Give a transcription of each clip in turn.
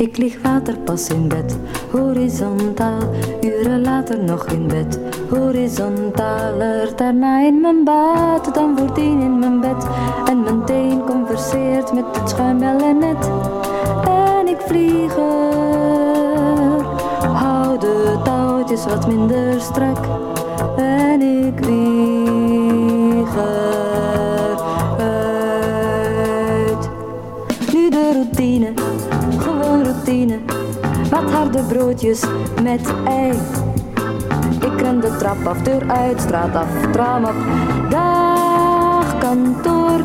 Ik lig waterpas in bed, horizontaal. Uren later nog in bed, horizontaler. Daarna in mijn bad, dan voordien in mijn bed. En mijn teen converseert met het net. En ik vlieg er, hou de touwtjes wat minder strak. En ik vlieg broodjes met ei. Ik ren de trap af, deur uit, straat af, tram op. Dag kantoor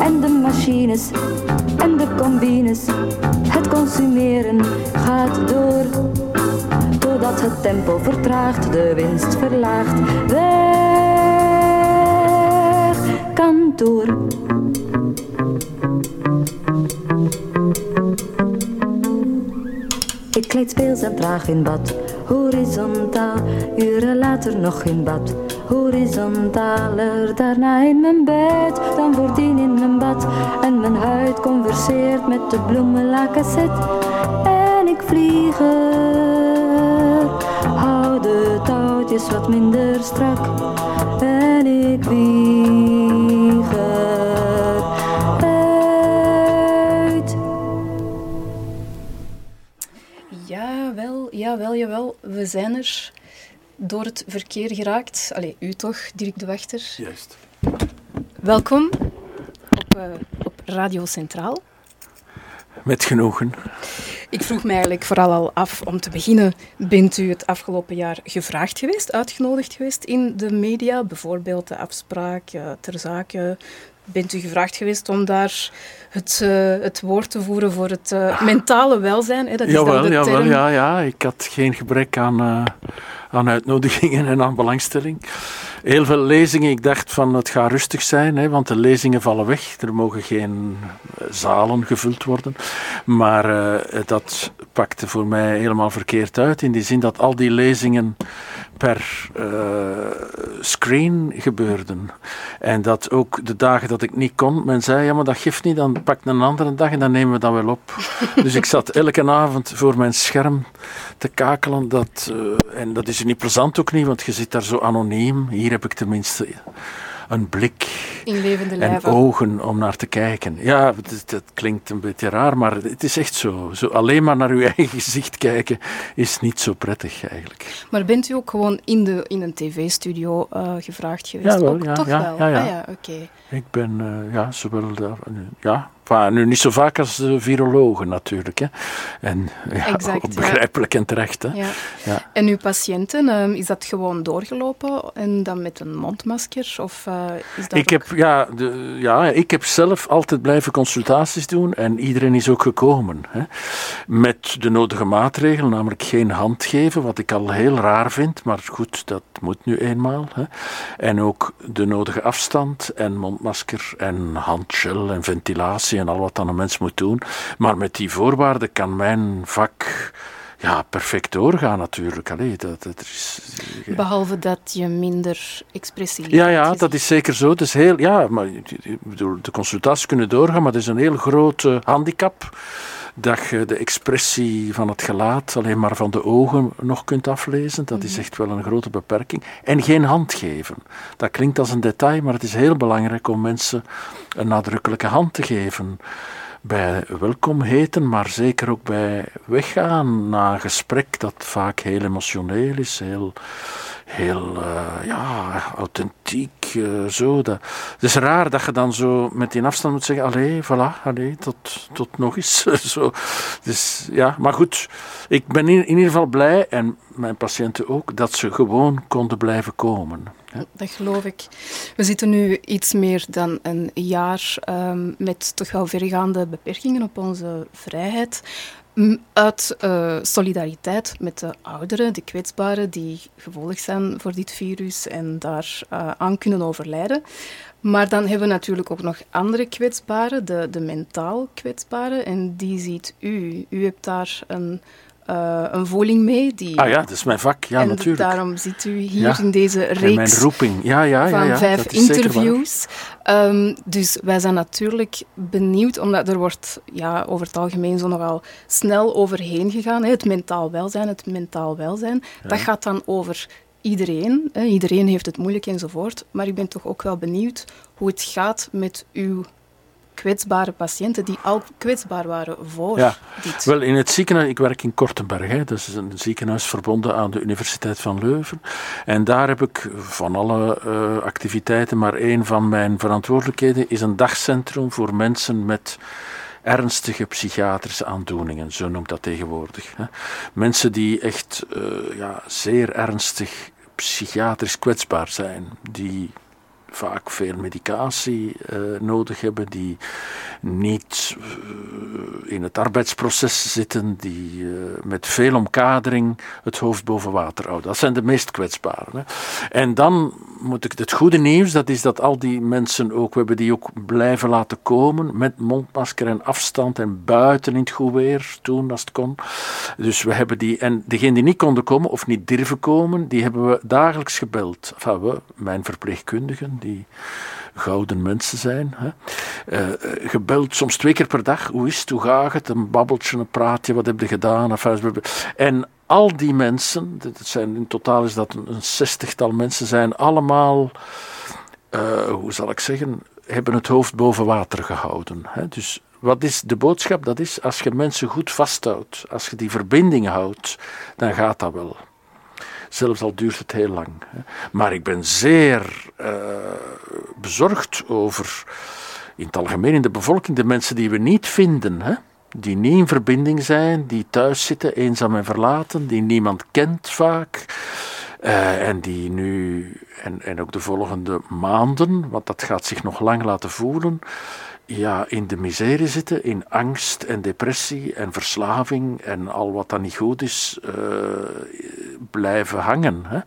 en de machines en de combines. Het consumeren gaat door. Totdat het tempo vertraagt, de winst verlaagt. Weg kantoor. Ik kleed speelzaam traag in bad, horizontaal. Uren later nog in bad, horizontaler. Daarna in mijn bed, dan voordien in mijn bad. En mijn huid converseert met de bloemenlakaset. En ik vlieg er, hou de touwtjes wat minder strak. En ik vlieg jawel, jawel. We zijn er door het verkeer geraakt. Allee, u toch, Dirk de Wachter. Juist. Welkom op, uh, op Radio Centraal. Met genoegen. Ik vroeg me eigenlijk vooral al af, om te beginnen, bent u het afgelopen jaar gevraagd geweest, uitgenodigd geweest in de media? Bijvoorbeeld de afspraak uh, ter zake bent u gevraagd geweest om daar het, uh, het woord te voeren voor het uh, mentale welzijn? Hè? Dat is jawel, dan de jawel, term. ja, ja. Ik had geen gebrek aan, uh, aan uitnodigingen en aan belangstelling. Heel veel lezingen. Ik dacht van het gaat rustig zijn, hè, want de lezingen vallen weg. Er mogen geen zalen gevuld worden. Maar dat pakte voor mij helemaal verkeerd uit. In die zin dat al die lezingen per screen gebeurden. En dat ook de dagen dat ik niet kon, men zei, ja maar dat geeft niet, dan pak een andere dag en dan nemen we dat wel op. dus ik zat elke avond voor mijn scherm te kakelen. Dat, uh, en dat is niet plezant ook niet, want je zit daar zo anoniem. Hier heb ik tenminste een blik en ogen om naar te kijken. Ja, dat, klinkt een beetje raar, maar het is echt zo. zo. Alleen maar naar uw eigen gezicht kijken is niet zo prettig eigenlijk. Maar bent u ook gewoon in, de, in een tv-studio uh, gevraagd geweest? Ja, wel, ook, ja, toch ja, wel? Ja, ja. Ah, ja oké. Ik ben uh, ja, zowel daar, ja, Enfin, nu niet zo vaak als de virologen natuurlijk. Hè. En ja, exact, begrijpelijk en terecht. Hè. Ja. ja. En uw patiënten, um, is dat gewoon doorgelopen en dan met een mondmasker? Of, uh, is dat ik, heb, ja, de, ja, ik heb zelf altijd blijven consultaties doen en iedereen is ook gekomen. Hè. Met de nodige maatregelen, namelijk geen hand geven, wat ik al heel raar vind, maar goed, dat moet nu eenmaal. Hè. En ook de nodige afstand en mondmasker en handgel en ventilatie en al wat dan een mens moet doen. Maar met die voorwaarden kan mijn vak ja, perfect doorgaan natuurlijk. Allee, dat, dat is, Behalve dat je minder expressie Ja, ja dat is zeker zo. Het is heel, ja, maar, de consultaties kunnen doorgaan, maar het is een heel groot handicap dat je de expressie van het gelaat alleen maar van de ogen nog kunt aflezen. Dat is mhm. echt wel een grote beperking. En geen hand geven. Dat klinkt als een detail, maar het is heel belangrijk om mensen een nadrukkelijke hand te geven bij welkom heten, maar zeker ook bij weggaan na een gesprek dat vaak heel emotioneel is, heel, heel uh, ja, authentiek. Uh, zo. Dat, het is raar dat je dan zo met die afstand moet zeggen: Allee, voilà, allee, tot, tot nog eens. zo. Dus, ja, maar goed, ik ben in, in ieder geval blij en mijn patiënten ook dat ze gewoon konden blijven komen. Ja. Dat geloof ik. We zitten nu iets meer dan een jaar um, met toch wel vergaande beperkingen op onze vrijheid. Uit uh, solidariteit met de ouderen, de kwetsbaren die gevolgd zijn voor dit virus en daar uh, aan kunnen overlijden. Maar dan hebben we natuurlijk ook nog andere kwetsbaren, de, de mentaal kwetsbaren. En die ziet u. U hebt daar een uh, een voling mee. Die... Ah ja, dat is mijn vak, ja en natuurlijk. daarom zit u hier in deze reeks mijn roeping. Ja, ja, ja, van vijf interviews. Um, dus wij zijn natuurlijk benieuwd, omdat er wordt ja, over het algemeen zo nogal snel overheen gegaan. Hè. Het mentaal welzijn, het mentaal welzijn. Dat gaat dan over iedereen. Hè. Iedereen heeft het moeilijk enzovoort. Maar ik ben toch ook wel benieuwd hoe het gaat met uw kwetsbare patiënten die al kwetsbaar waren voor ja. dit. Wel, in het ziekenhuis, ik werk in Kortenberg, hè, dat is een ziekenhuis verbonden aan de Universiteit van Leuven. En daar heb ik van alle uh, activiteiten, maar één van mijn verantwoordelijkheden is een dagcentrum voor mensen met ernstige psychiatrische aandoeningen, zo noemt dat tegenwoordig. Hè. Mensen die echt uh, ja, zeer ernstig psychiatrisch kwetsbaar zijn, die vaak veel medicatie uh, nodig hebben, die niet uh, in het arbeidsproces zitten, die uh, met veel omkadering het hoofd boven water houden. Dat zijn de meest kwetsbaren. Hè. En dan moet ik het goede nieuws, dat is dat al die mensen ook, we hebben die ook blijven laten komen met mondmasker en afstand en buiten in het goed weer, toen als het kon. Dus we hebben die, en degenen die niet konden komen of niet durven komen, die hebben we dagelijks gebeld. Enfin, we, mijn verpleegkundigen, die gouden mensen zijn. Hè. Uh, gebeld, soms twee keer per dag. Hoe is het, hoe gaat het? Een babbeltje, een praatje, wat heb je gedaan? En al die mensen, dat zijn, in totaal is dat een, zestigtal mensen, zijn allemaal, uh, hoe zal ik zeggen, hebben het hoofd boven water gehouden. Hè. Dus wat is de boodschap? Dat is, als je mensen goed vasthoudt, als je die verbinding houdt, dan gaat dat wel. Zelfs al duurt het heel lang. Maar ik ben zeer uh, bezorgd over, in het algemeen in de bevolking, de mensen die we niet vinden. Hè? Die niet in verbinding zijn, die thuis zitten, eenzaam en verlaten, die niemand kent vaak. Uh, en die nu, en, en ook de volgende maanden, want dat gaat zich nog lang laten voelen, ja, in de miserie zitten, in angst en depressie en verslaving en al wat dan niet goed is, uh, blijven hangen. Hè.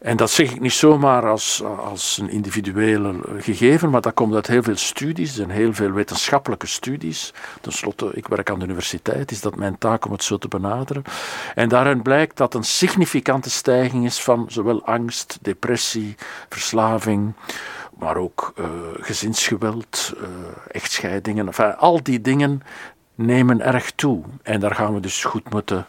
En dat zeg ik niet zomaar als, als een individuele gegeven, maar dat komt uit heel veel studies en heel veel wetenschappelijke studies. Ten slotte, ik werk aan de universiteit, is dat mijn taak om het zo te benaderen. En daarin blijkt dat een significante stijging is van zowel angst, depressie, verslaving, maar ook uh, gezinsgeweld, uh, echtscheidingen. Al die dingen nemen erg toe. En daar gaan we dus goed moeten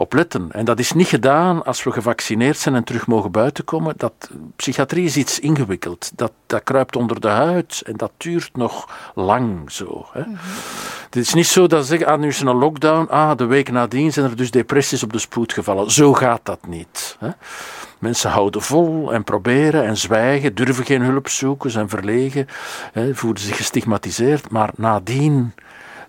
op letten. En dat is niet gedaan als we gevaccineerd zijn en terug mogen buiten komen. Dat, psychiatrie is iets ingewikkeld. Dat, dat kruipt onder de huid en dat duurt nog lang zo. Hè. Mm -hmm. Het is niet zo dat ze zeggen, ah, nu is er een lockdown, ah, de week nadien zijn er dus depressies op de spoed gevallen. Zo gaat dat niet. Hè. Mensen houden vol en proberen en zwijgen, durven geen hulp zoeken, zijn verlegen, hè, voelen zich gestigmatiseerd, maar nadien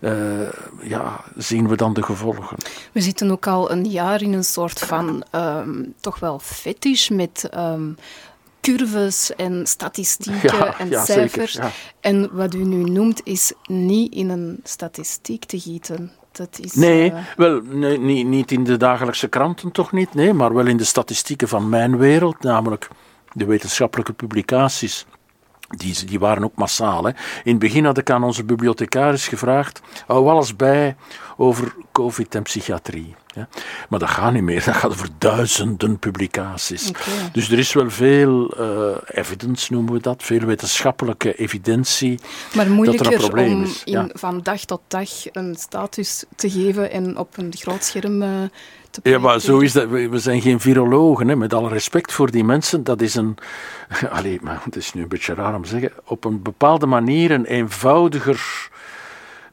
uh, ja, zien we dan de gevolgen. We zitten ook al een jaar in een soort van um, toch wel fetish met um, curves en statistieken ja, en ja, cijfers. Zeker, ja. En wat u nu noemt is niet in een statistiek te gieten. Dat is, nee, uh... wel, nee, niet, niet in de dagelijkse kranten toch niet, nee, maar wel in de statistieken van mijn wereld, namelijk de wetenschappelijke publicaties. Die, die waren ook massaal. Hè. In het begin had ik aan onze bibliothecaris gevraagd: hou alles bij over COVID en psychiatrie. Ja. Maar dat gaat niet meer, dat gaat over duizenden publicaties. Okay. Dus er is wel veel uh, evidence, noemen we dat, veel wetenschappelijke evidentie. Maar dat er moeilijker een probleem om is. in, Ja. van dag tot dag een status te geven en op een groot scherm uh, te Ja, maar zo is dat. We we zijn geen virologen, hè, met alle respect voor die mensen. Dat is een. Allee, maar het is nu een beetje raar om te zeggen. Op een bepaalde manier een eenvoudiger.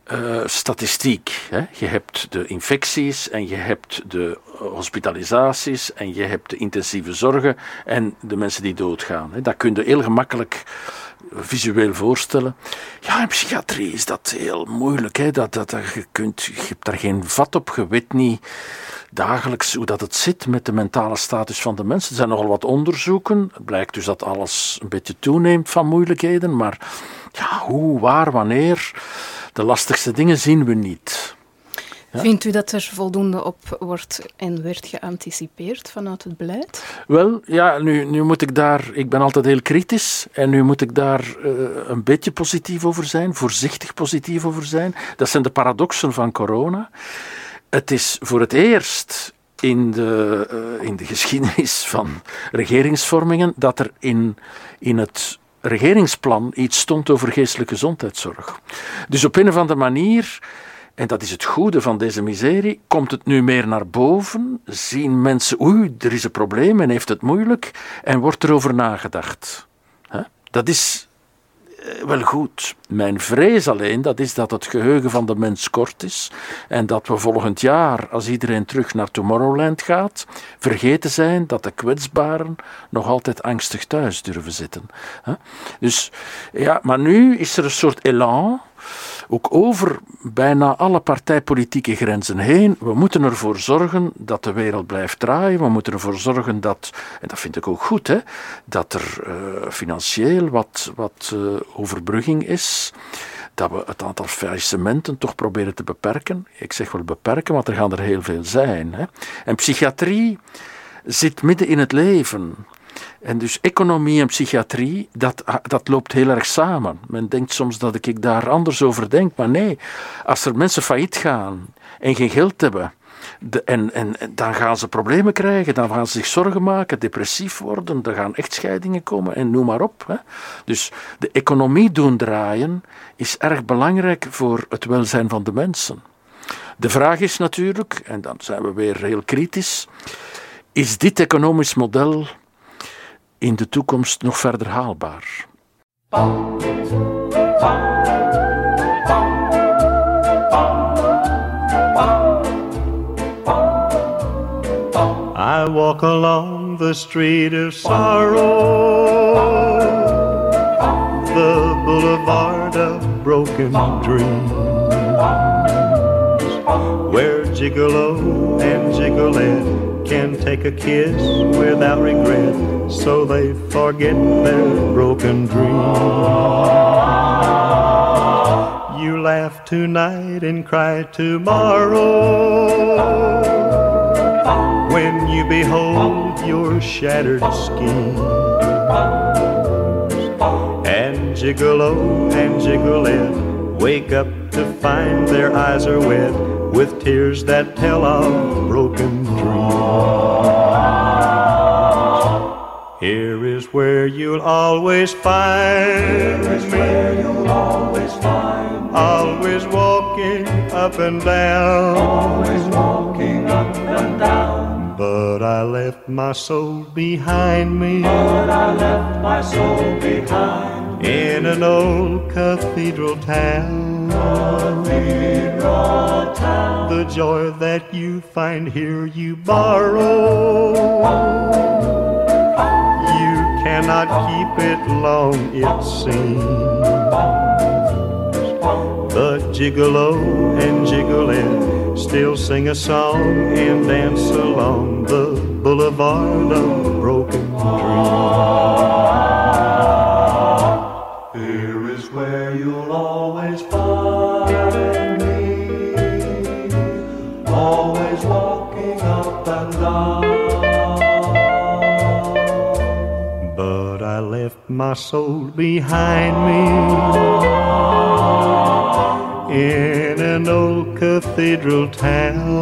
Eh, statistiek. Hè. Je hebt de infecties en je hebt de hospitalisaties en je hebt de intensieve zorgen en de mensen die doodgaan. Hè. Dat kun je heel gemakkelijk visueel voorstellen. Ja, in psychiatrie is dat heel moeilijk. Hè. Dat, dat, dat, je, kunt, je hebt daar geen vat op, je weet niet dagelijks hoe dat het zit met de mentale status van de mensen. Er zijn nogal wat onderzoeken. Het blijkt dus dat alles een beetje toeneemt van moeilijkheden, maar ja, hoe, waar, wanneer, de lastigste dingen zien we niet. Ja. Vindt u dat er voldoende op wordt en werd geanticipeerd vanuit het beleid? Wel, ja, nu, nu moet ik daar, ik ben altijd heel kritisch en nu moet ik daar uh, een beetje positief over zijn, voorzichtig positief over zijn. Dat zijn de paradoxen van corona. het is voor het eerst in de, uh, in de geschiedenis van regeringsvormingen dat er in, in het regeringsplan iets stond over geestelijke gezondheidszorg. Dus op een of andere manier, en dat is het goede van deze miserie, komt het nu meer naar boven, zien mensen, oei, er is een probleem en heeft het moeilijk, en wordt erover nagedacht. Dat is wel goed. Mijn vrees alleen, dat is dat het geheugen van de mens kort is en dat we volgend jaar, als iedereen terug naar Tomorrowland gaat, vergeten zijn dat de kwetsbaren nog altijd angstig thuis durven zitten. Dus ja, maar nu is er een soort elan ook over bijna alle partijpolitieke grenzen heen. We moeten ervoor zorgen dat de wereld blijft draaien. We moeten ervoor zorgen dat, en dat vind ik ook goed, hè, dat er uh, financieel wat, wat uh, overbrugging is dat we het aantal faillissementen toch proberen te beperken. Ik zeg wel beperken, want er gaan er heel veel zijn. Hè. En psychiatrie zit midden in het leven. En dus economie en psychiatrie, dat, dat loopt heel erg samen. Men denkt soms dat ik daar anders over denk, maar nee, als er mensen failliet gaan en geen geld hebben, de, en, en, dan gaan ze problemen krijgen, dan gaan ze zich zorgen maken, depressief worden, er gaan echtscheidingen komen en noem maar op. Hè. Dus de economie doen draaien is erg belangrijk voor het welzijn van de mensen. De vraag is natuurlijk, en dan zijn we weer heel kritisch, is dit economisch model in de toekomst nog verder haalbaar. I walk along the street of sorrow, the boulevard of broken dreams, where gigolo and gigolette can take a kiss without regret, so they forget their broken dream. You laugh tonight and cry tomorrow when you behold your shattered schemes. And gigolo and gigolette wake up to find their eyes are wet with tears that tell of broken dreams. Here is where you'll always find Here is me. where you'll always find me. Always walking up and down. Always walking up and down. But I left my soul behind me. But I left my soul behind me. In an old cathedral town. Cathedral town. The joy that you find here you borrow You cannot keep it long, it seems. But Gigolo and Gigolette still sing a song and dance along the boulevard of broken dreams. you'll always find me, always walking up and down. But I left my soul behind me in an old cathedral town.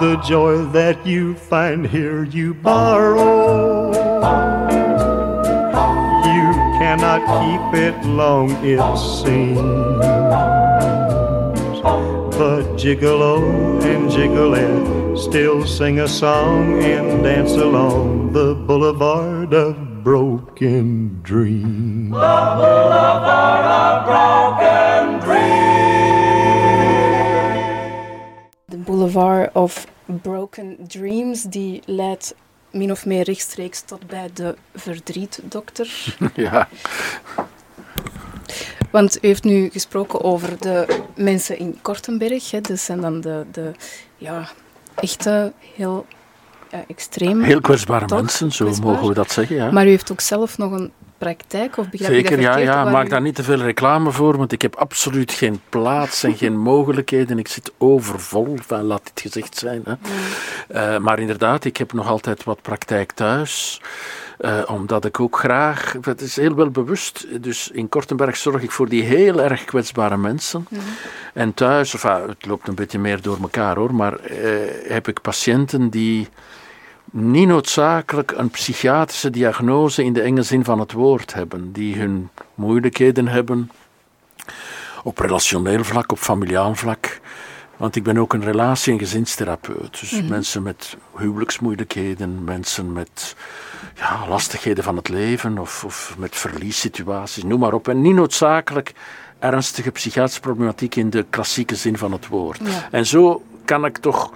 The joy that you find here, you borrow you cannot keep it long, it seems. But Gigolo and Gigolette still sing a song and dance along the boulevard of broken dreams. The boulevard of broken dreams. The boulevard of broken dreams die leidt min of meer rechtstreeks tot bij de verdrietdokter. ja. Want u heeft nu gesproken over de mensen in Kortenberg. Hè. Dat zijn dan de, de ja, echt heel uh, extreem. Heel kwetsbare mensen, zo mogen we dat zeggen. Ja. Maar u heeft ook zelf nog een praktijk? Of Zeker, ja, ja. maak daar niet te veel reclame voor, want ik heb absoluut geen plaats en geen mogelijkheden. Ik zit overvol, laat dit gezegd zijn. Hè. Eh, maar inderdaad, ik heb nog altijd wat praktijk thuis. Uh, omdat ik ook graag, het is heel wel bewust, dus in Kortenberg zorg ik voor die heel erg kwetsbare mensen. En thuis, of, het loopt een beetje meer door elkaar hoor, maar uh, heb ik patiënten die niet noodzakelijk een psychiatrische diagnose in de enge zin van het woord hebben, die hun moeilijkheden hebben op relationeel vlak, op familiaal vlak. Want ik ben ook een relatie- en gezinstherapeut. Dus mhm. mensen met huwelijksmoeilijkheden, mensen met ja, lastigheden van het leven of, of met verliessituaties, noem maar op. En niet noodzakelijk ernstige psychiatrische problematiek in de klassieke zin van het woord. En zo kan ik toch,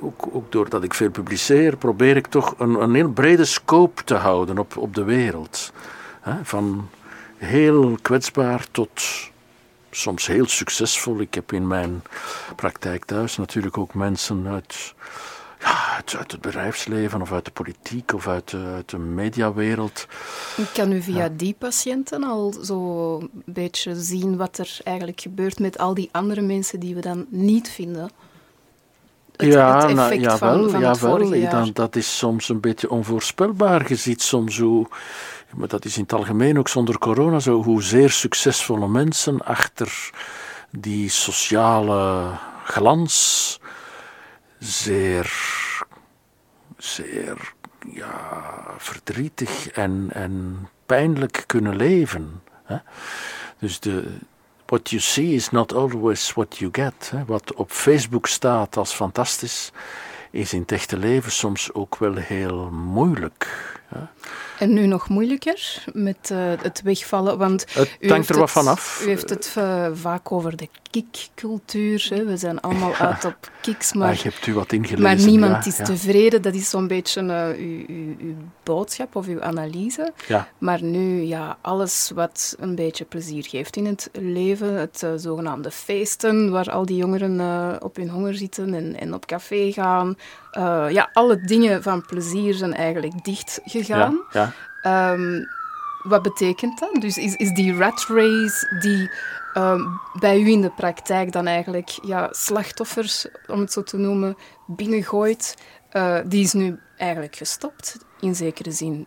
ook, ook doordat ik veel publiceer, probeer ik toch een, een heel brede scope te houden op, op de wereld. van heel kwetsbaar tot soms heel succesvol. Ik heb in mijn praktijk thuis natuurlijk ook mensen uit, ja, uit, uit het bedrijfsleven of uit de politiek of uit de, uit de mediawereld. Kan u via die patiënten al zo een beetje zien wat er eigenlijk gebeurt met al die andere mensen die we dan niet vinden? Het, ja, het nou, jawel, van, van jawel. Dan, dat is soms een beetje onvoorspelbaar. Je ziet soms hoe maar dat is in het algemeen ook zonder corona zo, hoe zeer succesvolle mensen achter die sociale glans zeer, zeer ja, verdrietig en, en pijnlijk kunnen leven. Hè? Dus de, what you see is not always what you get. Wat op Facebook staat als fantastisch, is in het echte leven soms ook wel heel moeilijk. En nu nog moeilijker met uh, het wegvallen, want het u hangt er wat vanaf. U heeft het uh, vaak over de kickcultuur. We zijn allemaal uit op kicks, maar, ah, hebt u wat ingelezen, maar niemand is tevreden. Dat is zo'n beetje uh, uw, uw, uw, boodschap of uw analyse. Maar nu, ja, alles wat een beetje plezier geeft in het leven, het zogenaamde feesten, waar al die jongeren op hun honger zitten en, en op café gaan. Ja, alle dingen van plezier zijn eigenlijk dicht gegaan. Ja, Ehm, wat betekent dat? Dus is, is die rat race die ehm, bij u in de praktijk dan eigenlijk ja, slachtoffers, om het zo te noemen, binnengooit, uh, die is nu eigenlijk gestopt, in zekere zin?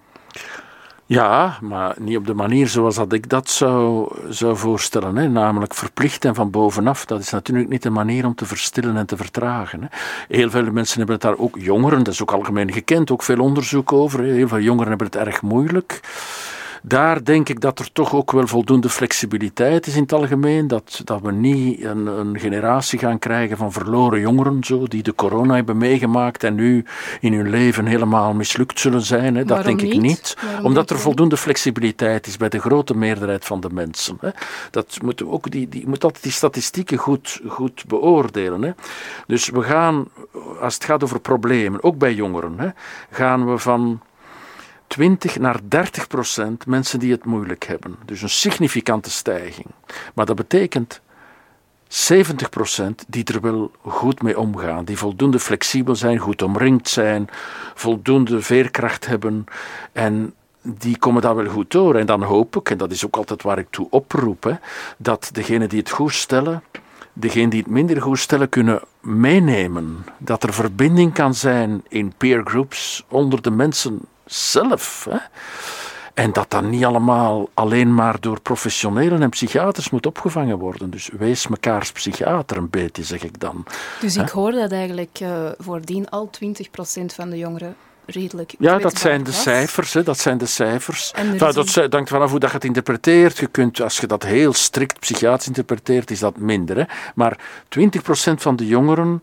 Ja, maar niet op de manier zoals dat ik dat zou, zou voorstellen. Hè. Namelijk verplicht en van bovenaf. Dat is natuurlijk niet de manier om te verstillen en te vertragen. Hè. Heel veel mensen hebben het daar ook, jongeren, dat is ook algemeen gekend, ook veel onderzoek over. Heel veel jongeren hebben het erg moeilijk daar denk ik dat er toch ook wel voldoende flexibiliteit is in het algemeen. Dat, dat we niet een, een generatie gaan krijgen van verloren jongeren, zo, die de corona hebben meegemaakt en nu in hun leven helemaal mislukt zullen zijn. Hè. Dat denk ik niet. Omdat er voldoende flexibiliteit is bij de grote meerderheid van de mensen. Hè. Dat moeten we ook die, die, moet altijd die statistieken goed, goed beoordelen. Hè. Dus we gaan, als het gaat over problemen, ook bij jongeren, hè, gaan we van 20 naar 30 procent mensen die het moeilijk hebben. Dus een significante stijging. Maar dat betekent 70 procent die er wel goed mee omgaan, die voldoende flexibel zijn, goed omringd zijn, voldoende veerkracht hebben en die komen daar wel goed door. En dan hoop ik, en dat is ook altijd waar ik toe oproep, dat degenen die het goed stellen, degenen die het minder goed stellen, kunnen meenemen. Dat er verbinding kan zijn in peer groups onder de mensen zelf. Hè? En dat dat niet allemaal alleen maar door professionelen en psychiaters moet opgevangen worden. Dus wees mekaars psychiater een beetje, zeg ik dan. Dus ik hoor dat eigenlijk uh, voordien al 20% van de jongeren redelijk. Ja, dat zijn de cijfers. Hè, dat zijn de cijfers. Enfin, dat hangt vanaf hoe dat je het interpreteert. Je kunt, als je dat heel strikt psychiatrisch interpreteert, is dat minder. Hè. Maar 20% van de jongeren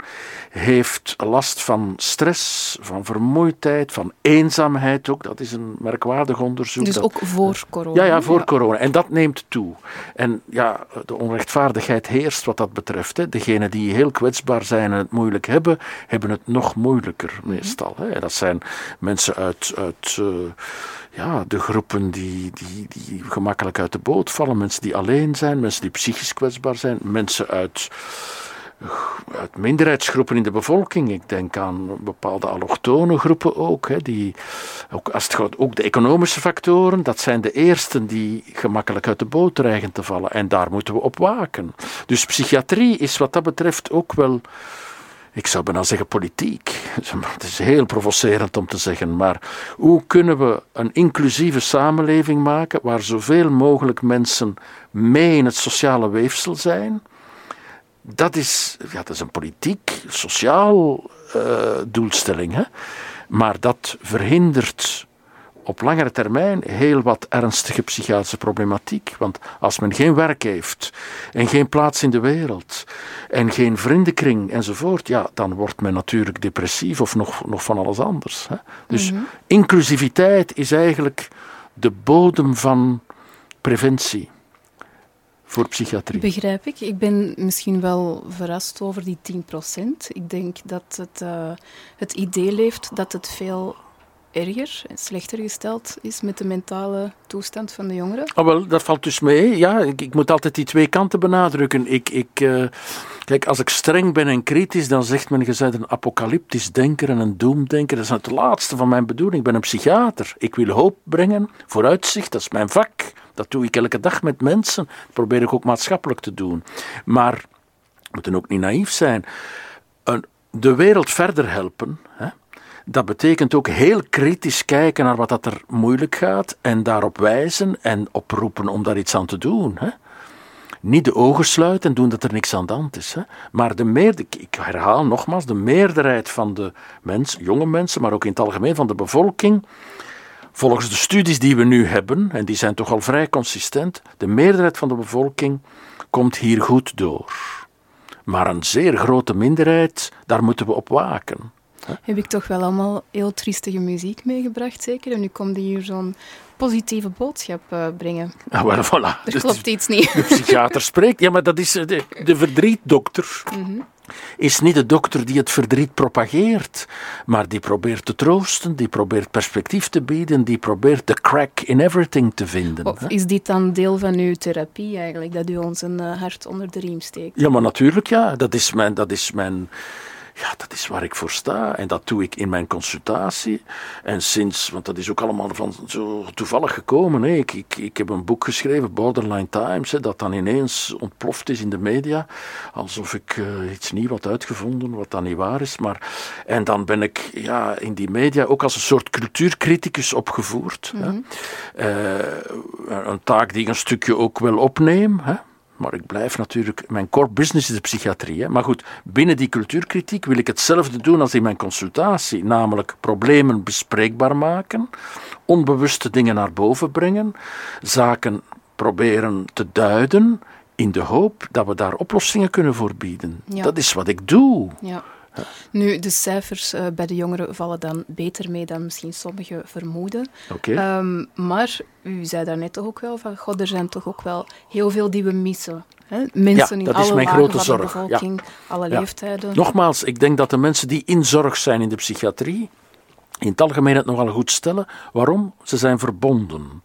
heeft last van stress, van vermoeidheid, van eenzaamheid ook. Dat is een merkwaardig onderzoek. Dus ook voor corona? Ja, ja voor corona. En dat neemt toe. En ja, de onrechtvaardigheid heerst wat dat betreft. Hè. Degenen die heel kwetsbaar zijn en het moeilijk hebben, hebben het nog moeilijker meestal. Hè. Dat zijn mensen uit, uh, ja, de groepen die, die, die gemakkelijk uit de boot vallen, mensen die alleen zijn, mensen die psychisch kwetsbaar zijn, mensen uit uit minderheidsgroepen in de bevolking. Ik denk aan bepaalde allochtone groepen ook. Hè, die, ook, als het gaat, ook de economische factoren, dat zijn de eersten die gemakkelijk uit de boot dreigen te vallen. En daar moeten we op waken. Dus psychiatrie is wat dat betreft ook wel ik zou bijna zeggen politiek. Het is heel provocerend om te zeggen, maar hoe kunnen we een inclusieve samenleving maken waar zoveel mogelijk mensen mee in het sociale weefsel zijn? Dat is, ja, dat is een politiek, sociaal uh, doelstelling. Hè? Maar dat verhindert op langere termijn heel wat ernstige psychiatrische problematiek. Want als men geen werk heeft en geen plaats in de wereld en geen vriendenkring enzovoort, ja, dan wordt men natuurlijk depressief of nog, nog van alles anders. Hè. Dus mhm. inclusiviteit is eigenlijk de bodem van preventie voor psychiatrie. Begrijp ik. Ik ben misschien wel verrast over die 10%. Ik denk dat het, uh, het idee leeft dat het veel erger en slechter gesteld is met de mentale toestand van de jongeren? Oh, wel, dat valt dus mee. Ja, ik, ik moet altijd die twee kanten benadrukken. Ik, ik, uh, kijk, als ik streng ben en kritisch, dan zegt men, je bent een apocalyptisch denker en een doemdenker. Dat is het laatste van mijn bedoeling. Ik ben een psychiater. Ik wil hoop brengen, vooruitzicht, dat is mijn vak. Dat doe ik elke dag met mensen. Dat probeer ik ook maatschappelijk te doen. Maar we moeten ook niet naïef zijn. de wereld verder helpen, hè, dat betekent ook heel kritisch kijken naar wat dat er moeilijk gaat en daarop wijzen en oproepen om daar iets aan te doen. Hè? Niet de ogen sluiten en doen dat er niks aan de hand is. Hè? Maar de meerderheid, ik herhaal nogmaals, de meerderheid van de mensen, jonge mensen, maar ook in het algemeen van de bevolking, volgens de studies die we nu hebben, en die zijn toch al vrij consistent, de meerderheid van de bevolking komt hier goed door. Maar een zeer grote minderheid, daar moeten we op waken heb ik toch wel allemaal heel triestige muziek meegebracht, zeker? En nu komt hier zo'n positieve boodschap uh, brengen. Ah, well, voilà. Er klopt iets niet. De psychiater spreekt. Ja, maar dat is de, de verdrietdokter. Mm Is niet de dokter die het verdriet propageert, maar die probeert te troosten, die probeert perspectief te bieden, die probeert de crack in everything te vinden. Of is dit dan deel van uw therapie eigenlijk, dat u ons een uh, hart onder de riem steekt? Ja, maar natuurlijk ja. Dat is mijn, dat is mijn ja, dat is waar ik voor sta. En dat doe ik in mijn consultatie. En sinds, want dat is ook allemaal van zo toevallig gekomen. Hè. Ik, ik, ik heb een boek geschreven, Borderline Times, hè, dat dan ineens ontploft is in de media. Alsof ik uh, iets nieuws had uitgevonden, wat dan niet waar is. Maar, en dan ben ik ja, in die media ook als een soort cultuurcriticus opgevoerd. hè. Mhm. Eh, een taak die ik een stukje ook wel opneem. Hè. Maar ik blijf natuurlijk, mijn core business is de psychiatrie. Hè. Maar goed, binnen die cultuurkritiek wil ik hetzelfde doen als in mijn consultatie. Namelijk problemen bespreekbaar maken, onbewuste dingen naar boven brengen, zaken proberen te duiden in de hoop dat we daar oplossingen kunnen voor bieden. Dat is wat ik doe. Ja. Nu, de cijfers uh, bij de jongeren vallen dan beter mee dan misschien sommigen vermoeden. Okay. Um, ehm, maar u zei daarnet toch ook wel van, god, er zijn toch ook wel heel veel die we missen. Hè? Mensen ja, in alle lagen van zorg. de bevolking, alle leeftijden. Nogmaals, ik denk dat de mensen die in zorg zijn in de psychiatrie, in het algemeen het nogal goed stellen. Waarom? Ze zijn verbonden.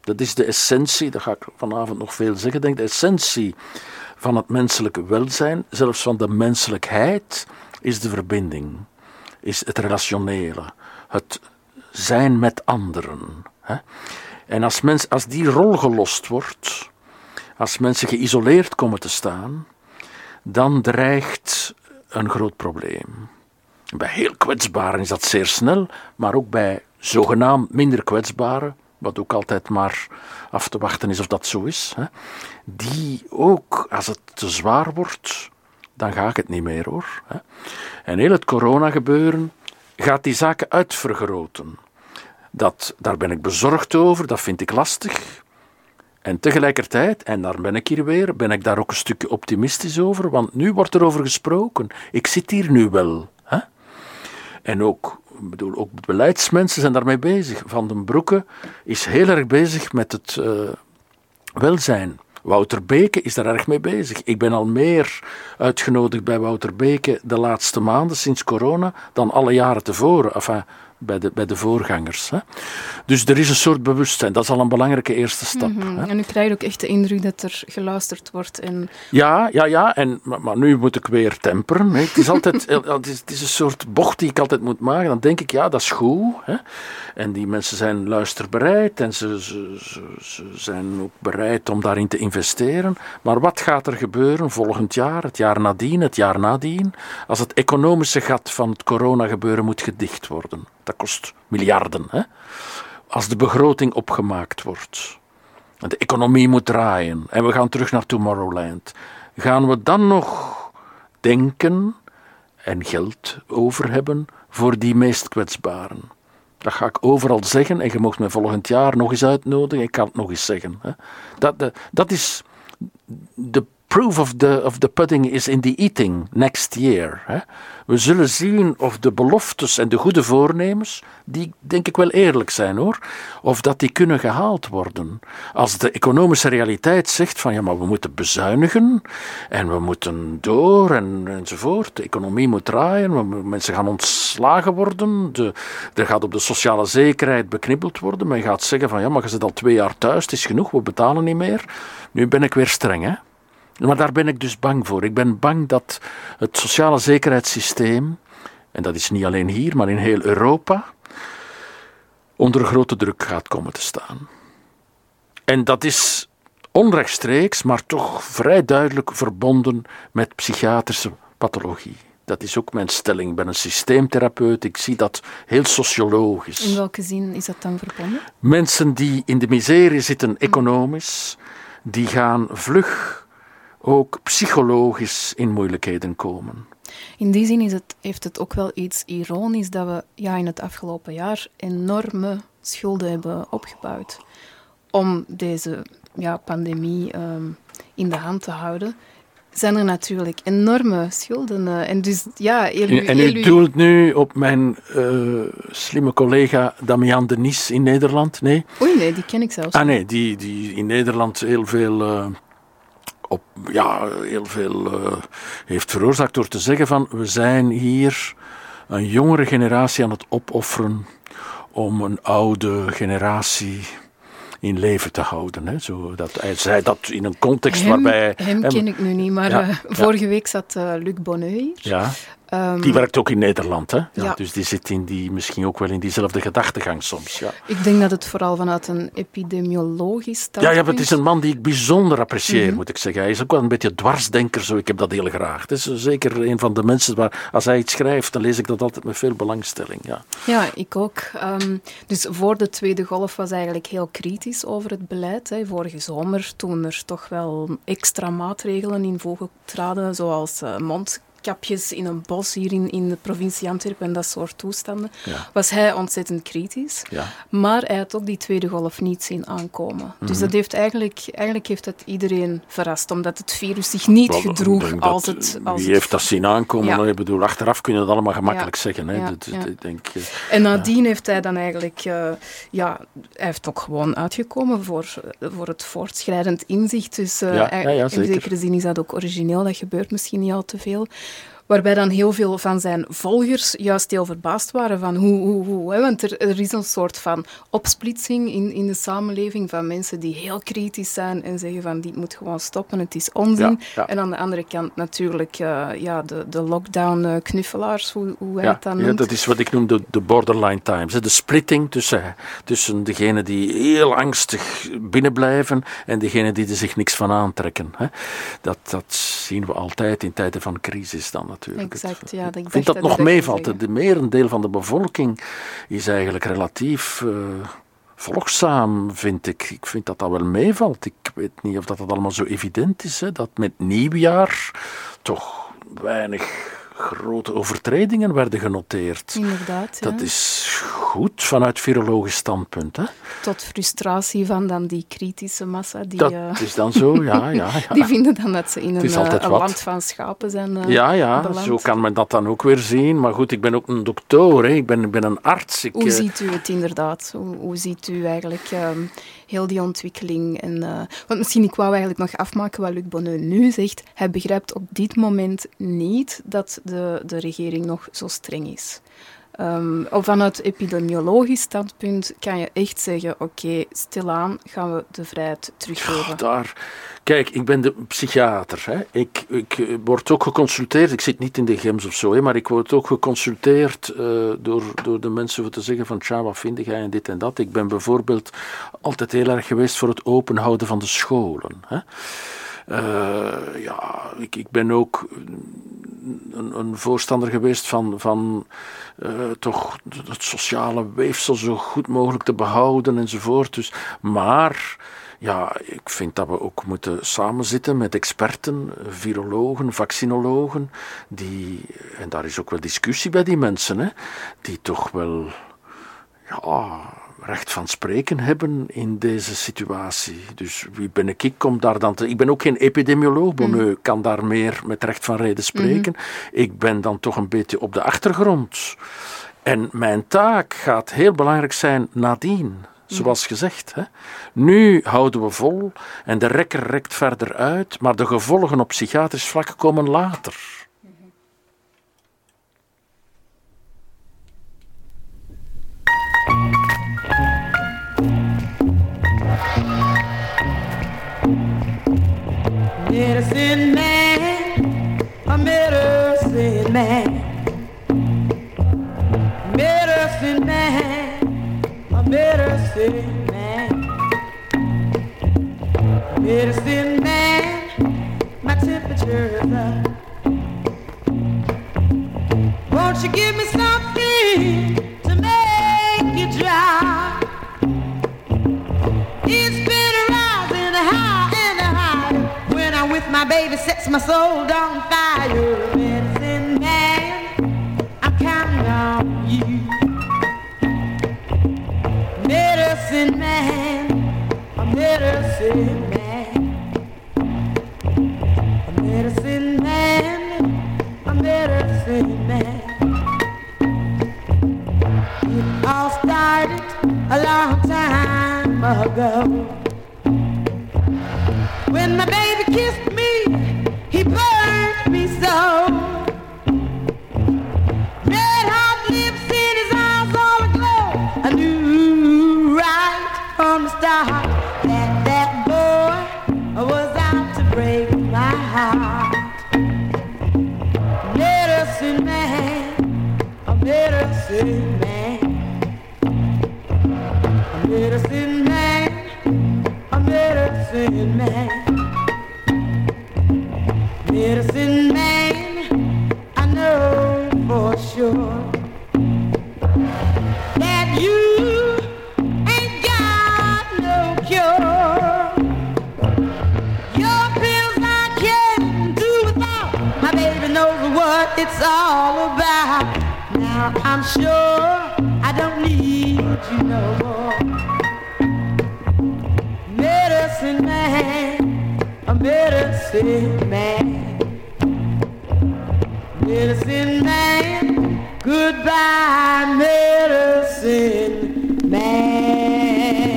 Dat is de essentie, dat ga ik vanavond nog veel zeggen, denk de essentie van het menselijke welzijn, zelfs van de menselijkheid, is de verbinding, is het relationele, het zijn met anderen. Hè? En als, mens, als die rol gelost wordt, als mensen geïsoleerd komen te staan, dan dreigt een groot probleem. Bij heel kwetsbaren is dat zeer snel, maar ook bij zogenaamd minder kwetsbaren, wat ook altijd maar af te wachten is of dat zo is, hè, die ook, als het te zwaar wordt, dan ga ik het niet meer hoor. En heel het corona-gebeuren gaat die zaken uitvergroten. Dat, daar ben ik bezorgd over, dat vind ik lastig. En tegelijkertijd, en daar ben ik hier weer, ben ik daar ook een stukje optimistisch over, want nu wordt er over gesproken. Ik zit hier nu wel. Hè? En ook, bedoel, ook beleidsmensen zijn daarmee bezig. Van den Broeke is heel erg bezig met het uh, welzijn Wouter Beke is daar erg mee bezig. Ik ben al meer uitgenodigd bij Wouter Beke de laatste maanden sinds corona dan alle jaren tevoren. Enfin, bij de, bij de voorgangers. Hè. Dus er is een soort bewustzijn. Dat is al een belangrijke eerste stap. Mhm. hè. En u krijgt ook echt de indruk dat er geluisterd wordt. En Ja, ja, ja. En, maar, maar nu moet ik weer temperen. Hè. Het, is altijd, het, is, het is een soort bocht die ik altijd moet maken. Dan denk ik, ja, dat is goed. Hè. En die mensen zijn luisterbereid en ze, ze, ze, ze zijn ook bereid om daarin te investeren. Maar wat gaat er gebeuren volgend jaar, het jaar nadien, het jaar nadien, als het economische gat van het coronagebeuren moet gedicht worden? Dat kost miljarden. Hè. Als de begroting opgemaakt wordt. En de economie moet draaien en we gaan terug naar Tomorrowland. Gaan we dan nog denken en geld over hebben voor die meest kwetsbaren? Dat ga ik overal zeggen en je mocht me volgend jaar nog eens uitnodigen. Ik kan het nog eens zeggen. Hè. Dat, dat, dat is de proof of the, of pudding is in the eating next year. Hè. We zullen zien of de beloftes en de goede voornemens, die denk ik wel eerlijk zijn hoor, of dat die kunnen gehaald worden. Als de economische realiteit zegt van ja, maar we moeten bezuinigen en we moeten door en, enzovoort. De economie moet draaien, mensen gaan ontslagen worden, de, er gaat op de sociale zekerheid beknibbeld worden. Men gaat zeggen van ja, maar je zit al twee jaar thuis, het is genoeg, we betalen niet meer. Nu ben ik weer streng hè. Maar daar ben ik dus bang voor. Ik ben bang dat het sociale zekerheidssysteem, en dat is niet alleen hier, maar in heel Europa, onder grote druk gaat komen te staan. En dat is onrechtstreeks, maar toch vrij duidelijk verbonden met psychiatrische pathologie. Dat is ook mijn stelling. Ik ben een systeemtherapeut. Ik zie dat heel sociologisch. in welke zin is dat dan verbonden? Mensen die in de miserie zitten economisch, die gaan vlug ook psychologisch in moeilijkheden komen. In die zin is het, heeft het ook wel iets ironisch dat we ja, in het afgelopen jaar enorme schulden hebben opgebouwd om deze ja, pandemie ehm, in de hand te houden. Zijn er natuurlijk enorme schulden. eh, en dus ja, heel, uw- En u doelt nu op mijn eh, slimme collega Damian Denis in Nederland? Nee? Oei, nee, die ken ik zelfs. Ah nee, die, die in Nederland heel veel, eh, op, ja, heel veel eh, heeft veroorzaakt door te zeggen van we zijn hier een jongere generatie aan het opofferen om een oude generatie in leven te houden. Hè. Zo, dat, hij zei dat in een context hem, waarbij... hem hem- ken ik nu niet, maar Ja, eh, ja. vorige week zat eh, Luc Bonneux hier. Ja, Ehm, die werkt ook in Nederland. Hè? Ja, Ja. Dus die zit in die, misschien ook wel in diezelfde gedachtegang soms. Ja. Ik denk dat het vooral vanuit een epidemiologisch Ja, standpunt... ja, maar het is een man die ik bijzonder apprecieer, Mhm. moet ik zeggen. Hij is ook wel een beetje dwarsdenker, zo. ik heb dat heel graag. Het is zeker een van de mensen waar, als hij iets schrijft, dan lees ik dat altijd met veel belangstelling. Ja. Ja, ik ook. Ehm, dus voor de tweede golf was eigenlijk heel kritisch over het beleid. Hè. Vorige zomer, toen er toch wel extra maatregelen in voegen traden, zoals eh, mondkapjes in een bos hier in, in de provincie Antwerpen en dat soort toestanden, Ja. was hij ontzettend kritisch. Ja. Maar hij had ook die tweede golf niet zien aankomen. Dus Mhm. dat heeft eigenlijk, eigenlijk heeft dat iedereen verrast, omdat het virus zich niet Wel, gedroeg als dat, het... Als Wie het heeft dat zien aankomen? Ja. Ik bedoel, achteraf kun je dat allemaal gemakkelijk zeggen. Hè. Dat, ik denk, eh, En nadien heeft hij dan eigenlijk, eh, ja, hij heeft ook gewoon uitgekomen voor, voor het voortschrijdend inzicht. Dus eh, in zeker. zekere zin is dat ook origineel, dat gebeurt misschien niet al te veel. Waarbij dan heel veel van zijn volgers juist heel verbaasd waren van hoe, hoe, hoe. Hè? Want er, er is een soort van opsplitsing in, in de samenleving van mensen die heel kritisch zijn en zeggen van dit moet gewoon stoppen, het is onzin. Ja, ja. En aan de andere kant natuurlijk eh, ja, de, de lockdown-knuffelaars, hoe, hoe hij het dan ja, dat is wat ik noem de, de borderline times. hè. De splitting tussen, tussen degenen die heel angstig binnenblijven en degenen die er zich niks van aantrekken. Hè. Dat, dat zien we altijd in tijden van crisis dan natuurlijk. Exact, Het- ja, dat- ik vind dat dat nog meevalt. De merendeel van de bevolking is eigenlijk relatief eh, volgzaam, vind ik. Ik vind dat dat wel meevalt. Ik weet niet of dat, dat allemaal zo evident is. Hè, dat met nieuwjaar toch weinig grote overtredingen werden genoteerd. Inderdaad, ja. Dat is goed vanuit virologisch standpunt. Hè? Tot frustratie van dan die kritische massa. Die, Dat eh, is dan zo, ja. ja, ja. die vinden dan dat ze in een, eh, een land van schapen zijn eh, Ja, ja, beland. zo kan men dat dan ook weer zien. Maar goed, ik ben ook een dokter, hè. Ik, ben, ik ben een arts. Ik, Hoe ziet u het inderdaad? Hoe, hoe ziet u eigenlijk ehm, heel die ontwikkeling? En, want misschien, ik wou eigenlijk nog afmaken wat Luc Bonneux nu zegt. Hij begrijpt op dit moment niet dat de, de regering nog zo streng is. Um, vanuit epidemiologisch standpunt kan je echt zeggen: oké, stilaan gaan we de vrijheid teruggeven. daar. Kijk, ik ben de psychiater. Hè. Ik, ik word ook geconsulteerd. Ik zit niet in de GEMS of zo, hè, maar ik word ook geconsulteerd uh, door, door de mensen voor te zeggen: van tja, wat vind jij en dit en dat. Ik ben bijvoorbeeld altijd heel erg geweest voor het openhouden van de scholen. Hè. Uh, ja, ik, ik ben ook een, een voorstander geweest van, van uh, toch het sociale weefsel zo goed mogelijk te behouden enzovoort. Dus, maar ja, ik vind dat we ook moeten samenzitten met experten, virologen, vaccinologen, die, en daar is ook wel discussie bij die mensen, hè, die toch wel ja, recht van spreken hebben in deze situatie. Dus wie ben ik om daar dan te... Ik ben ook geen epidemioloog, Bonneu mm. kan daar meer met recht van reden spreken. Mhm. Ik ben dan toch een beetje op de achtergrond. En mijn taak gaat heel belangrijk zijn nadien. Zoals gezegd. Hè. Nu houden we vol en de rekker rekt verder uit, maar de gevolgen op psychiatrisch vlak komen later. Medicine man, a medicine man, medicine man, a medicine man, medicine man, my temperature's up. Won't you give me something to make it drop? It's been with my baby sets my soul on fire. Medicine man, I'm counting on you. Medicine man, a medicine man, a medicine man, a medicine man. It all started a long time ago. When my baby kissed me, he burned me so. Red hot lips in his eyes all aglow. I knew right from the start that that boy was out to break my heart. Medicine man, a medicine man, a medicine man, a medicine man. Medicine man, I know for sure that you ain't got no cure. Your pills I can't do without. My baby knows what it's all about. Now I'm sure I don't need you no more. Medicine man, a medicine man. Medicine man, goodbye, medicine man.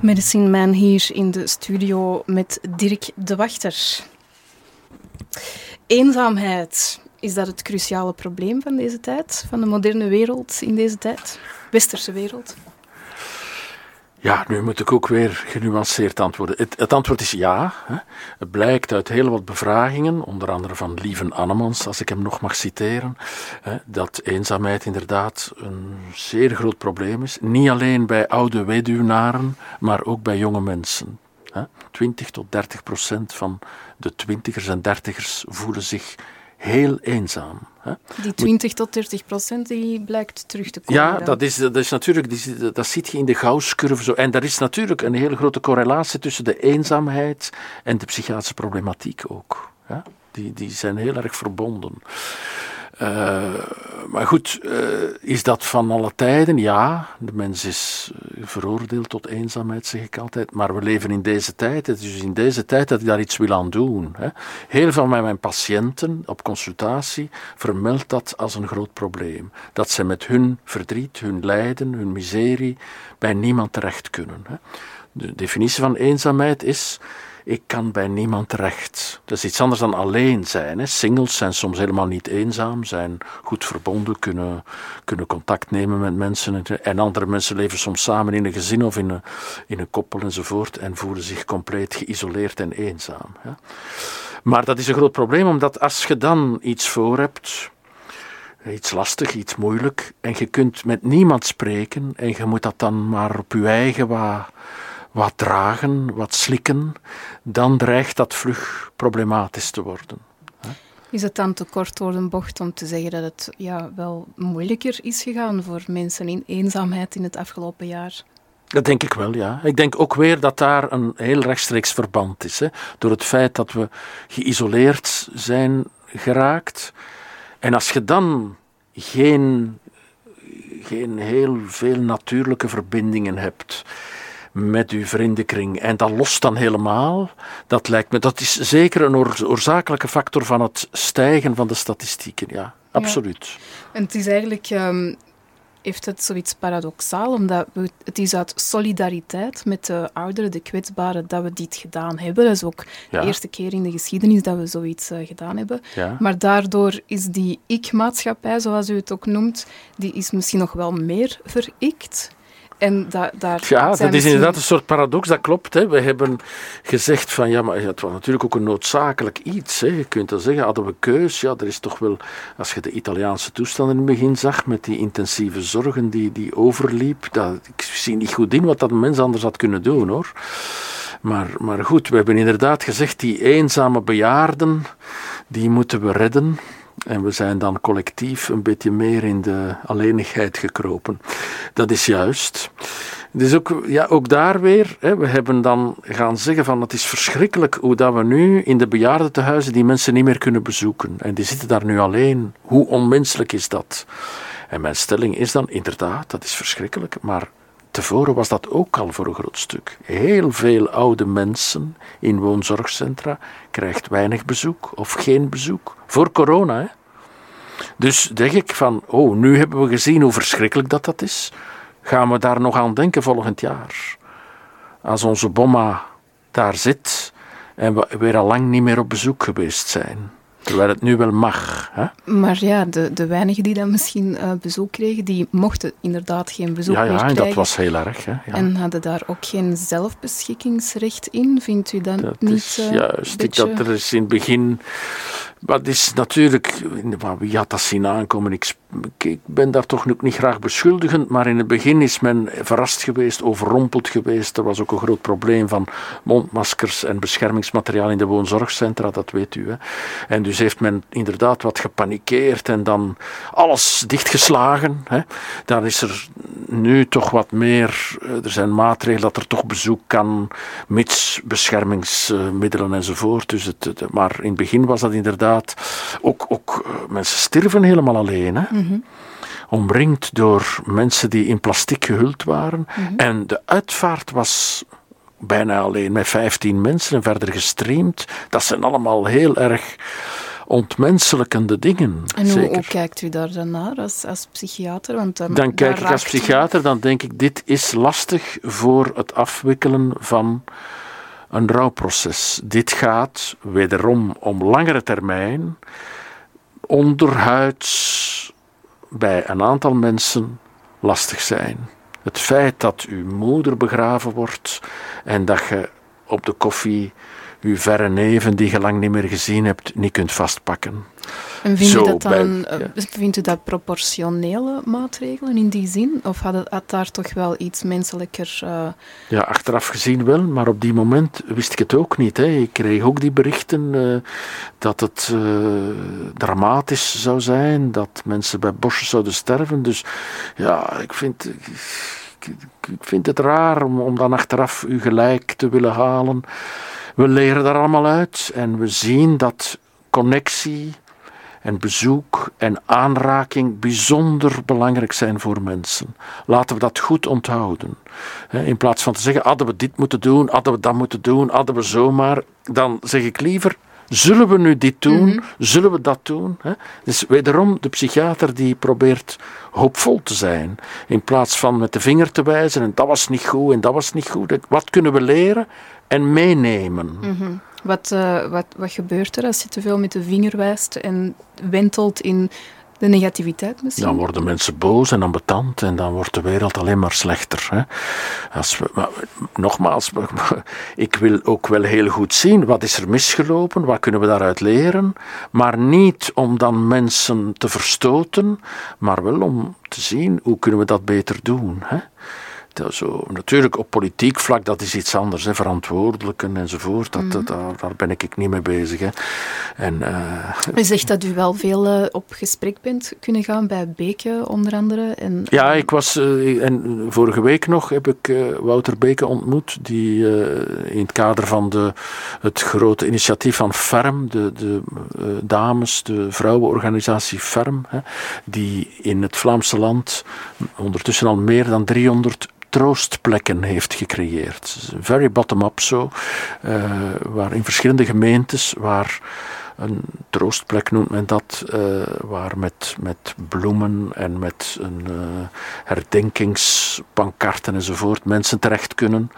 Medicine Man hier in de studio met Dirk de Wachter. Eenzaamheid, is dat het cruciale probleem van deze tijd, van de moderne wereld in deze tijd, westerse wereld? Ja, nu moet ik ook weer genuanceerd antwoorden. Het, het antwoord is ja. Hè. Het blijkt uit heel wat bevragingen, onder andere van Lieven Annemans, als ik hem nog mag citeren, hè, dat eenzaamheid inderdaad een zeer groot probleem is. Niet alleen bij oude weduwnaren, maar ook bij jonge mensen. Hè. 20 tot 30 procent van de twintigers en dertigers voelen zich heel eenzaam. Hè. Die 20 tot 30 procent die blijkt terug te komen. Ja, dat is, dat is natuurlijk, dat zit je in de Gauss-curve zo. En er is natuurlijk een hele grote correlatie tussen de eenzaamheid en de psychiatrische problematiek ook. Ja? Die, die zijn heel erg verbonden. Uh, maar goed, uh, is dat van alle tijden? Ja, de mens is uh, veroordeeld tot eenzaamheid, zeg ik altijd. Maar we leven in deze tijd. Het is dus in deze tijd dat ik daar iets wil aan doen. Hè. Heel veel van mijn patiënten op consultatie vermeldt dat als een groot probleem. Dat ze met hun verdriet, hun lijden, hun miserie bij niemand terecht kunnen. Hè. De definitie van eenzaamheid is ik kan bij niemand terecht. Dat is iets anders dan alleen zijn. Hè. Singles zijn soms helemaal niet eenzaam, zijn goed verbonden, kunnen, kunnen contact nemen met mensen. En andere mensen leven soms samen in een gezin of in een, in een koppel enzovoort en voelen zich compleet geïsoleerd en eenzaam. Maar dat is een groot probleem, omdat als je dan iets voor hebt, iets lastig, iets moeilijk, en je kunt met niemand spreken en je moet dat dan maar op je eigen wat, wat dragen, wat slikken, dan dreigt dat vlug problematisch te worden. Is het dan te kort door de bocht om te zeggen dat het ja, wel moeilijker is gegaan voor mensen in eenzaamheid in het afgelopen jaar? Dat denk ik wel, ja. Ik denk ook weer dat daar een heel rechtstreeks verband is. Hè. Door het feit dat we geïsoleerd zijn geraakt. En als je dan geen, geen heel veel natuurlijke verbindingen hebt met uw vriendenkring en dat lost dan helemaal, dat lijkt me, dat is zeker een oorzakelijke factor van het stijgen van de statistieken, ja, absoluut. En het is eigenlijk ehm, heeft het zoiets paradoxaal, omdat we, het is uit solidariteit met de ouderen, de kwetsbaren, dat we dit gedaan hebben. Dat is ook de eerste keer in de geschiedenis dat we zoiets uh, gedaan hebben. Maar daardoor is die ik-maatschappij, zoals u het ook noemt, die is misschien nog wel meer verikt. En daar ja, dat is inderdaad een soort paradox, dat klopt. Hè. We hebben gezegd van ja, maar het was natuurlijk ook een noodzakelijk iets. Hè. Je kunt dan zeggen, hadden we keus? Ja, er is toch wel, als je de Italiaanse toestanden in het begin zag, met die intensieve zorgen die, die overliep, dat, ik zie niet goed in wat dat mens anders had kunnen doen hoor. Maar, maar goed, we hebben inderdaad gezegd, die eenzame bejaarden, die moeten we redden. En we zijn dan collectief een beetje meer in de alleenigheid gekropen. Dat is juist. Dus ook, ja, ook daar weer, hè, we hebben dan gaan zeggen van het is verschrikkelijk hoe dat we nu in de bejaardentehuizen die mensen niet meer kunnen bezoeken. En die zitten daar nu alleen. Hoe onmenselijk is dat? En mijn stelling is dan inderdaad, dat is verschrikkelijk, maar tevoren was dat ook al voor een groot stuk. Heel veel oude mensen in woonzorgcentra krijgt weinig bezoek of geen bezoek. Voor corona, hè. Dus denk ik van, oh, nu hebben we gezien hoe verschrikkelijk dat dat is. Gaan we daar nog aan denken volgend jaar? Als onze bomma daar zit en we weer al lang niet meer op bezoek geweest zijn. Terwijl het nu wel mag. Hè? Maar ja, de, de weinigen die dan misschien uh, bezoek kregen, die mochten inderdaad geen bezoek ja, meer krijgen. Ja, dat was heel erg. Hè? Ja. En hadden daar ook geen zelfbeschikkingsrecht in? Vindt u dat, dat niet is, uh, Juist, beetje... ik dat er is in het begin maar is natuurlijk, wie had dat zien aankomen? Ik, ik, ben daar toch ook niet graag beschuldigend, maar in het begin is men verrast geweest, overrompeld geweest. Er was ook een groot probleem van mondmaskers en beschermingsmateriaal in de woonzorgcentra, dat weet u. Hè. En dus heeft men inderdaad wat gepanikeerd en dan alles dichtgeslagen. Hè. Dan is er nu toch wat meer, eh, er zijn maatregelen dat er toch bezoek kan, mits beschermingsmiddelen enzovoort. Dus het, maar in het begin was dat inderdaad ook, ook eh, mensen sterven helemaal alleen. Hè? Omringd door mensen die in plastic gehuld waren. Mhm. En de uitvaart was bijna alleen met 15 mensen en verder gestreamd. Dat zijn allemaal heel erg ontmenselijkende dingen. En hoe, hoe, kijkt u daar dan naar als, als psychiater? Want dan, dan kijk ik als psychiater, dan denk ik, dit is lastig voor het afwikkelen van een rouwproces. Dit gaat wederom om langere termijn, onderhuids bij een aantal mensen lastig zijn. Het feit dat uw moeder begraven wordt en dat je op de koffie uw verre neven die je lang niet meer gezien hebt, niet kunt vastpakken. En vindt u, dat dan, eh, vindt u dat proportionele maatregelen in die zin? Of had, het, had daar toch wel iets menselijker... Uh... Ja, achteraf gezien wel, maar op die moment wist ik het ook niet. Hè. Ik kreeg ook die berichten uh, dat het dramatisch zou zijn, dat mensen bij Bosch zouden sterven. Dus ja, ik vind... Ik, ik vind het raar om, om dan achteraf u gelijk te willen halen. We leren daar allemaal uit en we zien dat connectie en bezoek en aanraking bijzonder belangrijk zijn voor mensen. Laten we dat goed onthouden. In plaats van te zeggen, hadden we dit moeten doen, hadden we dat moeten doen, hadden we zomaar, dan zeg ik liever, Zullen we nu dit doen? Zullen we dat doen? Dus wederom de psychiater die probeert hoopvol te zijn. In plaats van met de vinger te wijzen en dat was niet goed en dat was niet goed. Wat kunnen we leren en meenemen? Wat, eh, wat, wat gebeurt er als je te veel met de vinger wijst en wentelt in de negativiteit misschien? Dan worden mensen boos en ambetant en dan wordt de wereld alleen maar slechter. Hè? Als we, nogmaals, ik wil ook wel heel goed zien wat is er misgelopen, wat kunnen we daaruit leren, maar niet om dan mensen te verstoten, maar wel om te zien hoe kunnen we dat beter doen. Hè? Dat zo, natuurlijk op politiek vlak, dat is iets anders, hè, verantwoordelijken enzovoort, dat, dat- daar, daar ben ik niet mee bezig. Hè. En, eh, U zegt dat u wel veel eh, op gesprek bent kunnen gaan bij Beke onder andere. En, Ja, ik was, eh, en vorige week nog heb ik eh, Wouter Beke ontmoet, die eh, in het kader van de, het grote initiatief van FERM, de, de eh, dames, de vrouwenorganisatie FERM, hè, die in het Vlaamse land ondertussen al meer dan 300 troostplekken heeft gecreëerd. Very bottom-up zo, eh, waar in verschillende gemeentes, waar een troostplek noemt men dat, eh, waar met, met bloemen en met een eh, herdenkingspankarten enzovoort mensen terecht kunnen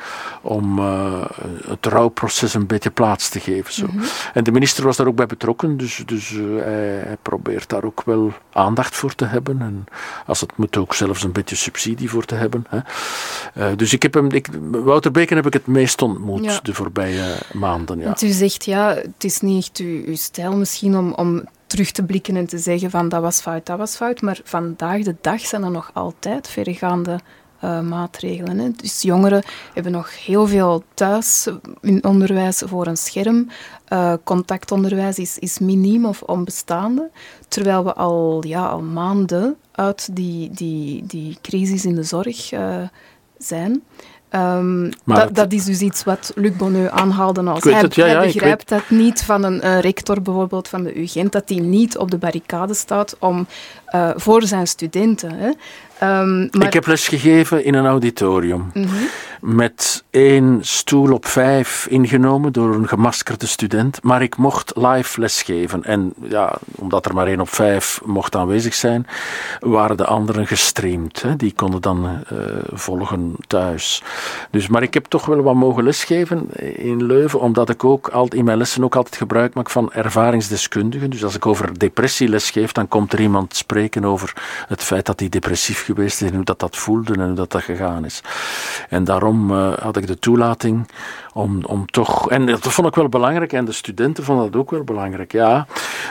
om eh, het rouwproces een beetje plaats te geven. Zo. En de minister was daar ook bij betrokken, dus, dus hij, hij probeert daar ook wel aandacht voor te hebben en als het moet ook zelfs een beetje subsidie voor te hebben. Hè. Dus ik heb hem, ik, Wouter Beken heb ik het meest ontmoet Ja. de voorbije maanden. Ja. Want u zegt, ja, het is niet echt uw, uw stijl misschien om, om terug te blikken en te zeggen van dat was fout, dat was fout. Maar vandaag de dag zijn er nog altijd verregaande eh, maatregelen. Hè. Dus jongeren hebben nog heel veel thuis in onderwijs voor een scherm. Eh, contactonderwijs is, is miniem of onbestaande. Terwijl we al, ja, al maanden uit die, die, die crisis in de zorg eh, zijn. Ehm, dat, het- dat is dus iets wat Luc Bonneux aanhaalde als hij, het, ja, hij ja, begrijpt dat niet van een eh, rector bijvoorbeeld van de UGent, dat hij niet op de barricade staat om, eh, voor zijn studenten. Hè. Ehm, maar, Ik heb lesgegeven in een auditorium. Mhm. Met één stoel op vijf ingenomen door een gemaskerde student. Maar ik mocht live lesgeven. En ja, omdat er maar één op vijf mocht aanwezig zijn, waren de anderen gestreamd. Hè. Die konden dan eh, volgen thuis. Dus, maar ik heb toch wel wat mogen lesgeven in Leuven, omdat ik ook altijd in mijn lessen ook altijd gebruik maak van ervaringsdeskundigen. Dus als ik over depressie lesgeef, dan komt er iemand spreken over het feit dat hij depressief geweest en hoe dat, dat voelde en hoe dat, dat gegaan is. En daarom eh, had ik de toelating om, om toch, en dat vond ik wel belangrijk, en de studenten vonden dat ook wel belangrijk, ja,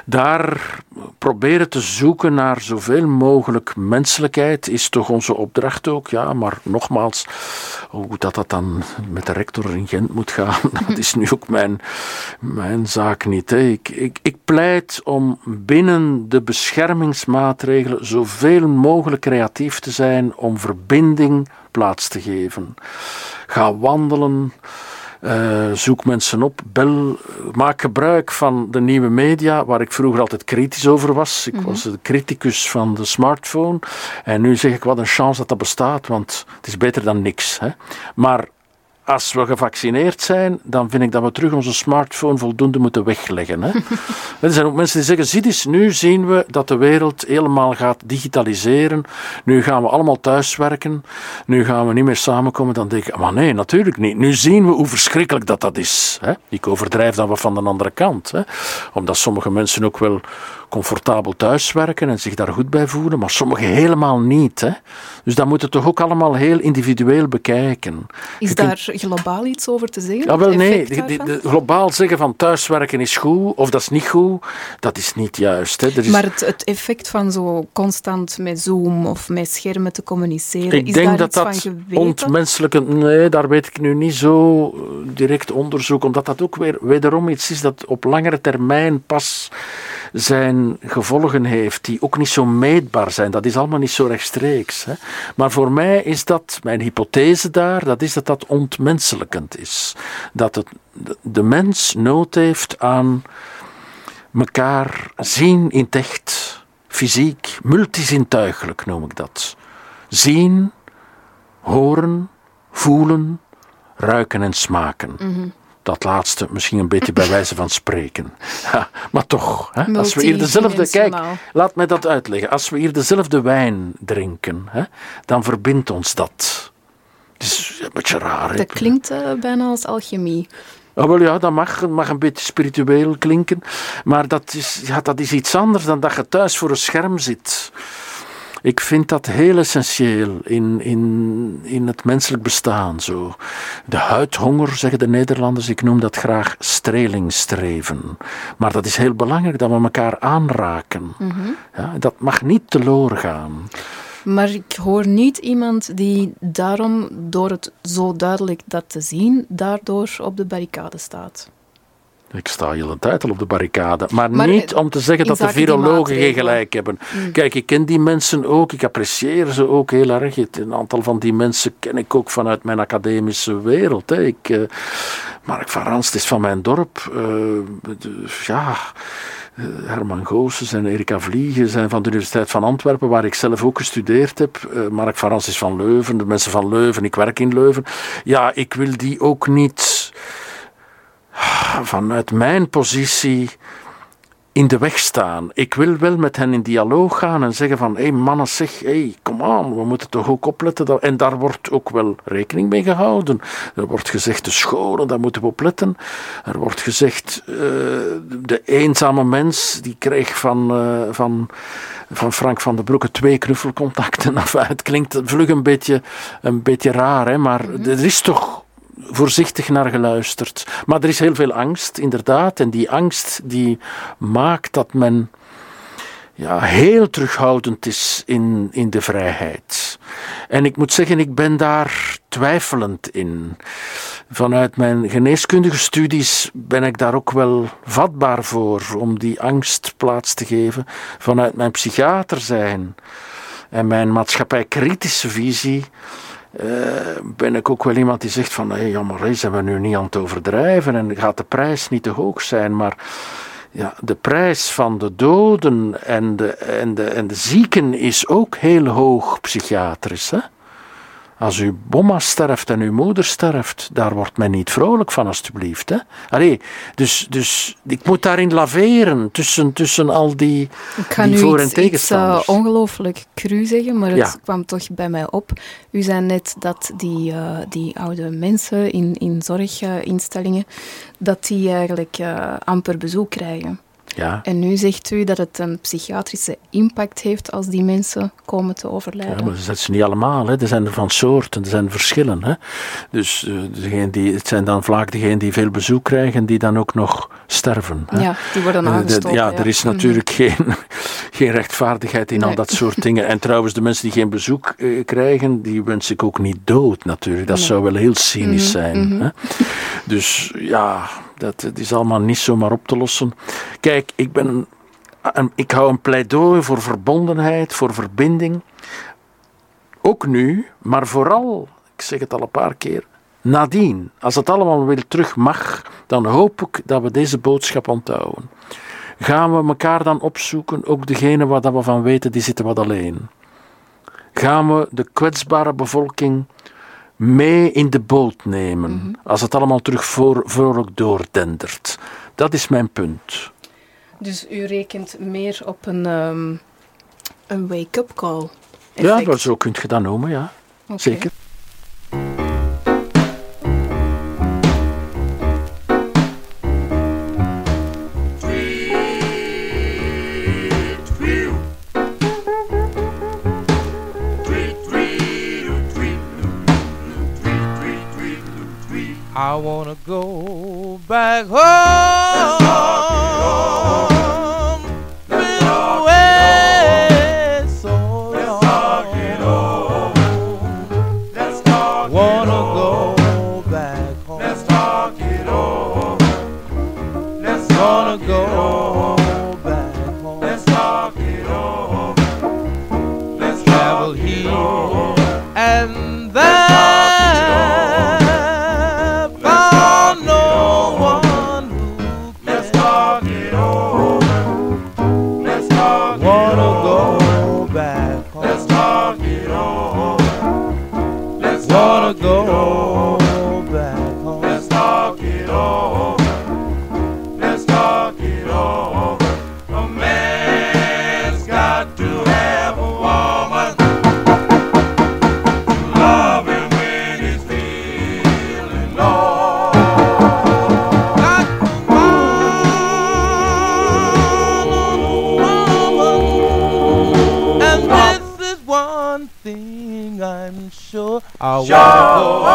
daar proberen te zoeken naar zoveel mogelijk menselijkheid is toch onze opdracht ook, ja, maar nogmaals, hoe dat dat dan met de rector in Gent moet gaan, dat is nu ook mijn, mijn zaak niet. Hè. Ik, ik, ik pleit om binnen de beschermingsmaatregelen zoveel mogelijk creatief te zijn om verbinding plaats te geven. Ga wandelen. Eh, zoek mensen op, bel, maak gebruik van de nieuwe media, waar ik vroeger altijd kritisch over was. Ik was de criticus van de smartphone. En nu zeg ik wat een chance dat dat bestaat, want het is beter dan niks. Hè. Maar als we gevaccineerd zijn, dan vind ik dat we terug onze smartphone voldoende moeten wegleggen. Hè. er zijn ook mensen die zeggen, zie eens, nu zien we dat de wereld helemaal gaat digitaliseren. Nu gaan we allemaal thuiswerken. Nu gaan we niet meer samenkomen. Dan denk ik, maar nee, natuurlijk niet. Nu zien we hoe verschrikkelijk dat dat is. Hè. Ik overdrijf dan wat van de andere kant. Hè. Omdat sommige mensen ook wel comfortabel thuiswerken en zich daar goed bij voelen, maar sommigen helemaal niet. Hè. Dus dat moeten we toch ook allemaal heel individueel bekijken. is Je kunt- daar globaal iets over te zeggen? ja, wel nee. effect De- de- daarvan? de- globaal zeggen van thuiswerken is goed of dat is niet goed, dat is niet juist. Hè. Er is, Maar het, het effect van zo constant met Zoom of met schermen te communiceren, ik is denk daar dat iets van dat geweten? ontmenselijke. Nee, daar weet ik nu niet zo eh, direct onderzoek, omdat dat ook weer wederom iets is dat op langere termijn pas zijn gevolgen heeft, die ook niet zo meetbaar zijn. Dat is allemaal niet zo rechtstreeks. Hè. Maar voor mij is dat, mijn hypothese daar, dat is dat dat ontmenselijkend is. Dat het, de- mens nood heeft aan elkaar zien in het echt, fysiek, multizintuigelijk noem ik dat. Zien, horen, voelen, ruiken en smaken. Dat laatste misschien een beetje bij wijze van spreken. Ja, maar toch, hè, als we hier dezelfde. Kijk, laat mij dat uitleggen. Als we hier dezelfde wijn drinken, hè, dan verbindt ons dat. Het is een beetje raar. hè. Dat klinkt eh, bijna als alchemie. Ah, wel ja, dat mag, mag een beetje spiritueel klinken. Maar dat is, ja, dat is iets anders dan dat je thuis voor een scherm zit. Ik vind dat heel essentieel in, in, in het menselijk bestaan. Zo. De huidhonger, zeggen de Nederlanders, ik noem dat graag strelingstreven. Maar dat is heel belangrijk dat we elkaar aanraken. ja, dat mag niet teloor gaan. Maar ik hoor niet iemand die daarom, door het zo duidelijk dat te zien, daardoor op de barricade staat. Ik sta heel een tijd al op de barricade. Maar, Maar, niet om te zeggen dat de virologen geen gelijk hebben. Kijk, ik ken die mensen ook. Ik apprecieer ze ook heel erg. Een aantal van die mensen ken ik ook vanuit mijn academische wereld. Hè. Ik, eh, Mark van Ranst is van mijn dorp. Eh, de- ja... eh, Herman Goossens en Erika Vliegen zijn van de Universiteit van Antwerpen, waar ik zelf ook gestudeerd heb. Mark van Rans is van Leuven, de mensen van Leuven, ik werk in Leuven. Ja, ik wil die ook niet vanuit mijn positie in de weg staan. Ik wil wel met hen in dialoog gaan en zeggen van, hé hey, mannen zeg, hey, kom aan, we moeten toch ook opletten. Dat... En daar wordt ook wel rekening mee gehouden. Er wordt gezegd, de scholen, daar moeten we op letten. Er wordt gezegd, eh, de eenzame mens, die kreeg van... eh, van van Frank van den Broeke twee knuffelcontacten. Enfin, het klinkt vlug een beetje, een beetje raar, hè, maar er is toch voorzichtig naar geluisterd. Maar er is heel veel angst, inderdaad. En die angst die maakt dat men ja, heel terughoudend is in, in de vrijheid. En ik moet zeggen, ik ben daar twijfelend in. Vanuit mijn geneeskundige studies ben ik daar ook wel vatbaar voor om die angst plaats te geven. Vanuit mijn psychiater zijn en mijn maatschappijkritische visie eh, ben ik ook wel iemand die zegt van, hey, jammer, hè, zijn we nu niet aan het overdrijven en gaat de prijs niet te hoog zijn, maar ja, de prijs van de doden en de, en, de, en de zieken is ook heel hoog psychiatrisch. Hè? Als uw bomma sterft en uw moeder sterft, daar wordt men niet vrolijk van, alstublieft. Hè? Allee, dus, dus ik moet daarin laveren tussen, tussen al die, Ik ga die nu voor- en iets, iets eh, tegenstanders. ongelooflijk cru zeggen, maar het Ja. kwam toch bij mij op. U zei net dat die, eh, die oude mensen in, in zorginstellingen, dat die eigenlijk eh, amper bezoek krijgen. Ja, En nu zegt u dat het een psychiatrische impact heeft als die mensen komen te overlijden. Ja, maar dat zijn niet allemaal. Hè. Er zijn er van soorten, er zijn verschillen. Hè. Dus eh, degene die, het zijn dan vaak degenen die veel bezoek krijgen, die dan ook nog sterven. Hè. Ja, die worden Eh, aangestoken. ja, er is natuurlijk geen, geen rechtvaardigheid in al dat soort dingen. En trouwens, de mensen die geen bezoek eh, krijgen, die wens ik ook niet dood natuurlijk. Dat Nee. zou wel heel cynisch Mhm, zijn. mhm. Hè? Dus ja, dat is allemaal niet zomaar op te lossen. Kijk, ik, ben ik hou een pleidooi voor verbondenheid, voor verbinding. Ook nu, maar vooral, ik zeg het al een paar keer, nadien. Als het allemaal weer terug mag, dan hoop ik dat we deze boodschap onthouden. Gaan we elkaar dan opzoeken, ook degene waar dat we van weten, die zitten wat alleen. Gaan we de kwetsbare bevolking mee in de boot nemen, als het allemaal terug voor, vrolijk doordendert. Dat is mijn punt. Dus u rekent meer op een, ehm, een wake-up call. Ja, maar zo kunt je dat noemen, ja. Zeker. I wanna go back home. Shalom.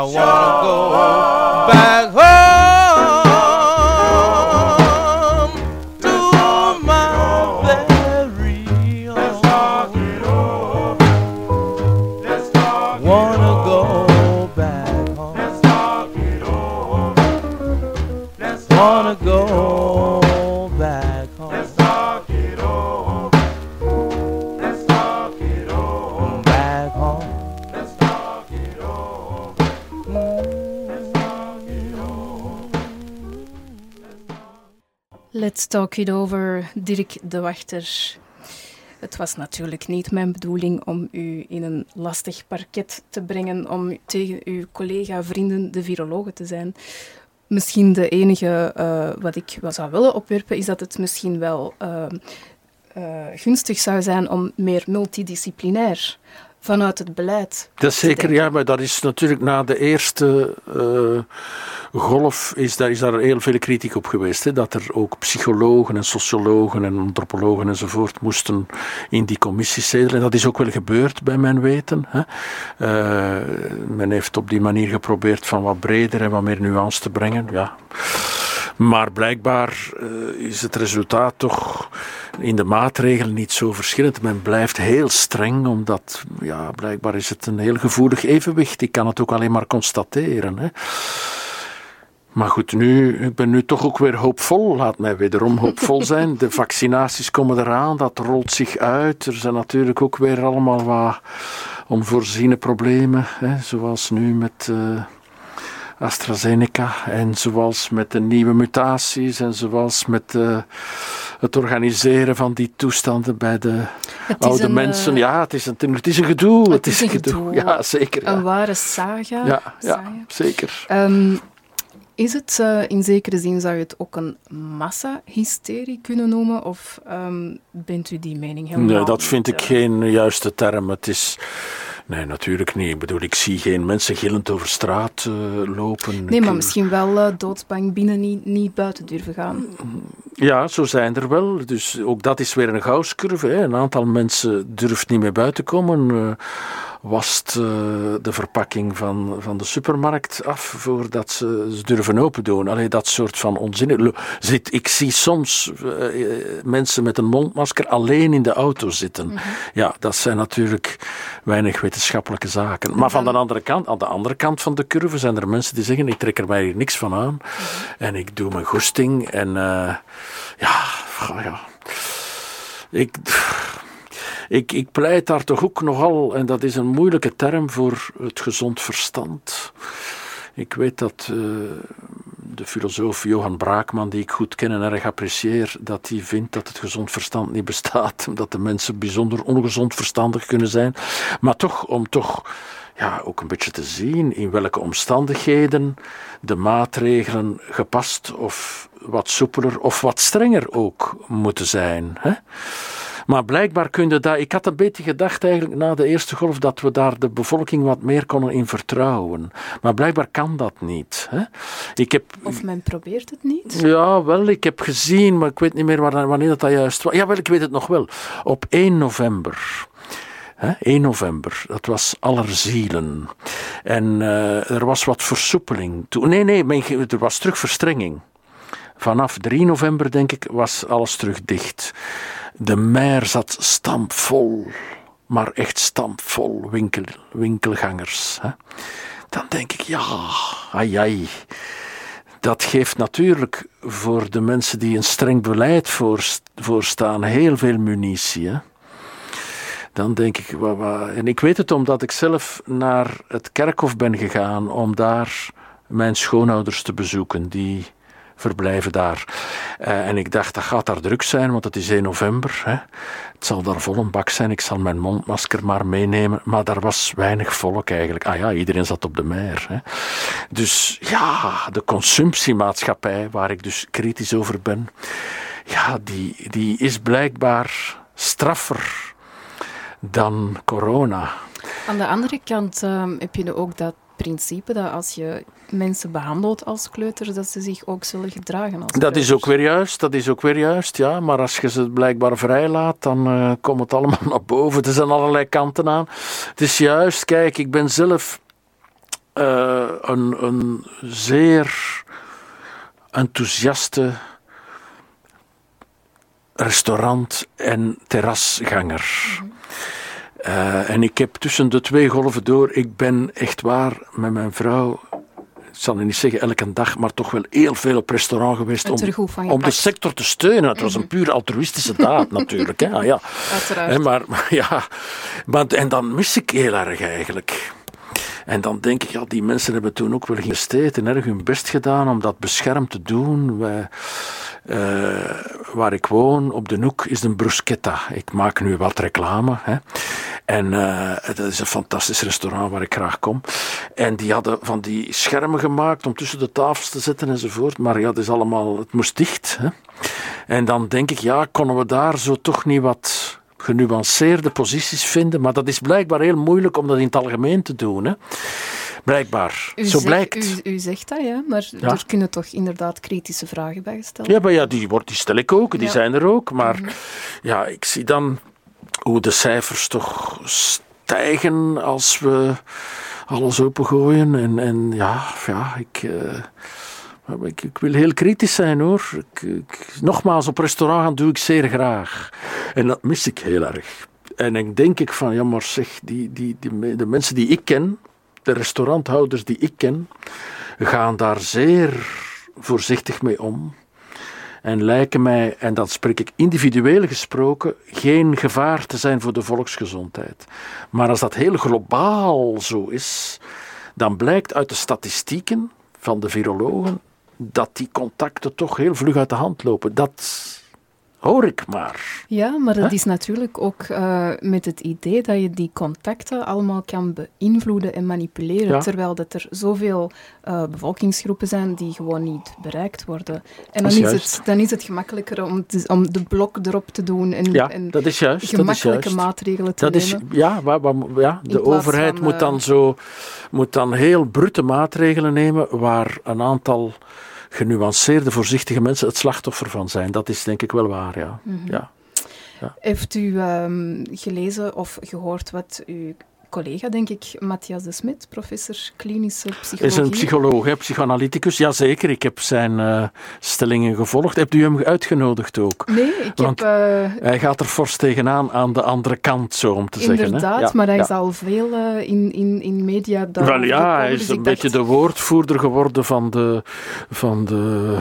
I wanna go Let's talk it over, Dirk de Wachter. Het was natuurlijk niet mijn bedoeling om u in een lastig parket te brengen om tegen uw collega-vrienden, de virologen, te zijn. Misschien de enige eh, wat ik wel zou willen opwerpen, is dat het misschien wel eh, eh, gunstig zou zijn om meer multidisciplinair vanuit het beleid. Dat is zeker, ja, maar dat is natuurlijk na de eerste eh, golf is daar, is daar heel veel kritiek op geweest. Hè, dat er ook psychologen en sociologen en antropologen enzovoort moesten in die commissies zitten. En dat is ook wel gebeurd bij mijn weten. Hè. Eh, men heeft op die manier geprobeerd van wat breder en wat meer nuance te brengen. Ja. Maar blijkbaar eh, is het resultaat toch in de maatregelen niet zo verschillend. Men blijft heel streng, omdat ja, blijkbaar is het een heel gevoelig evenwicht. Ik kan het ook alleen maar constateren. Hè. Maar goed, nu, ik ben nu toch ook weer hoopvol. Laat mij wederom hoopvol zijn. De vaccinaties komen eraan, dat rolt zich uit. Er zijn natuurlijk ook weer allemaal wat onvoorziene problemen. Hè, zoals nu met uh, AstraZeneca en zoals met de nieuwe mutaties en zoals met uh, het organiseren van die toestanden bij de oude een, mensen. Uh, ja, het is een, het is een gedoe. Het, het is een gedoe. gedoe. Ja, zeker. Ja. Een ware saga. Ja, saga. ja zeker. Um, is het uh, in zekere zin, zou je het ook een massahysterie kunnen noemen? Of um, bent u die mening helemaal Nee, dat vind ik geen juiste term. Het is... Nee, natuurlijk niet. Ik bedoel, ik zie geen mensen gillend over straat uh, lopen. Nee, maar misschien wel uh, doodsbang binnen niet, niet buiten durven gaan. Ja, zo zijn er wel. Dus ook dat is weer een gauwscurve. Hè. Een aantal mensen durft niet meer buiten komen. Uh, wast uh, de verpakking van, van de supermarkt af voordat ze, ze durven open doen. Allee, dat soort van onzin. Zit, ik zie soms uh, mensen met een mondmasker alleen in de auto zitten. Mm -hmm. Ja, dat zijn natuurlijk weinig wetenschappelijke zaken. Maar van de andere kant, aan de andere kant van de curve zijn er mensen die zeggen: ik trek er mij hier niks van aan. Mm -hmm. En ik doe mijn goesting. En uh, ja, ja. Ik. Ik, ik, pleit daar toch ook nogal, en dat is een moeilijke term voor het gezond verstand. Ik weet dat uh, de filosoof Johan Braakman, die ik goed ken en erg apprecieer, dat hij vindt dat het gezond verstand niet bestaat, dat de mensen bijzonder ongezond verstandig kunnen zijn. Maar toch, om toch ja, ook een beetje te zien in welke omstandigheden de maatregelen gepast of wat soepeler of wat strenger ook moeten zijn. Hè? Maar blijkbaar kun je daar. Ik had een beetje gedacht eigenlijk na de eerste golf dat we daar de bevolking wat meer konden in vertrouwen. Maar blijkbaar kan dat niet. Hè? Ik heb, of men probeert het niet? Ja, wel. Ik heb gezien, maar ik weet niet meer wanneer dat, dat juist was. Jawel, ik weet het nog wel. Op 1 november. Hè, 1 november, dat was Allerzielen. En uh, er was wat versoepeling. Toen, nee, nee, er was terug verstrenging. Vanaf 3 november, denk ik, was alles terug dicht. De mer zat stampvol, maar echt stampvol winkel, winkelgangers. Hè. Dan denk ik, ja, ai, ai. Dat geeft natuurlijk voor de mensen die een streng beleid voorstaan heel veel munitie. Dan denk ik, en ik weet het omdat ik zelf naar het kerkhof ben gegaan om daar mijn schoonouders te bezoeken. Die verblijven daar. Eh, en ik dacht, dat gaat daar druk zijn, want het is 1 november. Hè. Het zal daar vol een bak zijn. Ik zal mijn mondmasker maar meenemen. Maar daar was weinig volk eigenlijk. Ah ja, iedereen zat op de meer. Hè. Dus ja, de consumptiemaatschappij, waar ik dus kritisch over ben, ja, die, die is blijkbaar straffer dan corona. Aan de andere kant ehm, heb je ook dat principe dat als je mensen behandelt als kleuters, dat ze zich ook zullen gedragen als Dat is ook weer juist, dat is ook weer juist, ja. Maar als je ze blijkbaar vrijlaat, dan eh, komt het allemaal naar boven. Er zijn allerlei kanten aan. Het is juist, kijk, ik ben zelf eh, een, een zeer enthousiaste restaurant- en terrasganger. Eh, en ik heb tussen de twee golven door, ik ben echt waar met mijn vrouw, ik zal niet zeggen elke dag, maar toch wel heel veel op restaurant geweest om, om de sector te steunen. Het was een puur altruïstische daad natuurlijk. Hè. Ah, ja. Uiteraard. Maar, maar ja, maar, en dan mis ik heel erg eigenlijk. En dan denk ik, ja, die mensen hebben toen ook wel geïnvesteerd en erg hun best gedaan om dat beschermd te doen. Eh, waar ik woon, op de Noek, is een bruschetta. Ik maak nu wat reclame. Hè. En eh, dat is een fantastisch restaurant waar ik graag kom. En die hadden van die schermen gemaakt om tussen de tafels te zetten enzovoort. Maar ja, het, is allemaal, het moest dicht. Hè. En dan denk ik, ja, konden we daar zo toch niet wat genuanceerde posities vinden. Maar dat is blijkbaar heel moeilijk om dat in het algemeen te doen. Hè. Blijkbaar. U zo zegt- blijkt. U, u zegt dat, ja, maar Ja. er kunnen toch inderdaad kritische vragen bij gesteld Ja, maar ja, die, wordt, die stel ik ook, die Ja. zijn er ook. Maar ja, ik zie dan hoe de cijfers toch stijgen als we alles opengooien. En, en ja, ja ik, eh, ik, ik wil heel kritisch zijn hoor. Nogmaals, op restaurant gaan doe ik zeer graag. En dat mis ik heel erg. En dan denk ik van, ja maar zeg, die, die, die, de mensen die ik ken, de restauranthouders die ik ken, gaan daar zeer voorzichtig mee om. En lijken mij, en dat spreek ik individueel gesproken, geen gevaar te zijn voor de volksgezondheid. Maar als dat heel globaal zo is, dan blijkt uit de statistieken van de virologen dat die contacten toch heel vlug uit de hand lopen. Dat hoor ik maar. Ja, maar dat is natuurlijk ook eh, met het idee dat je die contacten allemaal kan beïnvloeden en manipuleren, Ja. terwijl dat er zoveel eh, bevolkingsgroepen zijn die gewoon niet bereikt worden. En dan is is, het, dan is het gemakkelijker om, te- om de blok erop te doen en, Ja, en dat is juist. Dat is gemakkelijke juist. maatregelen te Dat is, nemen. ja, waar, waar- ja, In de overheid van, moet eh, dan zo moet dan heel brute maatregelen nemen waar een aantal genuanceerde, voorzichtige mensen het slachtoffer van zijn. Dat is denk ik wel waar, ja. Mhm. ja. Heeft u ehm, gelezen of gehoord wat uw collega, denk ik, Matthias de Smit, professor klinische psychologie... Is een psycholoog, hè, psychoanalyticus. Jazeker, ik heb zijn eh, stellingen gevolgd. Hebt u hem uitgenodigd ook? Nee, ik Want heb... eh, Hij gaat er fors tegenaan aan de andere kant, zo om te zeggen. Hè? Inderdaad, Ja, maar hij ja. is al veel eh, in, in, in media Wel ja, hij is een dacht- beetje de woordvoerder geworden van de, van de,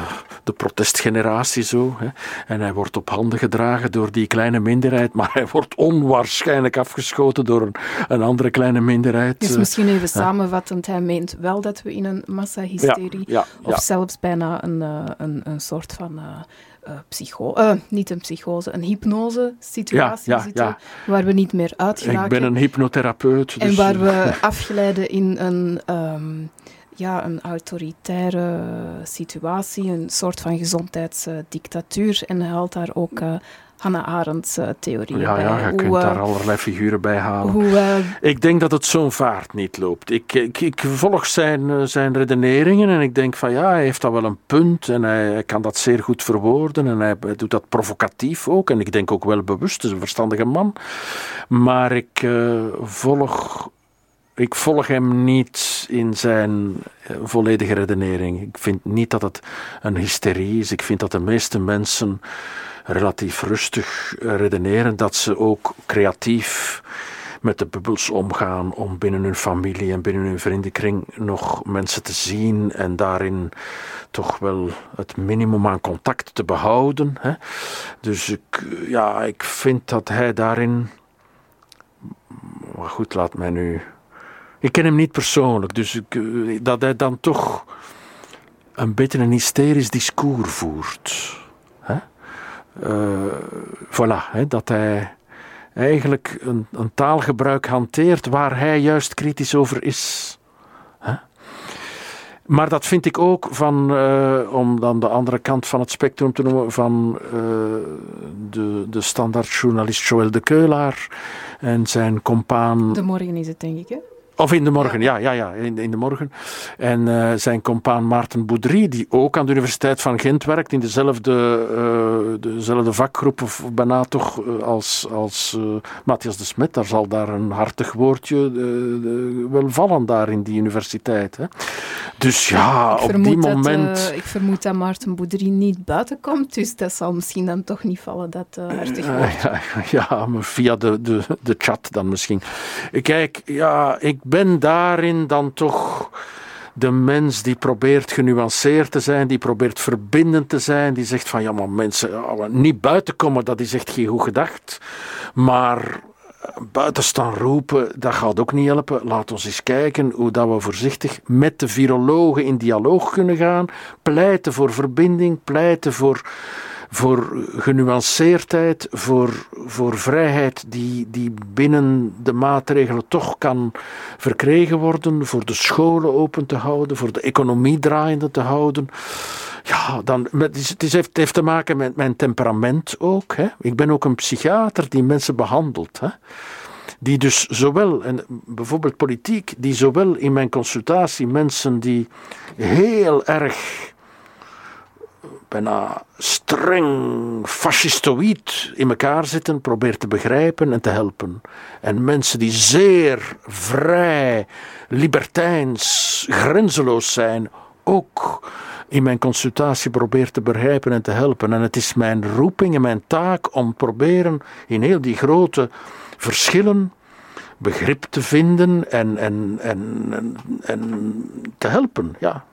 de protestgeneratie zo. Hè. En hij wordt op handen gedragen door die kleine minderheid, maar hij wordt onwaarschijnlijk afgeschoten door een, een andere kleine minderheid. Dus eh. misschien even samenvattend, hij meent wel dat we in een massahysterie ja, of zelfs bijna een, eh, een, een soort van eh, psycho... niet een psychose, een hypnose-situatie Ja, ja, zitten, ja. waar we niet meer uit Ik ben een hypnotherapeut. En dus, waar eh, we afgeleiden in een, ehm, ja, een autoritaire situatie, een soort van gezondheidsdictatuur. En hij haalt daar ook eh, Hannah Arendt's eh, theorieën ja, bij. ja, je hoe, kunt eh, daar allerlei figuren bij halen. hoe, Ik denk dat het zo'n vaart niet loopt. Ik, ik, ik volg zijn, zijn redeneringen en ik denk van ja, hij heeft dat wel een punt en hij, hij kan dat zeer goed verwoorden en hij, hij doet dat provocatief ook en ik denk ook wel bewust, hij is een verstandige man. Maar ik volg... Ik volg hem niet in zijn eh, volledige redenering. Ik vind niet dat het een hysterie is. Ik vind dat de meeste mensen relatief rustig redeneren, dat ze ook creatief met de bubbels omgaan om binnen hun familie en binnen hun vriendenkring nog mensen te zien en daarin toch wel het minimum aan contact te behouden. Hè. Dus ik, ja, ik vind dat hij daarin maar goed, laat mij nu. Ik ken hem niet persoonlijk, dus ik, eh, dat hij dan toch een beetje een hysterisch discours voert. Hè? Eh, voilà, hè, dat hij eigenlijk een, een taalgebruik hanteert waar hij juist kritisch over is. Hè? Maar dat vind ik ook van, eh, om dan de andere kant van het spectrum te noemen, van de, de standaardjournalist Joël de Keulaar en zijn compaan. De morgen is het, denk ik, hè? Of in de morgen, ja, ja, ja, in, in de morgen. En uh, zijn compaan Maarten Boudry, die ook aan de Universiteit van Gent werkt, in dezelfde, uh, dezelfde vakgroep, of bijna toch uh, als, als Matthias de Smet. Daar zal daar een hartig woordje wel vallen, daar in die universiteit. Hè. Dus ja, ik op die moment. Ik vermoed dat Maarten Boudry niet buiten komt, dus dat zal misschien dan toch niet vallen, dat hartig woord. ja, ja, maar via de, de, de chat dan misschien. Kijk, ja, ik ben daarin dan toch de mens die probeert genuanceerd te zijn, die probeert verbindend te zijn, die zegt van ja, maar mensen, niet buiten komen, dat is echt geen goed gedacht. Maar buiten staan roepen, dat gaat ook niet helpen. Laat ons eens kijken hoe dat we voorzichtig met de virologen in dialoog kunnen gaan, pleiten voor verbinding, pleiten voor voor genuanceerdheid, voor, voor vrijheid die, die binnen de maatregelen toch kan verkregen worden, voor de scholen open te houden, voor de economie draaiende te houden. Ja, dan, het, is, het, heeft, te maken met mijn temperament ook. Hè. Ik ben ook een psychiater die mensen behandelt. Hè die dus zowel, en bijvoorbeeld politiek, die zowel in mijn consultatie mensen die heel erg bijna streng fascistoïd in elkaar zitten, probeert te begrijpen en te helpen. En mensen die zeer vrij, libertijns, grenzeloos zijn, ook in mijn consultatie probeert te begrijpen en te helpen. En het is mijn roeping en mijn taak om proberen in heel die grote verschillen begrip te vinden en, en, en, en, en te helpen. Ja.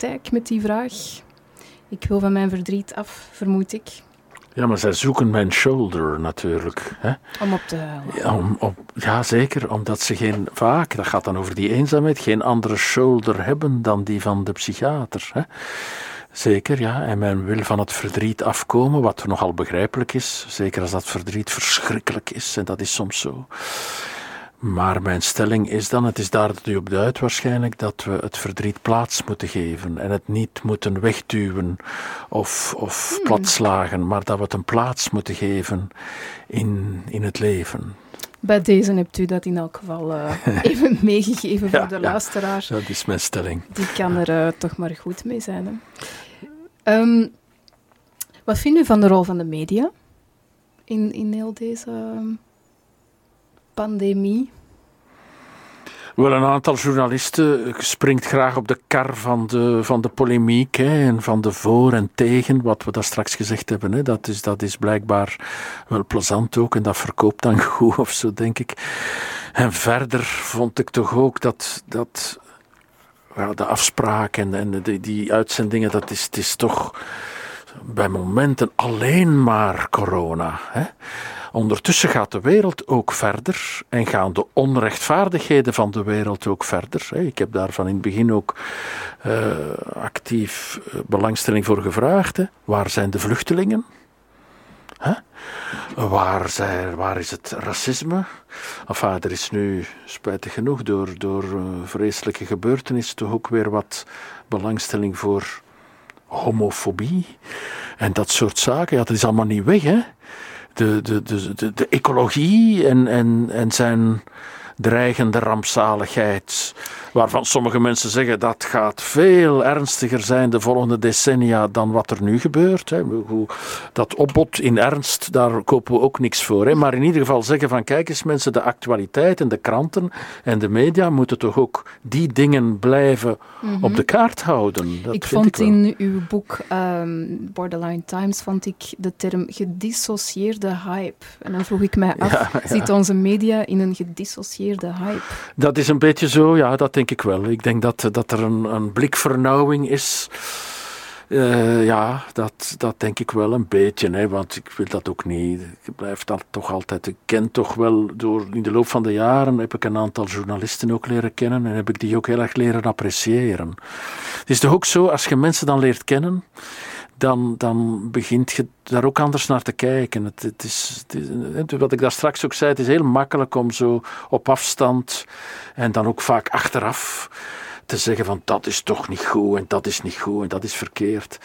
Praktijk met die vraag. Ik wil van mijn verdriet af, vermoed ik. Ja, maar zij zoeken mijn shoulder natuurlijk. Hè? Om op te huilen. Ja, om, om, ja, zeker, omdat ze geen, vaak, dat gaat dan over die eenzaamheid, geen andere shoulder hebben dan die van de psychiater. Hè? Zeker, ja. En men wil van het verdriet afkomen, wat nogal begrijpelijk is. Zeker als dat verdriet verschrikkelijk is, en dat is soms zo. Maar mijn stelling is dan, het is daar dat u op duidt waarschijnlijk, dat we het verdriet plaats moeten geven en het niet moeten wegduwen of, of platslagen, maar dat we het een plaats moeten geven in, in het leven. Bij deze hebt u dat in elk geval eh, even meegegeven Ja, voor de ja. luisteraar. Dat is mijn stelling. Die kan er eh, toch maar goed mee zijn. Hè. Ehm, wat vindt u van de rol van de media in, in heel deze ehm, pandemie? Wel, een aantal journalisten springt graag op de kar van de, van de polemiek hè, en van de voor en tegen, wat we daar straks gezegd hebben. Hè. Dat, is, dat is blijkbaar wel plezant ook en dat verkoopt dan goed of zo, denk ik. En verder vond ik toch ook dat, dat ja, de afspraak en, en die, die uitzendingen, dat is, het is toch bij momenten alleen maar corona. Hè. Ondertussen gaat de wereld ook verder en gaan de onrechtvaardigheden van de wereld ook verder. Ik heb daar van in het begin ook eh, actief eh, belangstelling voor gevraagd. hè. Waar zijn de vluchtelingen? Waar, zijn, waar is het racisme? Enfin, er is nu, spijtig genoeg, door, door vreselijke gebeurtenissen toch ook weer wat belangstelling voor homofobie en dat soort zaken. Ja, dat is allemaal niet weg, hè? De, de, de, de, ecologie en, en, en zijn dreigende rampzaligheid, waarvan sommige mensen zeggen dat gaat veel ernstiger zijn de volgende decennia dan wat er nu gebeurt. Hè. Dat opbod in ernst, daar kopen we ook niks voor. Hè. Maar in ieder geval zeggen van kijk eens mensen, de actualiteit en de kranten en de media moeten toch ook die dingen blijven op de kaart houden. Dat ik vond ik in uw boek ehm, Borderline Times vond ik de term gedissocieerde hype. En dan vroeg ik mij af, Ja, ja. zit onze media in een gedissocieerde hype? Dat is een beetje zo, ja, dat denk ik wel. Ik denk dat, dat er een, een blikvernauwing is. Eh, ja, dat, dat denk ik wel een beetje, hè, want ik wil dat ook niet. Ik blijf dat toch altijd. Ik ken toch wel, door, in de loop van de jaren heb ik een aantal journalisten ook leren kennen en heb ik die ook heel erg leren appreciëren. Het is toch ook zo, als je mensen dan leert kennen, dan, dan begint je daar ook anders naar te kijken. Het, het is, het is- wat ik daar straks ook zei, het is heel makkelijk om zo op afstand en dan ook vaak achteraf te zeggen van dat is toch niet goed en dat is niet goed en dat is verkeerd.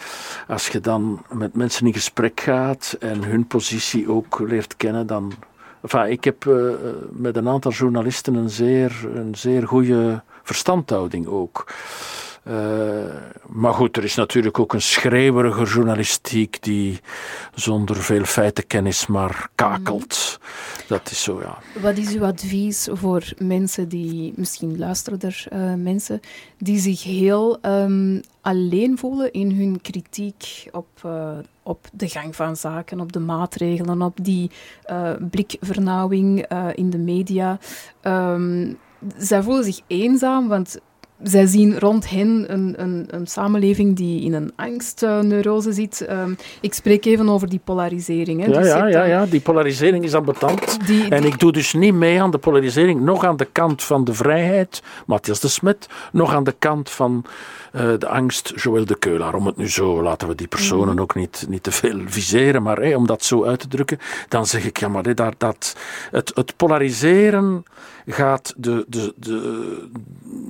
Als je dan met mensen in gesprek gaat en hun positie ook leert kennen, dan... Ik heb eh, met een aantal journalisten een zeer, een zeer goede verstandhouding ook. Eh, maar goed, er is natuurlijk ook een schreeuwerige journalistiek die zonder veel feitenkennis maar kakelt. Dat is zo, ja. Wat is uw advies voor mensen die, misschien luisteren er eh, mensen, die zich heel ehm, alleen voelen in hun kritiek op, eh, op de gang van zaken, op de maatregelen, op die blikvernauwing in de media? Ehm, zij voelen zich eenzaam, want zij zien rond hen een, een, een samenleving die in een angstneurose zit. Ehm, ik spreek even over die polarisering. Hè. Ja, Dus ja, ja, ja, die polarisering is ambetant. Die, En ik doe dus niet mee aan de polarisering, nog aan de kant van de vrijheid, Matthias de Smet, nog aan de kant van de angst, Joël de Keulaar. Om het nu zo, laten we die personen ook niet, niet te veel viseren, maar om dat zo uit te drukken, dan zeg ik, ja, maar daar, dat, het, het polariseren gaat de, de, de,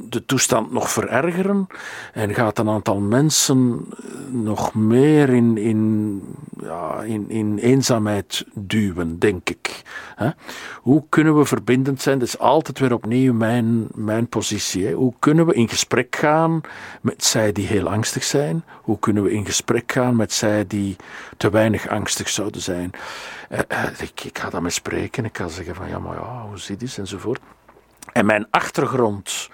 de toestand nog verergeren en gaat een aantal mensen nog meer in, in, ja, in, in eenzaamheid duwen, denk ik. Hè? Hoe kunnen we verbindend zijn? Dat is altijd weer opnieuw mijn, mijn positie. Hoe kunnen we in gesprek gaan met zij die heel angstig zijn? Hoe kunnen we in gesprek gaan met zij die te weinig angstig zouden zijn? Eh, eh, ik, ik ga daarmee spreken. Ik ga zeggen van ja, maar ja, hoe zit het? Enzovoort. En mijn achtergrond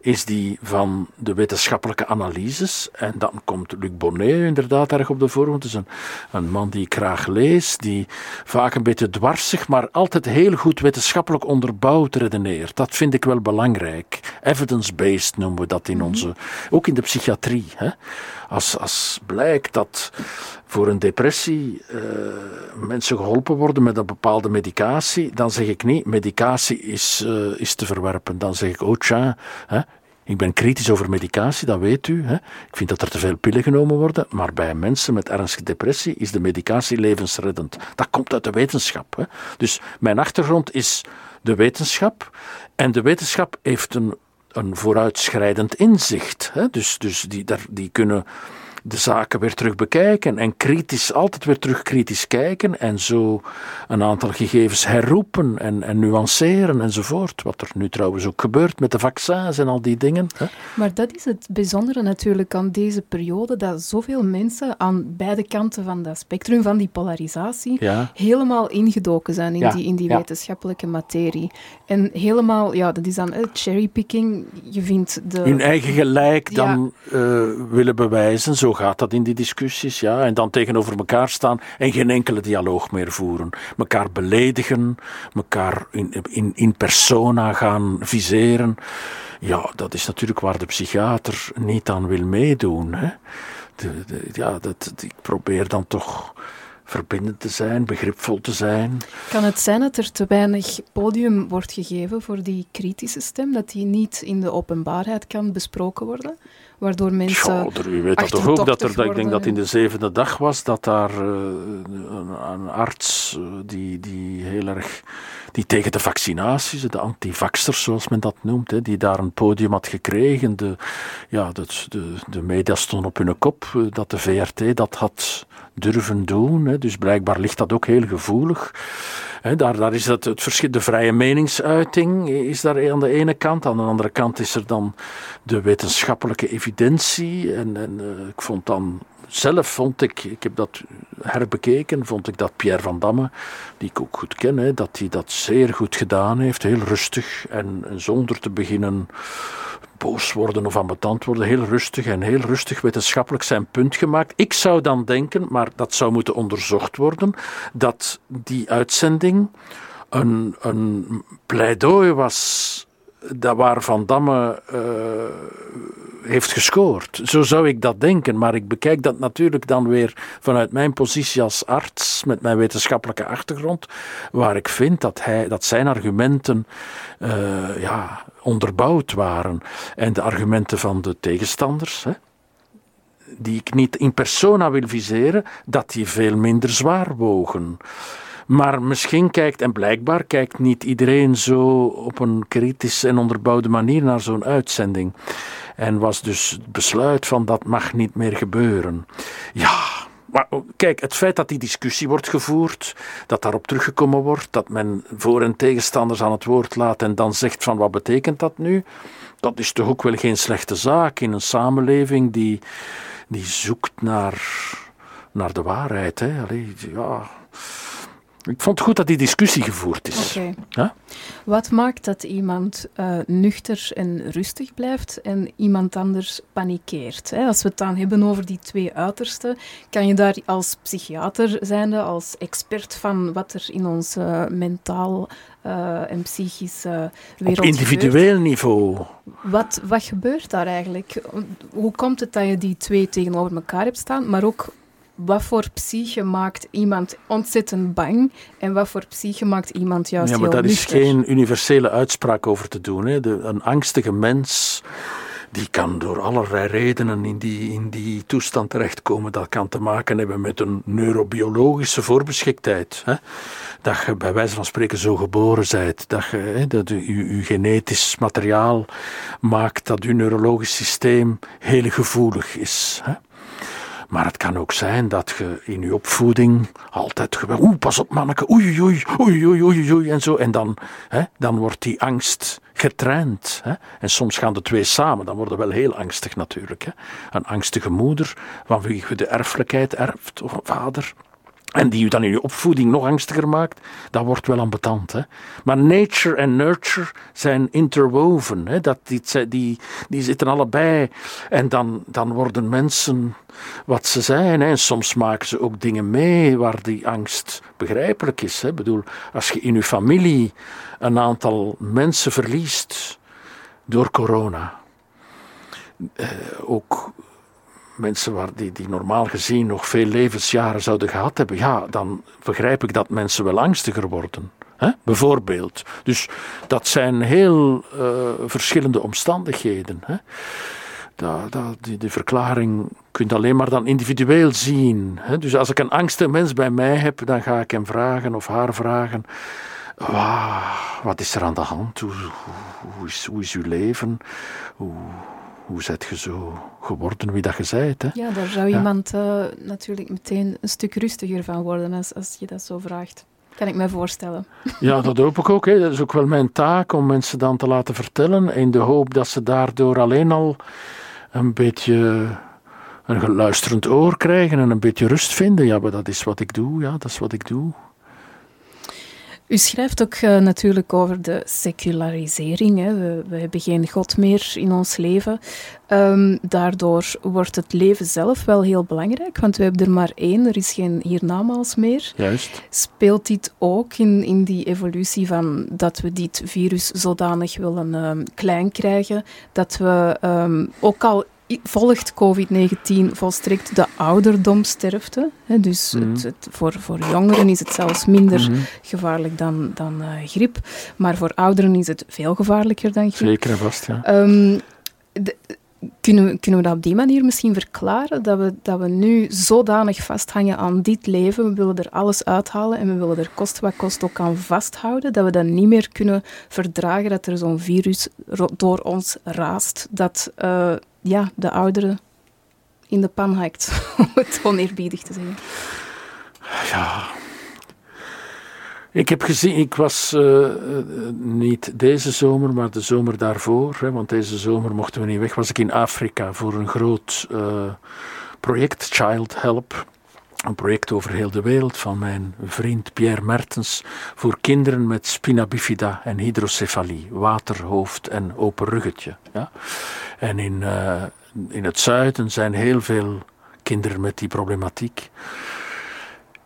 is die van de wetenschappelijke analyses. En dan komt Luc Bonnet inderdaad erg op de voorgrond. Het is een, een man die ik graag lees, die vaak een beetje dwarsig, maar altijd heel goed wetenschappelijk onderbouwd redeneert. Dat vind ik wel belangrijk. Evidence-based noemen we dat in onze, ook in de psychiatrie. Hè. Als, als blijkt dat voor een depressie uh, mensen geholpen worden met een bepaalde medicatie, dan zeg ik niet, medicatie is, uh, is te verwerpen. Dan zeg ik, oh tja, hè, ik ben kritisch over medicatie, dat weet u. Hè. Ik vind dat er te veel pillen genomen worden, maar bij mensen met ernstige depressie is de medicatie levensreddend. Dat komt uit de wetenschap. Hè. Dus mijn achtergrond is de wetenschap en de wetenschap heeft een, een vooruitschrijdend inzicht. Hè. Dus, dus die, daar, die kunnen de zaken weer terug bekijken en kritisch, altijd weer terug kritisch kijken en zo een aantal gegevens herroepen en, en nuanceren enzovoort. Wat er nu trouwens ook gebeurt met de vaccins en al die dingen. Hè. Maar dat is het bijzondere natuurlijk aan deze periode, dat zoveel mensen aan beide kanten van dat spectrum, van die polarisatie, Ja. helemaal ingedoken zijn in Ja, die, in die ja. wetenschappelijke materie. En helemaal, ja, dat is dan eh, cherrypicking. Je vindt de... Hun eigen gelijk dan eh, willen bewijzen, zo gaat dat in die discussies, ja. En dan tegenover elkaar staan en geen enkele dialoog meer voeren. Mekaar beledigen, mekaar in, in, in persona gaan viseren. Ja, dat is natuurlijk waar de psychiater niet aan wil meedoen. Hè. Ja, dat, ik probeer dan toch verbindend te zijn, begripvol te zijn. Kan het zijn dat er te weinig podium wordt gegeven voor die kritische stem, dat die niet in de openbaarheid kan besproken worden? Waardoor mensen... Ja, u weet dat toch ook, dat er, ik denk dat in de zevende dag was, dat daar eh, een, een arts eh, die, die heel erg, die tegen de vaccinaties, de antivaxers zoals men dat noemt, hè, die daar een podium had gekregen. De, ja, de, de, de media stonden op hun kop, eh, dat de VRT dat had durven doen. Hè, dus blijkbaar ligt dat ook heel gevoelig. Daar, daar is het, het verschil, de vrije meningsuiting is daar aan de ene kant. Aan de andere kant is er dan de wetenschappelijke evidentie. En, en eh, ik vond dan zelf, vond ik, ik heb dat herbekeken, vond ik dat Pierre van Damme, die ik ook goed ken, hè, dat hij dat zeer goed gedaan heeft. Heel rustig en, zonder te beginnen boos worden of ambetant worden. Heel rustig en heel rustig wetenschappelijk zijn punt gemaakt. Ik zou dan denken, maar dat zou moeten onderzocht worden, dat die uitzending een, een pleidooi was dat waar Van Damme eh, heeft gescoord. Zo zou ik dat denken, maar ik bekijk dat natuurlijk dan weer vanuit mijn positie als arts, met mijn wetenschappelijke achtergrond, waar ik vind dat, hij, dat zijn argumenten eh, ja, onderbouwd waren. En de argumenten van de tegenstanders, hè, die ik niet in persona wil viseren, dat die veel minder zwaar wogen. Maar misschien kijkt, en blijkbaar kijkt niet iedereen zo op een kritische en onderbouwde manier naar zo'n uitzending. En was dus het besluit van dat mag niet meer gebeuren. Ja, maar kijk, het feit dat die discussie wordt gevoerd, dat daarop teruggekomen wordt, dat men voor- en tegenstanders aan het woord laat en dan zegt van wat betekent dat nu, dat is toch ook wel geen slechte zaak in een samenleving die, die zoekt naar, naar de waarheid. Hè? Allee, ja. Ik vond het goed dat die discussie gevoerd is. Oké. Ja? Wat maakt dat iemand eh, nuchter en rustig blijft en iemand anders panikeert? Hè? Als we het dan hebben over die twee uitersten, kan je daar als psychiater zijnde, als expert van wat er in ons mentaal eh, en psychisch wereld Op individueel niveau. wat, wat gebeurt daar eigenlijk? Hoe komt het dat je die twee tegenover elkaar hebt staan, maar ook wat voor psyche maakt iemand ontzettend bang en wat voor psyche maakt iemand juist Ja, maar heel daar is geen universele uitspraak over te doen. Hè. De, een angstige mens die kan door allerlei redenen in die, in die toestand terechtkomen. Dat kan te maken hebben met een neurobiologische voorbeschiktheid. Hè. Dat je bij wijze van spreken zo geboren bent. Dat je, hè, dat je, je, je genetisch materiaal maakt dat je neurologisch systeem heel gevoelig is. Hè. Maar het kan ook zijn dat je in je opvoeding altijd oeh, pas op manneke, oei, oei, oei, oei, oei, en zo. En dan, hè, dan wordt die angst getraind. Hè. En soms gaan de twee samen, dan worden wel heel angstig natuurlijk. Hè. Een angstige moeder, van wie je de erfelijkheid erft, of een vader, en die u dan in uw opvoeding nog angstiger maakt, dat wordt wel ambetant. Hè? Maar nature en nurture zijn interwoven. Hè? Dat, die, die, die zitten allebei. En dan, dan worden mensen wat ze zijn. Hè? En soms maken ze ook dingen mee waar die angst begrijpelijk is. Hè? Ik bedoel, als je in je familie een aantal mensen verliest door corona. Eh, ook mensen waar die, die normaal gezien nog veel levensjaren zouden gehad hebben, ja, dan begrijp ik dat mensen wel angstiger worden. Hè? Bijvoorbeeld. Dus dat zijn heel uh, verschillende omstandigheden. Hè? Dat, dat, die, die verklaring kun je alleen maar dan individueel zien. Hè? Dus als ik een angstig mens bij mij heb, dan ga ik hem vragen of haar vragen. Wow, wat is er aan de hand? Hoe, hoe, hoe, is, hoe is uw leven? Hoe, hoe zet je zo geworden wie dat je zijt? Hè? Ja, daar zou iemand uh, natuurlijk meteen een stuk rustiger van worden als, als je dat zo vraagt. Kan ik me voorstellen. Ja, dat hoop ik ook. Hè. Dat is ook wel mijn taak om mensen dan te laten vertellen. In de hoop dat ze daardoor alleen al een beetje een geluisterend oor krijgen en een beetje rust vinden. Ja, maar dat is wat ik doe. Ja, dat is wat ik doe. U schrijft ook uh, natuurlijk over de secularisering. Hè. We, we, hebben geen God meer in ons leven. Um, daardoor wordt het leven zelf wel heel belangrijk, want we hebben er maar één, er is geen hiernamaals meer. Juist. Speelt dit ook in, in die evolutie van dat we dit virus zodanig willen um, klein krijgen, dat we um, ook al volgt COVID-19 volstrekt de ouderdomsterfte. Hè, dus het, Mhm. het, voor, voor jongeren is het zelfs minder Mhm. gevaarlijk dan, dan uh, griep. Maar voor ouderen is het veel gevaarlijker dan griep. Zeker en vast, ja. Um, de, kunnen, we, kunnen we dat op die manier misschien verklaren? Dat we, dat we nu zodanig vasthangen aan dit leven, we willen er alles uithalen en we willen er kost wat kost ook aan vasthouden, dat we dat niet meer kunnen verdragen dat er zo'n virus door ons raast, dat uh, ja, de ouderen in de pan hakt, om het oneerbiedig te zeggen. Ja. Ik heb gezien, ik was uh, niet deze zomer, maar de zomer daarvoor, hè, want deze zomer mochten we niet weg, was ik in Afrika voor een groot uh, project, Child Help. Een project over heel de wereld van mijn vriend Pierre Mertens voor kinderen met spina bifida en hydrocefalie, waterhoofd en open ruggetje. Ja? En in, uh, in het zuiden zijn heel veel kinderen met die problematiek.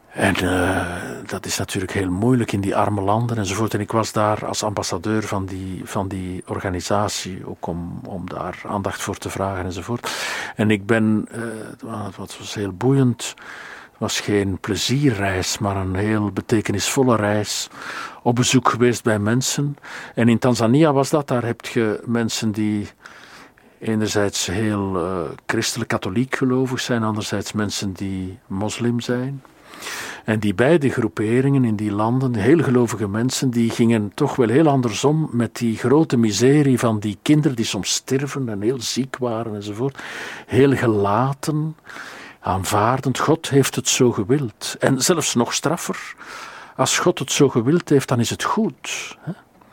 En uh, dat is natuurlijk heel moeilijk in die arme landen enzovoort. En ik was daar als ambassadeur van die, van die organisatie, ook om, om daar aandacht voor te vragen enzovoort. En ik ben, uh, het was heel boeiend, was geen plezierreis, maar een heel betekenisvolle reis. Op bezoek geweest bij mensen. En in Tanzania was dat, daar heb je mensen die enerzijds heel uh, christelijk-katholiek gelovig zijn, anderzijds mensen die moslim zijn. En die beide groeperingen in die landen, heel gelovige mensen, die gingen toch wel heel andersom met die grote miserie van die kinderen die soms sterven en heel ziek waren enzovoort. Heel gelaten, aanvaardend. God heeft het zo gewild. En zelfs nog straffer, als God het zo gewild heeft, dan is het goed.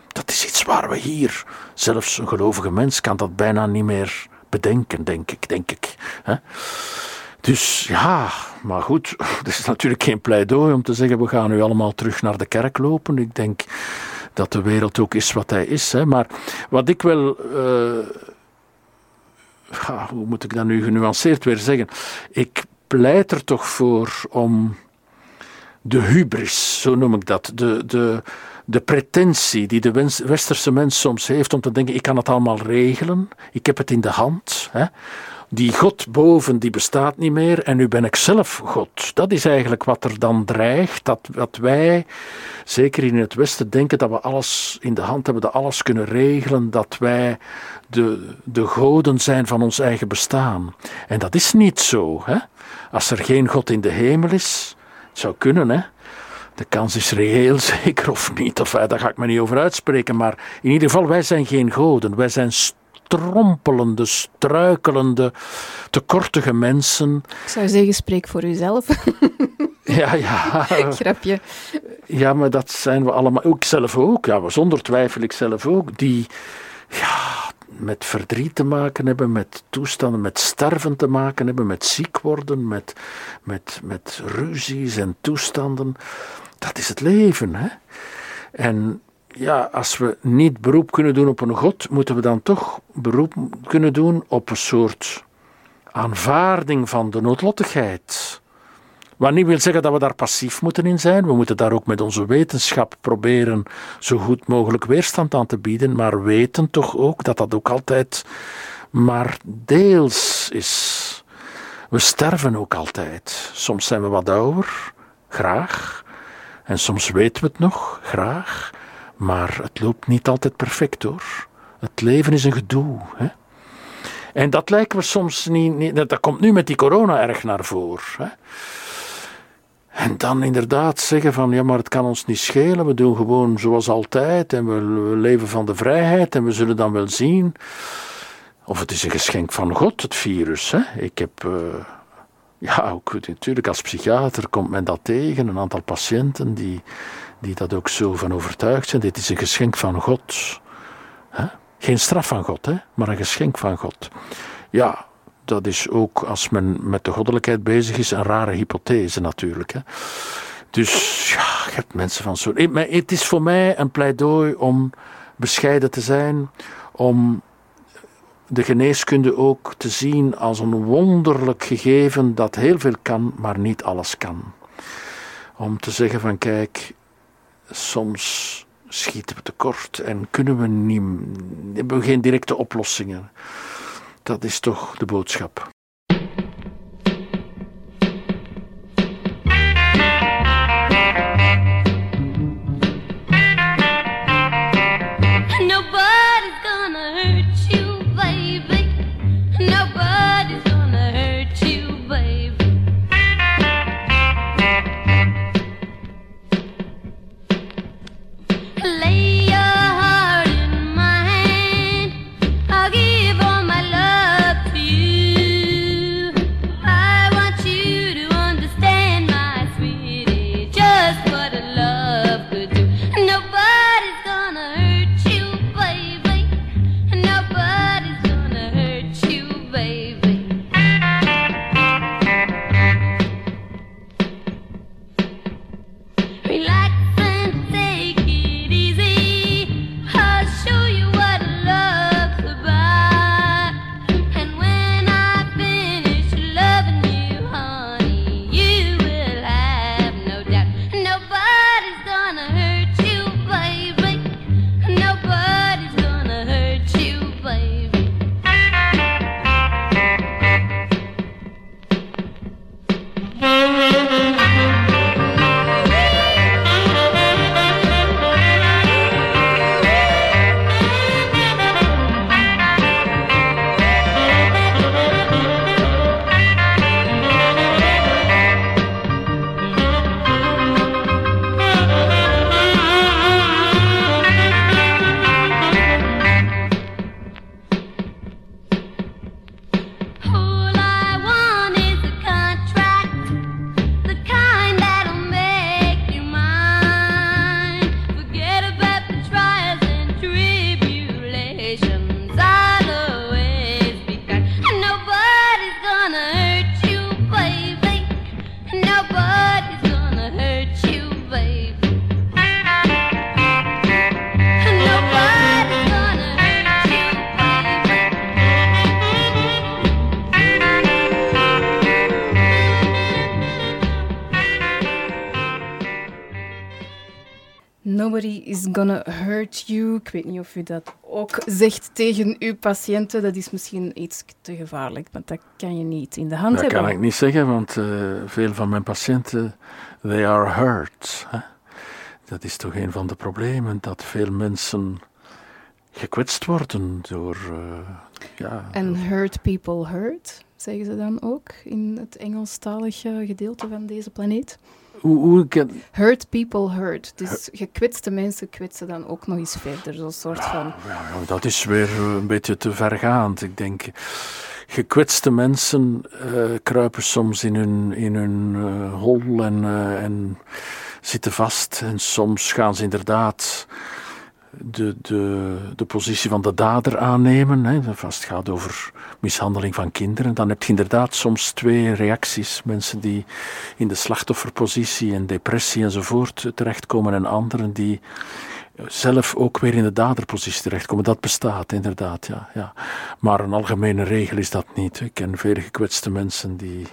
Dat is iets waar we hier, zelfs een gelovige mens kan dat bijna niet meer bedenken, denk ik, denk ik. Dus ja, maar goed, het is natuurlijk geen pleidooi om te zeggen we gaan nu allemaal terug naar de kerk lopen. Ik denk dat de wereld ook is wat hij is. Hè. Maar wat ik wel, uh, hoe moet ik dat nu genuanceerd weer zeggen? Ik pleit er toch voor om de hubris, zo noem ik dat, de, de, de pretentie die de westerse mens soms heeft om te denken ik kan het allemaal regelen, ik heb het in de hand. Hè die God boven, die bestaat niet meer en nu ben ik zelf God. Dat is eigenlijk wat er dan dreigt, dat, dat wij, zeker in het Westen, denken dat we alles in de hand hebben, dat alles kunnen regelen, dat wij de, de goden zijn van ons eigen bestaan. En dat is niet zo. Hè? Als er geen God in de hemel is, het zou kunnen, hè. De kans is reëel, zeker of niet, of daar ga ik me niet over uitspreken, maar in ieder geval, wij zijn geen goden, wij zijn strompelende, struikelende, tekortige mensen. Ik zou zeggen, spreek voor uzelf. ja, ja. Grapje. Ja, maar dat zijn we allemaal, ook zelf ook, ja, zonder twijfel ik zelf ook, die, ja, met verdriet te maken hebben, met toestanden, met sterven te maken hebben, met ziek worden, met, met, met ruzies en toestanden. Dat is het leven. Hè? En ja, als we niet beroep kunnen doen op een God, moeten we dan toch beroep kunnen doen op een soort aanvaarding van de noodlottigheid. Wat niet wil zeggen dat we daar passief moeten in zijn. We moeten daar ook met onze wetenschap proberen zo goed mogelijk weerstand aan te bieden, maar weten toch ook dat dat ook altijd maar deels is. We sterven ook altijd. Soms zijn we wat ouder, graag. En soms weten we het nog, graag. Maar het loopt niet altijd perfect hoor. Het leven is een gedoe. Hè? En dat lijken we soms niet, niet. Dat komt nu met die corona erg naar voren. En dan inderdaad zeggen van ja, maar het kan ons niet schelen. We doen gewoon zoals altijd en we, leven van de vrijheid en we zullen dan wel zien. Of het is een geschenk van God, het virus. Hè? Ik heb. Uh, ja, ook natuurlijk als psychiater komt men dat tegen. Een aantal patiënten die, die dat ook zo van overtuigd zijn. Dit is een geschenk van God. Geen straf van God, hè? maar een geschenk van God. Ja, dat is ook als men met de goddelijkheid bezig is een rare hypothese natuurlijk. Dus ja, je hebt mensen van zo. Het is voor mij een pleidooi om bescheiden te zijn, om de geneeskunde ook te zien als een wonderlijk gegeven dat heel veel kan, maar niet alles kan. Om te zeggen van kijk, soms schieten we tekort en kunnen we niet, hebben we geen directe oplossingen. Dat is toch de boodschap. Gonna hurt you. Ik weet niet of u dat ook zegt tegen uw patiënten. Dat is misschien iets te gevaarlijk, want dat kan je niet in de hand dat hebben. Dat kan ik niet zeggen, want uh, veel van mijn patiënten, they are hurt. Hè? Dat is toch een van de problemen, dat veel mensen gekwetst worden door... Uh, ja, En hurt people hurt, zeggen ze dan ook in het Engelstalige gedeelte van deze planeet? Hoe, Hurt people hurt. Dus gekwetste mensen kwetsen dan ook nog eens verder. Zo'n soort van... Ja, ja, dat is weer een beetje te vergaand. Ik denk, gekwetste mensen uh, kruipen soms in hun, in hun uh, hol en, uh, en zitten vast. En soms gaan ze inderdaad de, de, de positie van de dader aannemen. Hè. Als het gaat over mishandeling van kinderen, dan heb je inderdaad soms twee reacties. Mensen die in de slachtofferpositie en depressie enzovoort terechtkomen, en anderen die zelf ook weer in de daderpositie terechtkomen. Dat bestaat inderdaad, ja, ja. Maar een algemene regel is dat niet. Ik ken vele gekwetste mensen die,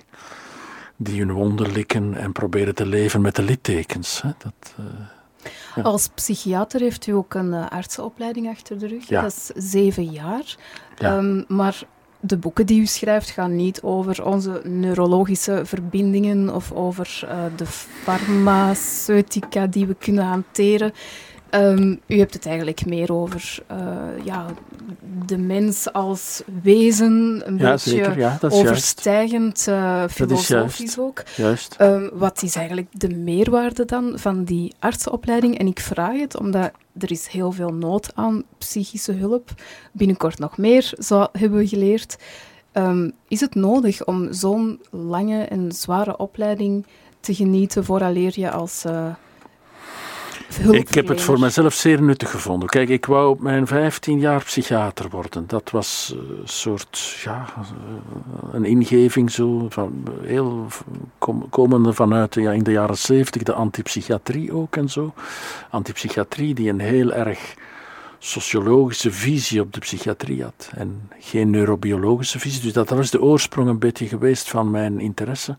die hun wonden likken en proberen te leven met de littekens. Hè. Dat, uh, ja. Als psychiater heeft u ook een uh, artsenopleiding achter de rug. Ja. Dat is zeven jaar. Ja. Um, maar de boeken die u schrijft gaan niet over onze neurologische verbindingen of over uh, de farmaceutica die we kunnen hanteren. Um, u hebt het eigenlijk meer over uh, ja, de mens als wezen, een ja, beetje zeker, ja, dat is overstijgend uh, filosofisch juist. ook. Juist. Um, wat is eigenlijk de meerwaarde dan van die artsenopleiding? En ik vraag het omdat er is heel veel nood aan psychische hulp. Binnenkort nog meer, zo hebben we geleerd. Um, is het nodig om zo'n lange en zware opleiding te genieten vooraleer je als... Uh, ik heb het voor mezelf zeer nuttig gevonden. Kijk, ik wou op mijn 15 jaar psychiater worden. Dat was een soort, ja, een ingeving zo, van, heel kom, komende vanuit ja, in de jaren 70, de antipsychiatrie ook en zo. Antipsychiatrie die een heel erg sociologische visie op de psychiatrie had en geen neurobiologische visie. Dus dat was de oorsprong een beetje geweest van mijn interesse.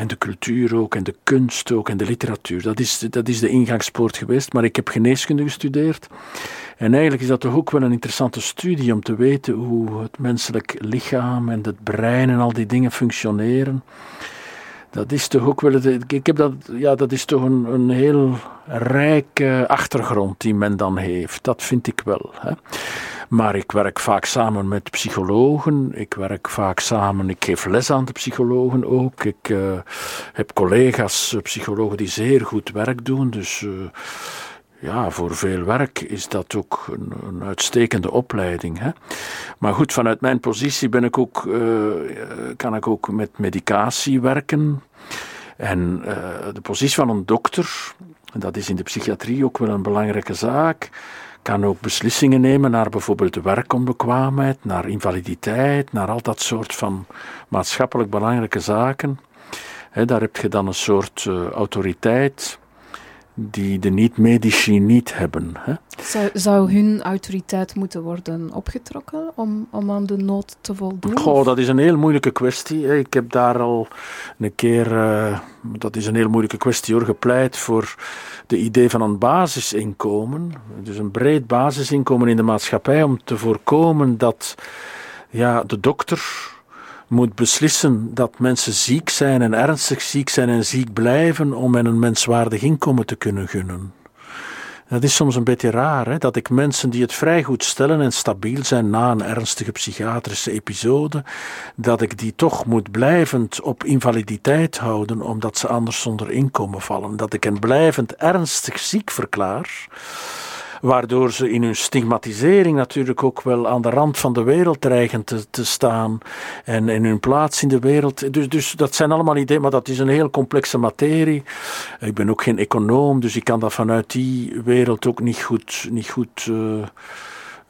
En de cultuur ook, en de kunst ook, en de literatuur. Dat is, dat is de ingangspoort geweest. Maar ik heb geneeskunde gestudeerd. En eigenlijk is dat toch ook wel een interessante studie om te weten hoe het menselijk lichaam en het brein en al die dingen functioneren. Dat is toch ook wel. Ik heb dat, ja, dat is toch een, een heel rijke achtergrond die men dan heeft. Dat vind ik wel. Hè. Maar ik werk vaak samen met psychologen. Ik werk vaak samen, ik geef les aan de psychologen ook. Ik uh, heb collega's, psychologen die zeer goed werk doen. Dus uh, ja, voor veel werk is dat ook een, uitstekende opleiding. Hè? Maar goed, vanuit mijn positie ben ik ook, uh, kan ik ook met medicatie werken. En de positie van een dokter, dat is in de psychiatrie ook wel een belangrijke zaak kan ook beslissingen nemen naar bijvoorbeeld werkonbekwaamheid, naar invaliditeit, naar al dat soort van maatschappelijk belangrijke zaken. Daar heb je dan een soort uh, autoriteit die de niet-medici niet hebben. Hè. Zou, zou, hun autoriteit moeten worden opgetrokken om, om aan de nood te voldoen? Goh, dat is een heel moeilijke kwestie. Ik heb daar al een keer, uh, dat is een heel moeilijke kwestie hoor, gepleit voor de idee van een basisinkomen. Dus een breed basisinkomen in de maatschappij om te voorkomen dat ja, de dokter moet beslissen dat mensen ziek zijn en ernstig ziek zijn en ziek blijven om hen een menswaardig inkomen te kunnen gunnen. Dat is soms een beetje raar, hè? dat ik mensen die het vrij goed stellen en stabiel zijn na een ernstige psychiatrische episode, dat ik die toch moet blijvend op invaliditeit houden, omdat ze anders zonder inkomen vallen. Dat ik hen blijvend ernstig ziek verklaar waardoor ze in hun stigmatisering natuurlijk ook wel aan de rand van de wereld dreigen te, staan en in hun plaats in de wereld. Dus, dus dat zijn allemaal ideeën, maar dat is een heel complexe materie. Ik ben ook geen econoom, dus ik kan dat vanuit die wereld ook niet goed, niet goed uh,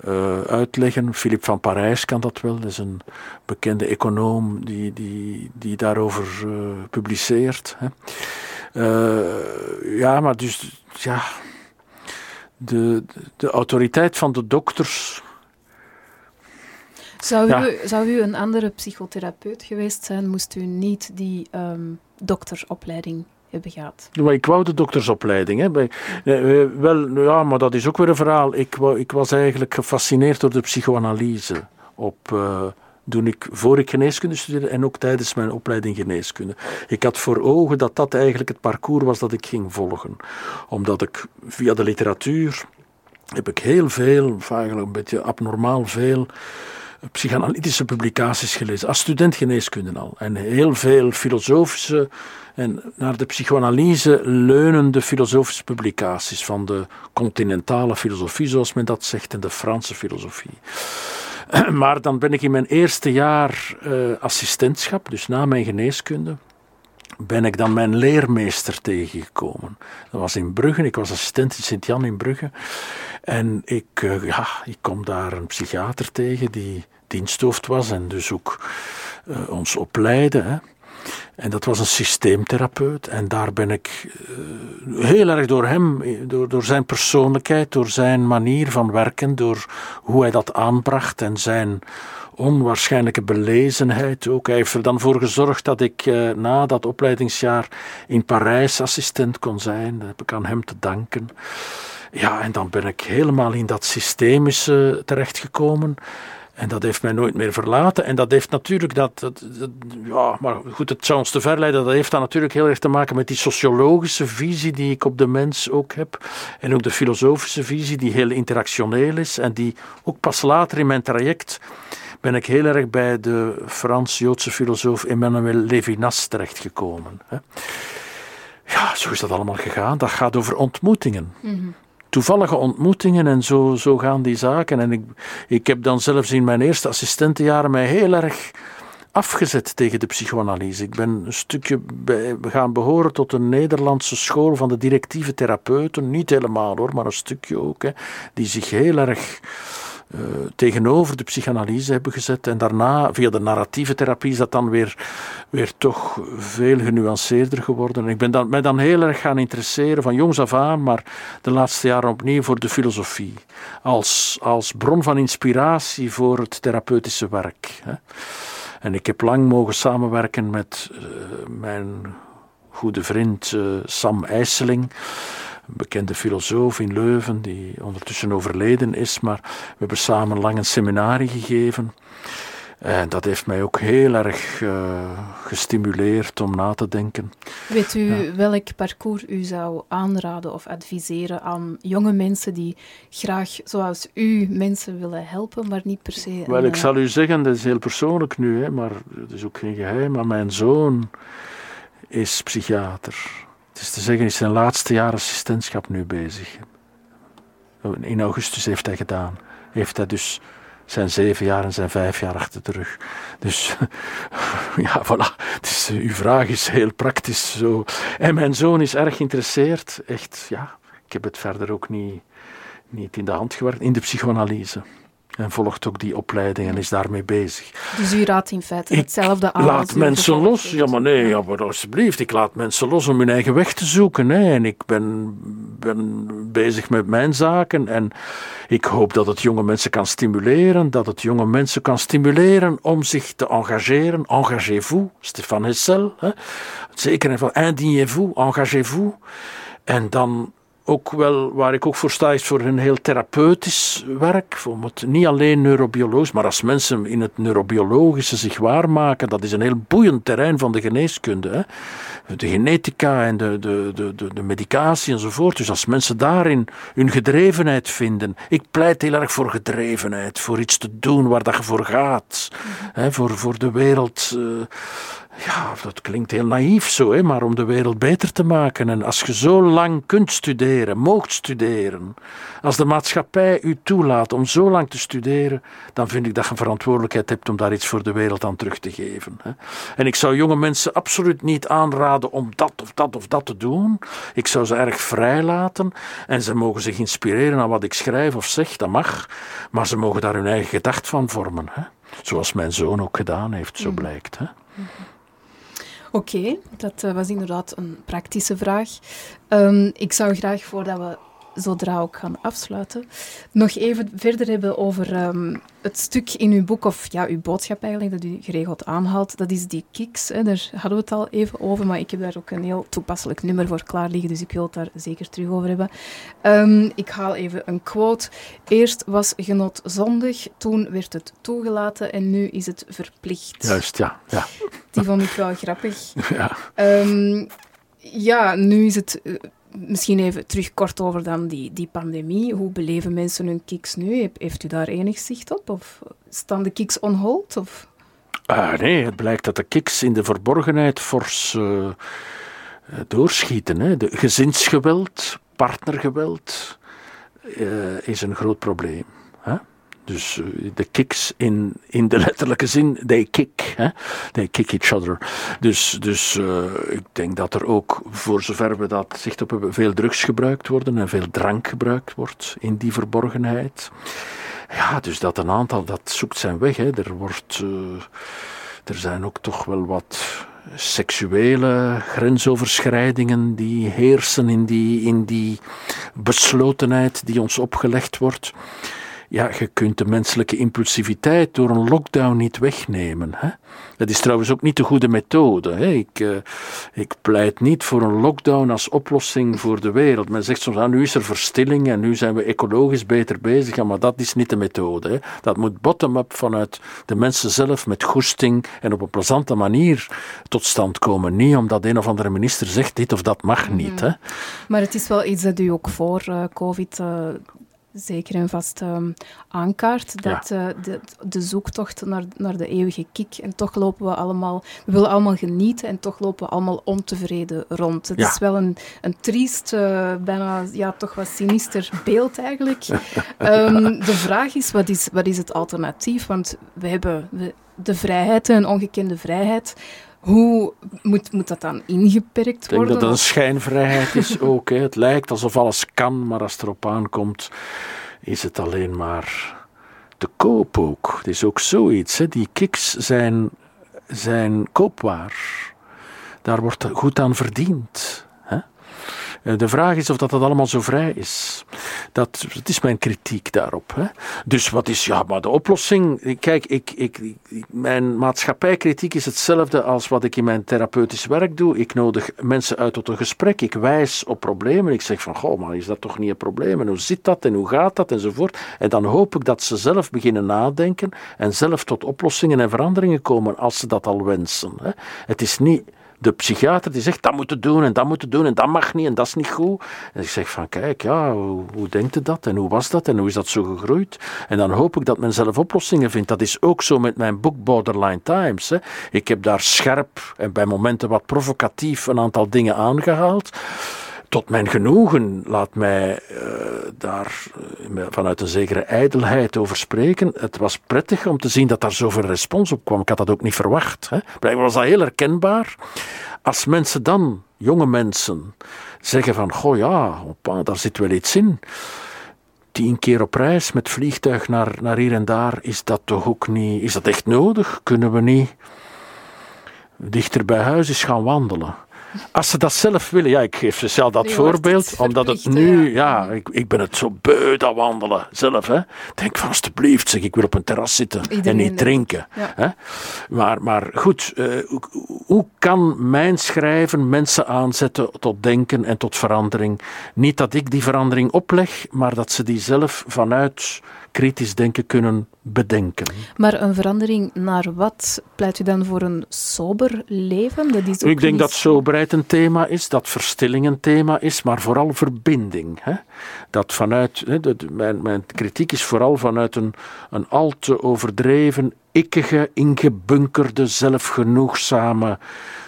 uh, uitleggen. Philip van Parijs kan dat wel, dat is een bekende econoom die, die, die daarover uh, publiceert. Hè. ja, maar dus, ja de, de autoriteit van de dokters. Zou u, zou u een andere psychotherapeut geweest zijn, moest u niet die um, doktersopleiding hebben gehad? Maar ik wou de doktersopleiding. Hè. Bij, eh, wel, ja, maar dat is ook weer een verhaal. Ik, wou, ik was eigenlijk gefascineerd door de psychoanalyse op... Uh, toen ik, voor ik geneeskunde studeerde en ook tijdens mijn opleiding geneeskunde. Ik had voor ogen dat dat eigenlijk het parcours was dat ik ging volgen. Omdat ik via de literatuur heb ik heel veel, eigenlijk een beetje abnormaal veel, psychanalytische publicaties gelezen. Als student geneeskunde al. En heel veel filosofische en naar de psychoanalyse leunende filosofische publicaties van de continentale filosofie, zoals men dat zegt, en de Franse filosofie. Maar dan ben ik in mijn eerste jaar uh, assistentschap, dus na mijn geneeskunde, ben ik dan mijn leermeester tegengekomen. Dat was in Brugge, ik was assistent in Sint-Jan in Brugge. En ik, eh, ja, ik kom daar een psychiater tegen die diensthoofd was en dus ook eh, ons opleidde. Hè. En dat was een systeemtherapeut. En daar ben ik uh, heel erg door hem, door, door zijn persoonlijkheid, door zijn manier van werken, door hoe hij dat aanbracht en zijn onwaarschijnlijke belezenheid ook. Hij heeft er dan voor gezorgd dat ik uh, na dat opleidingsjaar in Parijs assistent kon zijn. Dat heb ik aan hem te danken. Ja, en dan ben ik helemaal in dat systemische terechtgekomen. En dat heeft mij nooit meer verlaten. En dat heeft natuurlijk dat, ja, maar goed, het zou ons te ver leiden. Dat heeft dan natuurlijk heel erg te maken met die sociologische visie die ik op de mens ook heb. En ook de filosofische visie die heel interactioneel is. En die ook pas later in mijn traject ben ik heel erg bij de Frans-Joodse filosoof Emmanuel Levinas terechtgekomen. Ja, zo is dat allemaal gegaan. Dat gaat over ontmoetingen. Mm toevallige ontmoetingen en zo, zo gaan die zaken. En ik, ik heb dan zelfs in mijn eerste assistentenjaren mij heel erg afgezet tegen de psychoanalyse. Ik ben een stukje bij, gaan behoren tot een Nederlandse school van de directieve therapeuten. Niet helemaal hoor, maar een stukje ook. Hè, die zich heel erg uh, tegenover de psychanalyse hebben gezet. En daarna, via de narratieve therapie, is dat dan weer, weer toch veel genuanceerder geworden. En ik ben dan, mij dan heel erg gaan interesseren, van jongs af aan, maar de laatste jaren opnieuw voor de filosofie. Als, als bron van inspiratie voor het therapeutische werk. Hè. En ik heb lang mogen samenwerken met uh, mijn goede vriend uh, Sam IJsseling bekende filosoof in Leuven, die ondertussen overleden is, maar we hebben samen lang een seminarie gegeven. En dat heeft mij ook heel erg uh, gestimuleerd om na te denken. Weet u welk parcours u zou aanraden of adviseren aan jonge mensen die graag, zoals u, mensen willen helpen, maar niet per se. Wel, ik zal u zeggen, dat is heel persoonlijk nu, hè, maar het is ook geen geheim, maar mijn zoon is psychiater. Is te zeggen, is zijn laatste jaar assistentschap nu bezig. In augustus heeft hij gedaan. Heeft hij dus zijn zeven jaar en zijn vijf jaar achter de rug. Dus ja, voilà. Dus, uw vraag is heel praktisch zo. En mijn zoon is erg geïnteresseerd. Echt, ja. Ik heb het verder ook niet, niet in de hand gewerkt. In de psychoanalyse. En volgt ook die opleiding en is daarmee bezig. Dus u raadt in feite hetzelfde aan. Laat mensen los. Ja, maar nee, ja, maar alsjeblieft. Ik laat mensen los om hun eigen weg te zoeken. Hè. En ik ben, ben bezig met mijn zaken. En ik hoop dat het jonge mensen kan stimuleren. Dat het jonge mensen kan stimuleren om zich te engageren. Engagez-vous, Stefan Hessel. Hè. Zeker van indignez-vous, engagez-vous. En dan ook wel, waar ik ook voor sta, is voor een heel therapeutisch werk. Om het niet alleen neurobiologisch, maar als mensen in het neurobiologische zich waarmaken, dat is een heel boeiend terrein van de geneeskunde. Hè? De genetica en de, de, de, de, medicatie enzovoort. Dus als mensen daarin hun gedrevenheid vinden. Ik pleit heel erg voor gedrevenheid, voor iets te doen waar dat je voor gaat. Hè? Voor, voor de wereld. Uh, ja, dat klinkt heel naïef zo, hè, maar om de wereld beter te maken. En als je zo lang kunt studeren, moogt studeren, als de maatschappij u toelaat om zo lang te studeren, dan vind ik dat je een verantwoordelijkheid hebt om daar iets voor de wereld aan terug te geven. Hè. En ik zou jonge mensen absoluut niet aanraden om dat of dat of dat te doen. Ik zou ze erg vrij laten en ze mogen zich inspireren aan wat ik schrijf of zeg, dat mag. Maar ze mogen daar hun eigen gedacht van vormen. Hè. Zoals mijn zoon ook gedaan heeft, zo mm. blijkt. Hè. Oké, dat uh, was inderdaad een praktische vraag. Um, ik zou graag, voordat we zodra ook gaan afsluiten, nog even verder hebben over um, het stuk in uw boek, of ja, uw boodschap eigenlijk, dat u geregeld aanhaalt. Dat is die kicks. Hè, daar hadden we het al even over, maar ik heb daar ook een heel toepasselijk nummer voor klaar liggen, dus ik wil het daar zeker terug over hebben. Um, ik haal even een quote. Eerst was genot zondig, toen werd het toegelaten en nu is het verplicht. Juist, ja. ja. Die vond ik wel grappig. Ja. Um, ja, nu is het uh, misschien even terug kort over dan die, die pandemie. Hoe beleven mensen hun kiks nu? Heeft u daar enig zicht op? Of staan de kiks on hold? Of? Uh, nee, het blijkt dat de kiks in de verborgenheid fors uh, doorschieten. Hè. De gezinsgeweld, partnergeweld uh, is een groot probleem. Dus eh, de kicks in, in de letterlijke zin, they kick. Hè? They kick each other. Dus, dus eh, ik denk dat er ook, voor zover we dat zicht op hebben, veel drugs gebruikt worden en veel drank gebruikt wordt in die verborgenheid. Ja, dus dat een aantal, dat zoekt zijn weg. Hè. Er, wordt, eh, er zijn ook toch wel wat seksuele grensoverschrijdingen die heersen in die, in die beslotenheid die ons opgelegd wordt. Ja, je kunt de menselijke impulsiviteit door een lockdown niet wegnemen. Hè? Dat is trouwens ook niet de goede methode. Hè? Ik, uh, ik pleit niet voor een lockdown als oplossing voor de wereld. Men zegt soms, ah, nu is er verstilling en nu zijn we ecologisch beter bezig. Ja, maar dat is niet de methode. Hè? Dat moet bottom-up vanuit de mensen zelf met goesting en op een plezante manier tot stand komen. Niet omdat een of andere minister zegt dit of dat mag niet. Hè? Maar het is wel iets dat u ook voor uh, COVID uh, zeker en vast um, aankaart. Dat ja. uh, de, de, zoektocht naar, naar de eeuwige kick. En toch lopen we allemaal, we willen allemaal genieten en toch lopen we allemaal ontevreden rond. Het ja. is wel een, een triest, uh, bijna ja, toch wat sinister beeld eigenlijk. um, de vraag is wat, is, wat is het alternatief? Want we hebben we, de vrijheid, een ongekende vrijheid. Hoe moet, moet dat dan ingeperkt worden? Ik denk dat het een schijnvrijheid is ook. Hè. Het lijkt alsof alles kan, maar als het erop aankomt, is het alleen maar te koop ook. Het is ook zoiets. Hè. Die kicks zijn, zijn koopwaar. Daar wordt goed aan verdiend. De vraag is of dat, dat allemaal zo vrij is. Dat, dat is mijn kritiek daarop. Hè. Dus wat is, ja, maar de oplossing. Kijk, ik, ik, mijn maatschappijkritiek is hetzelfde als wat ik in mijn therapeutisch werk doe. Ik nodig mensen uit tot een gesprek. Ik wijs op problemen. Ik zeg van, goh, maar is dat toch niet een probleem? En hoe zit dat en hoe gaat dat enzovoort. En dan hoop ik dat ze zelf beginnen nadenken en zelf tot oplossingen en veranderingen komen als ze dat al wensen. Hè. Het is niet de psychiater die zegt dat moet doen en dat moet doen en dat mag niet en dat is niet goed. En ik zeg van kijk, ja, hoe, hoe denkt u dat en hoe was dat en hoe is dat zo gegroeid? En dan hoop ik dat men zelf oplossingen vindt. Dat is ook zo met mijn boek Borderline Times. Hè. Ik heb daar scherp en bij momenten wat provocatief een aantal dingen aangehaald tot mijn genoegen laat mij uh, daar uh, vanuit een zekere ijdelheid over spreken. Het was prettig om te zien dat daar zoveel respons op kwam. Ik had dat ook niet verwacht. Hè. Blijkbaar was dat heel herkenbaar. Als mensen dan, jonge mensen, zeggen van, goh ja, opa, daar zit wel iets in. Tien keer op reis met vliegtuig naar, naar hier en daar, is dat toch ook niet, is dat echt nodig? Kunnen we niet dichter bij huis eens gaan wandelen? Als ze dat zelf willen, ja, ik geef ze zelf dat voorbeeld, omdat het nu, ja, ja ik, ik, ben het zo beu dat wandelen zelf. Hè. Denk van alsjeblieft, zeg, ik wil op een terras zitten Iedereen en niet drinken. Ja. Hè. Maar, maar goed, uh, hoe, hoe kan mijn schrijven mensen aanzetten tot denken en tot verandering? Niet dat ik die verandering opleg, maar dat ze die zelf vanuit kritisch denken kunnen bedenken. Maar een verandering naar wat? Pleit u dan voor een sober leven? Dat is ook Ik denk dat soberheid een thema is, dat verstilling een thema is, maar vooral verbinding. Hè? Dat vanuit, hè, dat, mijn, mijn kritiek is vooral vanuit een, een al te overdreven, ikkige, ingebunkerde, zelfgenoegzame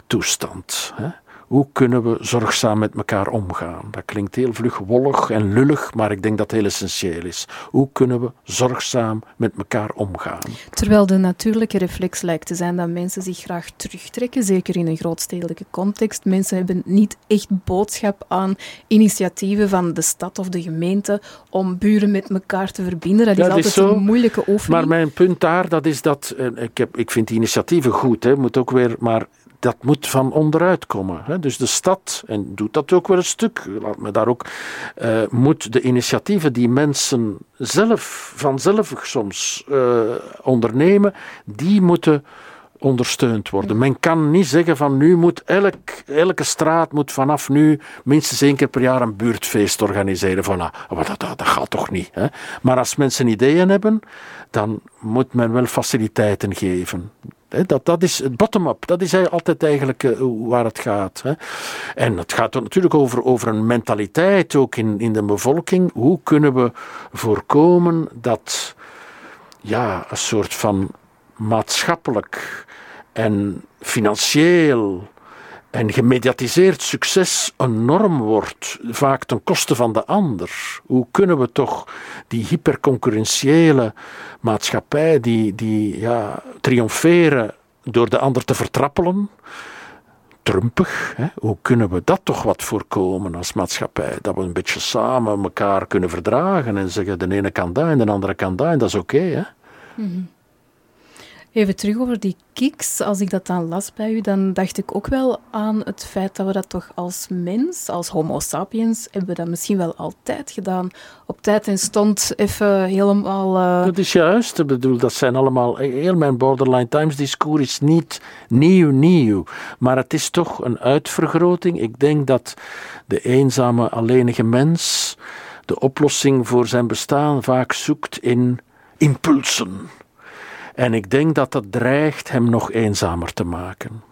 toestand. Hè? Hoe kunnen we zorgzaam met elkaar omgaan? Dat klinkt heel vlug wollig en lullig, maar ik denk dat het heel essentieel is. Hoe kunnen we zorgzaam met elkaar omgaan? Terwijl de natuurlijke reflex lijkt te zijn dat mensen zich graag terugtrekken, zeker in een grootstedelijke context. Mensen hebben niet echt boodschap aan initiatieven van de stad of de gemeente om buren met elkaar te verbinden. Dat is altijd is een moeilijke oefening. Maar mijn punt daar, dat is dat, ik, heb, ik vind die initiatieven goed, hè, moet ook weer, maar dat moet van onderuit komen. Dus de stad, en doet dat ook wel een stuk, laat me daar ook, uh, moet de initiatieven die mensen zelf, vanzelf soms uh, ondernemen, die moeten ondersteund worden. Men kan niet zeggen van nu moet elk, elke straat moet vanaf nu minstens één keer per jaar een buurtfeest organiseren. Voilà. Maar dat, dat, dat gaat toch niet. Hè? Maar als mensen ideeën hebben, dan moet men wel faciliteiten geven. Dat, dat is het bottom-up. Dat is altijd eigenlijk uh, waar het gaat. En het gaat natuurlijk over, over een mentaliteit ook in, in de bevolking. Hoe kunnen we voorkomen dat ja, een soort van maatschappelijk en financieel en gemediatiseerd succes een norm wordt, vaak ten koste van de ander. Hoe kunnen we toch die hyperconcurrentiële maatschappij, die, die ja, triomferen door de ander te vertrappelen, trumpig, hè? hoe kunnen we dat toch wat voorkomen als maatschappij? Dat we een beetje samen elkaar kunnen verdragen en zeggen de ene kan dat en de andere kan dat en dat is oké. hè? Even terug over die kicks. Als ik dat dan las bij u, dan dacht ik ook wel aan het feit dat we dat toch als mens, als homo sapiens, hebben we dat misschien wel altijd gedaan. Op tijd en stond even helemaal... eh, Dat is juist. Ik bedoel, dat zijn allemaal. Heel mijn Borderline Times discours is niet nieuw, nieuw. Maar het is toch een uitvergroting. Ik denk dat de eenzame, alleenige mens de oplossing voor zijn bestaan vaak zoekt in impulsen. En ik denk dat dat dreigt hem nog eenzamer te maken.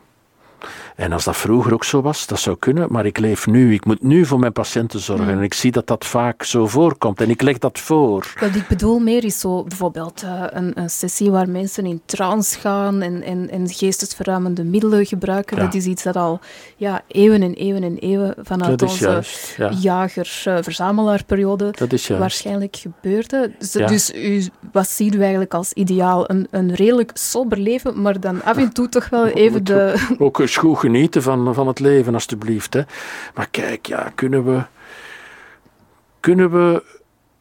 En als dat vroeger ook zo was, dat zou kunnen, maar ik leef nu. Ik moet nu voor mijn patiënten zorgen. En ik zie dat dat vaak zo voorkomt. En ik leg dat voor. Wat ik bedoel meer is zo bijvoorbeeld eh, een, een sessie waar mensen in trance gaan en, en, en geestesverruimende middelen gebruiken. Ja. Dat is iets dat al ja, eeuwen en eeuwen en eeuwen vanuit onze juist, ja. jager-verzamelaarperiode juist. waarschijnlijk gebeurde. Dus, Ja. dus u, wat ziet u eigenlijk als ideaal? Een, een redelijk sober leven, maar dan af en toe toch wel even de... Ook eens genieten van, van het leven, alstublieft. Hè. Maar kijk, ja, kunnen we, kunnen we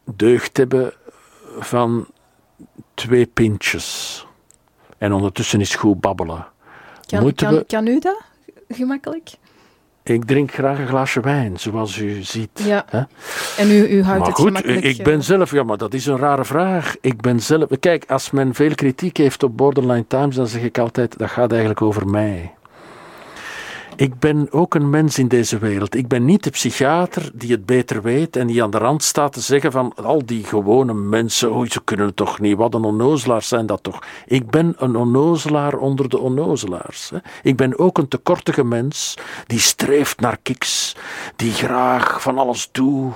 deugd hebben van twee pintjes? En ondertussen is goed babbelen. Kan, Moeten kan, we- kan u dat gemakkelijk? Ik drink graag een glaasje wijn, zoals u ziet. Ja. Hè? En u, u houdt Maar het goed, ik ben zelf, ja, maar dat is een rare vraag. Ik ben zelf, kijk, als men veel kritiek heeft op Borderline Times, dan zeg ik altijd, dat gaat eigenlijk over mij. Ik ben ook een mens in deze wereld. Ik ben niet de psychiater die het beter weet en die aan de rand staat te zeggen van al die gewone mensen, oh, ze kunnen het toch niet, wat een onnozelaars zijn dat toch. Ik ben een onnozelaar onder de onnozelaars. Hè. Ik ben ook een tekortige mens die streeft naar kiks, die graag van alles doet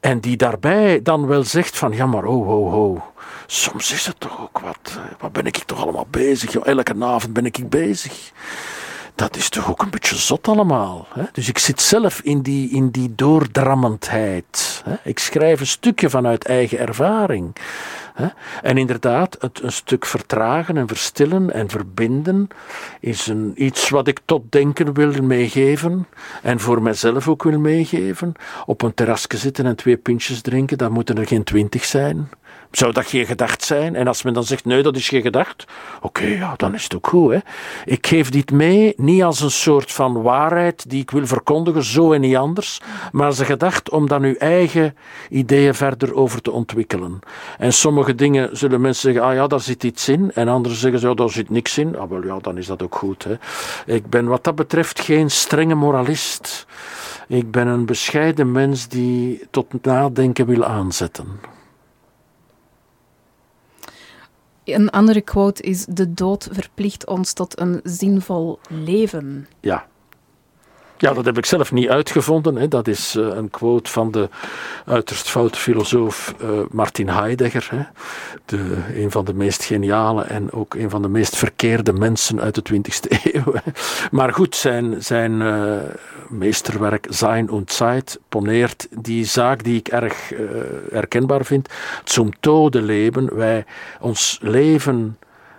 en die daarbij dan wel zegt van ja maar ho ho ho. Soms is het toch ook wat. Wat ben ik toch allemaal bezig? Elke avond ben ik bezig dat is toch ook een beetje zot allemaal. Hè? Dus ik zit zelf in die, in die doordrammendheid. Hè? Ik schrijf een stukje vanuit eigen ervaring. Hè? En inderdaad, het een stuk vertragen en verstillen en verbinden is een, iets wat ik tot denken wil meegeven. En voor mezelf ook wil meegeven. Op een terrasje zitten en twee pintjes drinken, dan moeten er geen twintig zijn. Zou dat geen gedacht zijn? En als men dan zegt, nee, dat is geen gedacht, oké, ja, dan is het ook goed. Hè? Ik geef dit mee, niet als een soort van waarheid die ik wil verkondigen, zo en niet anders, maar als een gedacht om dan uw eigen ideeën verder over te ontwikkelen. En sommige dingen zullen mensen zeggen, ah ja, daar zit iets in, en anderen zeggen, ja, daar zit niks in. Ah, wel ja, dan is dat ook goed. Hè? Ik ben wat dat betreft geen strenge moralist. Ik ben een bescheiden mens die tot nadenken wil aanzetten. Een andere quote is: De dood verplicht ons tot een zinvol leven. Ja. Ja, dat heb ik zelf niet uitgevonden. Hè. Dat is eh, een quote van de uiterst foute filosoof eh, Martin Heidegger. Hè. De, een van de meest geniale en ook een van de meest verkeerde mensen uit de 20e eeuw. Maar goed, zijn, zijn eh, meesterwerk Sein und Zeit poneert die zaak die ik erg herkenbaar vind. Zum Tode leven. Wij, ons leven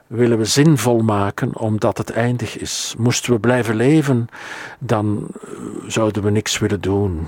willen we zinvol maken omdat het eindig is. Moesten we blijven leven, dan eh, zouden we niks willen doen.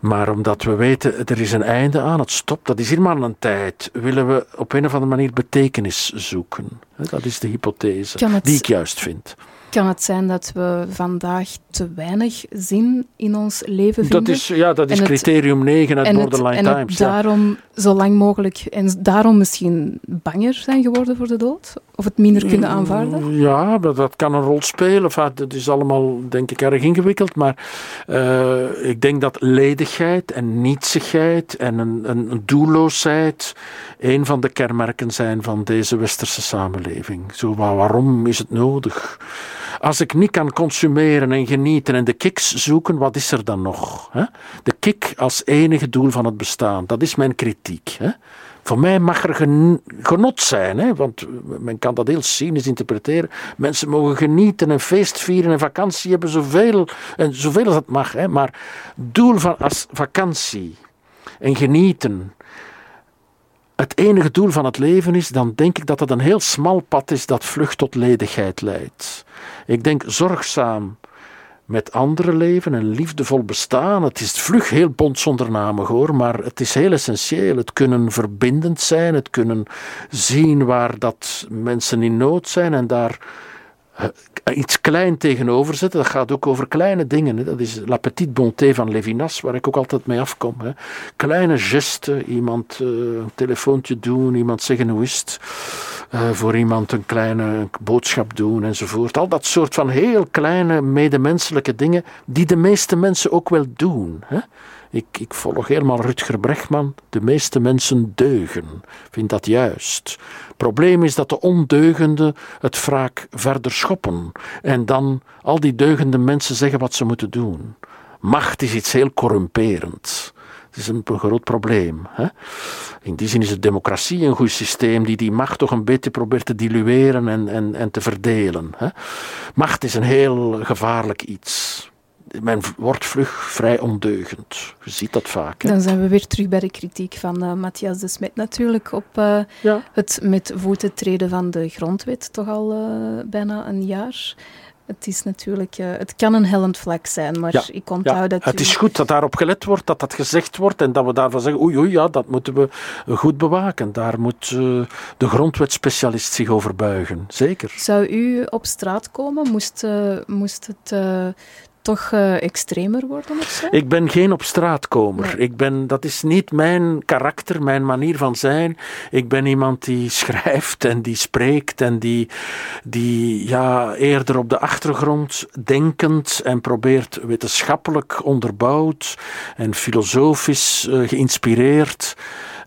Maar omdat we weten, er is een einde aan, het stopt, dat is hier maar een tijd, willen we op een of andere manier betekenis zoeken. Dat is de hypothese het- die ik juist vind. Kan het zijn dat we vandaag te weinig zin in ons leven vinden? Dat is, ja, dat is En het- criterium 9 uit en het, Borderline en Times. ja. daarom zo lang mogelijk en daarom misschien banger zijn geworden voor de dood? Of het minder kunnen aanvaarden? Ja, dat kan een rol spelen. Enfin, dat is allemaal, denk ik, erg ingewikkeld. Maar eh, ik denk dat ledigheid en nietsigheid en een, een, een doelloosheid een van de kenmerken zijn van deze westerse samenleving. Zo, maar waarom is het nodig? Als ik niet kan consumeren en genieten en de kicks zoeken, wat is er dan nog? Hè? De kick als enige doel van het bestaan, dat is mijn kritiek. Hè? Voor mij mag er gen- genot zijn, hè? want men kan dat heel cynisch interpreteren. Mensen mogen genieten en feest vieren en vakantie hebben, zoveel, en zoveel als het mag. Hè? Maar doel van als vakantie en genieten het enige doel van het leven is, dan denk ik dat het een heel smal pad is dat vlucht tot ledigheid leidt. Ik denk zorgzaam met anderen leven, een liefdevol bestaan. Het is vlug heel bondsondernamig hoor, maar het is heel essentieel. Het kunnen verbindend zijn, het kunnen zien waar dat mensen in nood zijn en daar iets klein tegenover zetten. Dat gaat ook over kleine dingen. Hè. Dat is La Petite Bonté van Levinas, waar ik ook altijd mee afkom. Hè. Kleine gesten, iemand eh, een telefoontje doen, iemand zeggen hoe is het. Eh, voor iemand een kleine boodschap doen enzovoort. Al dat soort van heel kleine medemenselijke dingen die de meeste mensen ook wel doen. Hè. Ik, ik volg helemaal Rutger Bregman. De meeste mensen deugen. Vind dat juist. Probleem is dat de ondeugenden het vaak verder schoppen. En dan al die deugende mensen zeggen wat ze moeten doen. Macht is iets heel corrumperend. Het is een groot probleem. Hè? In die zin is de democratie een goed systeem die die macht toch een beetje probeert te dilueren en, en, en te verdelen. Hè? Macht is een heel gevaarlijk iets men wordt vlug vrij ondeugend. Je ziet dat vaak. Hè? Dan zijn we weer terug bij de kritiek van uh, Matthias de Smet natuurlijk op uh, ja. het met voeten treden van de grondwet, toch al uh, bijna een jaar. Het is natuurlijk, het kan een hellend vlak zijn, maar ja, ik onthoud ja, dat... Het u... is goed dat daarop gelet wordt, dat dat gezegd wordt en dat we daarvan zeggen, oei oei, ja, dat moeten we goed bewaken. Daar moet de grondwetspecialist zich over buigen, zeker. Zou u op straat komen? Moest, moest het toch uh, extremer worden of zo? Ik ben geen op straatkomer. Nee. Ik ben, dat is niet mijn karakter, mijn manier van zijn. Ik ben iemand die schrijft en die spreekt en die, die ja, eerder op de achtergrond denkend en probeert wetenschappelijk onderbouwd en filosofisch uh, geïnspireerd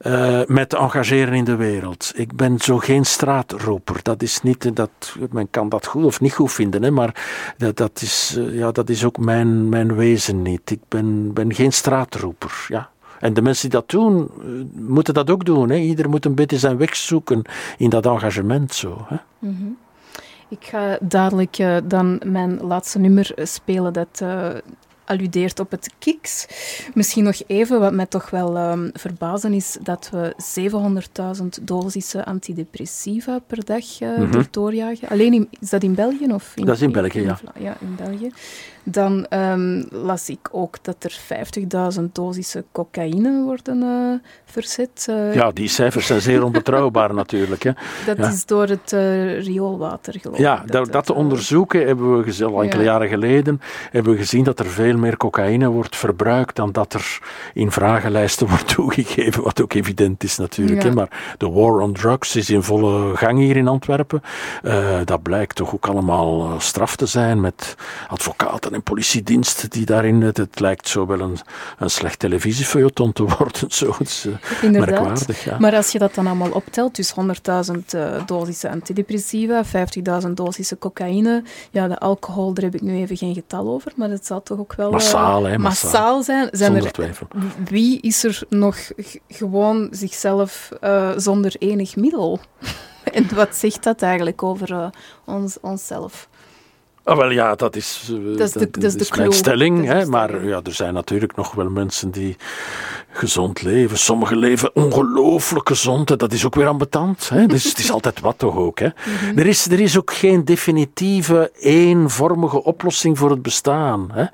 uh, met te engageren in de wereld. Ik ben zo geen straatroeper. Dat is niet, dat, men kan dat goed of niet goed vinden, hè, maar dat, dat, is, uh, ja, dat is ook mijn, mijn wezen niet. Ik ben, ben geen straatroeper. Ja. En de mensen die dat doen, moeten dat ook doen. Hè. Ieder moet een beetje zijn weg zoeken in dat engagement. Zo, hè. Mm. Ik ga dadelijk dan mijn laatste nummer spelen dat alludeert op het kiks. Misschien nog even, wat mij toch wel um, verbazen is, dat we 700.000 dosissen antidepressiva per dag uh, mm -hmm. doorjagen. Alleen in, is dat in België? Of in, dat is in België, in, ja. Ja, in België. Dan um, las ik ook dat er 50.000 dosissen cocaïne worden uh, verzet. Uh, ja, die cijfers zijn zeer onbetrouwbaar natuurlijk. Hè. Dat ja. is door het uh, rioolwater, geloof ja, ik. Dat, dat, dat te onderzoeken hebben we gezien, al enkele ja. jaren geleden, hebben we gezien dat er veel meer cocaïne wordt verbruikt dan dat er in vragenlijsten wordt toegegeven, wat ook evident is natuurlijk. Hè. Maar de war on drugs is in volle gang hier in Antwerpen. dat blijkt toch ook allemaal straf te zijn met advocaten en politiediensten die daarin. Het, het lijkt zo wel een, een slecht televisiefeuilleton te worden. Zo. Het is, uh, merkwaardig. Ja. Maar als je dat dan allemaal optelt, dus 100.000 uh, dosissen antidepressiva, 50.000 dosissen cocaïne. Ja, de alcohol, daar heb ik nu even geen getal over, maar dat zal toch ook wel massaal, hè, massaal. massaal zijn. zijn zonder er, twijfel. Wie is er nog gewoon zichzelf zonder enig middel? en wat zegt dat eigenlijk over ons, onszelf? Ah, wel ja, dat is, uh, dat is, de, dat, dat is is mijn stelling. hè, maar ja, er zijn natuurlijk nog wel mensen die gezond leven. Sommigen leven ongelooflijk gezond. En dat is ook weer ambetant. Hè. Dus het is altijd wat toch ook. Hè. Mm -hmm. er, is, er is ook geen definitieve, eenvormige oplossing voor het bestaan. Hè.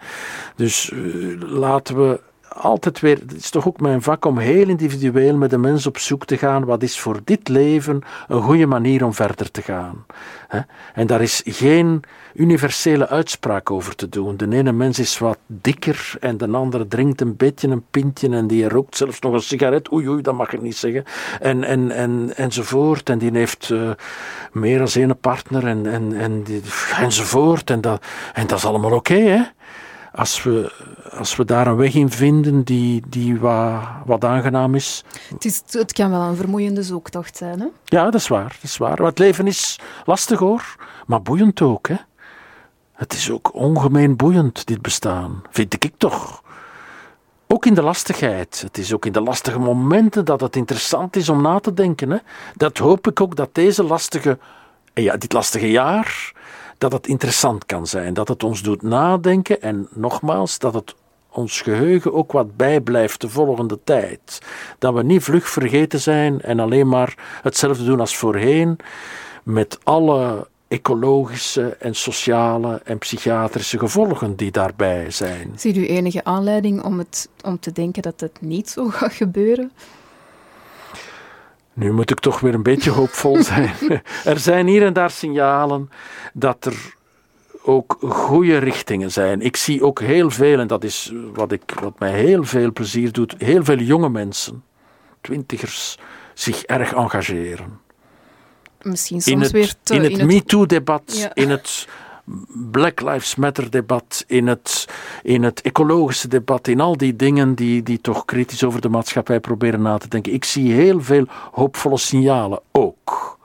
Dus uh, laten we altijd weer, het is toch ook mijn vak om heel individueel met de mens op zoek te gaan. Wat is voor dit leven een goede manier om verder te gaan? En daar is geen universele uitspraak over te doen. De ene mens is wat dikker en de andere drinkt een beetje een pintje en die rookt zelfs nog een sigaret. Oei, oei, dat mag ik niet zeggen. En, en, en, enzovoort. En die heeft uh, meer dan één partner en, en, en enzovoort. En dat, en dat is allemaal oké, okay, hè? Als we, als we daar een weg in vinden die, die wat, wat aangenaam is. Het, is. het kan wel een vermoeiende zoektocht zijn, hè? Ja, dat is waar. Dat is waar. Maar het leven is lastig hoor, maar boeiend ook. Hè? Het is ook ongemeen boeiend, dit bestaan, vind ik toch. Ook in de lastigheid. Het is ook in de lastige momenten dat het interessant is om na te denken. Hè? Dat hoop ik ook dat deze lastige, ja, dit lastige jaar, dat het interessant kan zijn. Dat het ons doet nadenken en nogmaals, dat het ons geheugen ook wat bijblijft de volgende tijd. Dat we niet vlug vergeten zijn en alleen maar hetzelfde doen als voorheen, met alle ecologische en sociale en psychiatrische gevolgen die daarbij zijn. Ziet u enige aanleiding om, het, om te denken dat het niet zo gaat gebeuren? Nu moet ik toch weer een beetje hoopvol zijn. er zijn hier en daar signalen dat er ook goede richtingen zijn. Ik zie ook heel veel, en dat is wat, ik, wat mij heel veel plezier doet, heel veel jonge mensen, twintigers, zich erg engageren. Misschien soms in het, weer te, in het, het MeToo-debat, Ja. in het Black Lives Matter-debat, in het, in het ecologische debat, in al die dingen die, die toch kritisch over de maatschappij proberen na te denken. Ik zie heel veel hoopvolle signalen ook.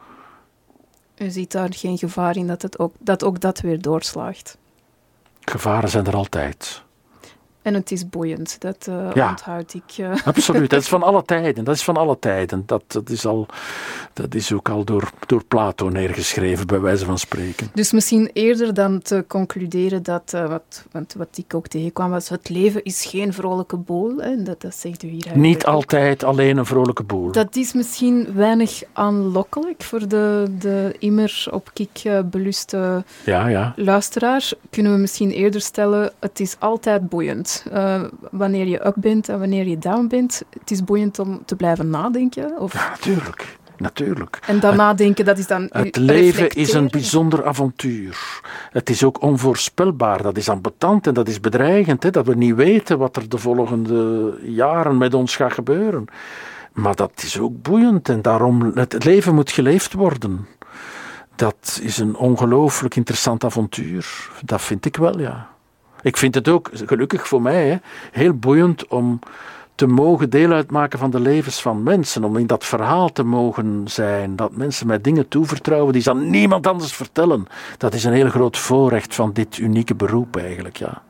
U ziet daar geen gevaar in dat, het ook, dat ook dat weer doorslaagt. Gevaren zijn er altijd. En het is boeiend, dat Ja. onthoud ik. eh. Absoluut, dat is van alle tijden. Dat is van alle tijden. Dat, dat, is, al, dat is ook al door, door Plato neergeschreven, bij wijze van spreken. Dus misschien eerder dan te concluderen dat, eh, wat, want wat ik ook tegenkwam, was het leven is geen vrolijke boel. Hè, dat, dat zegt u hier Niet altijd alleen een vrolijke boel. Dat is misschien weinig aanlokkelijk voor de, de immer op kick eh, beluste Ja, ja. luisteraar. Kunnen we misschien eerder stellen, het is altijd boeiend. Eh, wanneer je up bent en wanneer je down bent, het is boeiend om te blijven nadenken. Of, Natuurlijk. Natuurlijk. en dan nadenken, dat is dan Het leven is een bijzonder avontuur. Het is ook onvoorspelbaar. Dat is ambetant en dat is bedreigend. Hè? Dat we niet weten wat er de volgende jaren met ons gaat gebeuren. Maar dat is ook boeiend en daarom het leven moet geleefd worden. Dat is een ongelooflijk interessant avontuur. Dat vind ik wel, ja. Ik vind het ook, gelukkig voor mij, hè, heel boeiend om te mogen deel uitmaken van de levens van mensen. Om in dat verhaal te mogen zijn. Dat mensen mij dingen toevertrouwen die ze aan niemand anders vertellen. Dat is een heel groot voorrecht van dit unieke beroep eigenlijk, ja.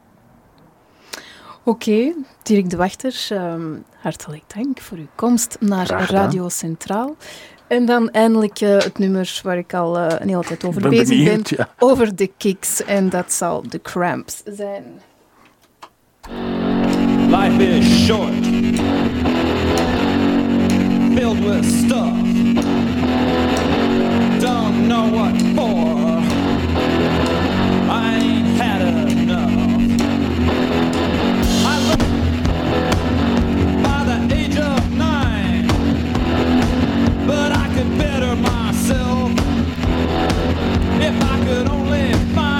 Oké, Dirk de Wachter, ehm, hartelijk dank voor uw komst naar. Radio Centraal. En dan eindelijk eh, het nummer waar ik al eh, een hele tijd over Ben bezig benieuwd, ben. ja. Over de kicks. En dat zal de Cramps zijn. Life is short, filled with stuff. Don't know what for. If I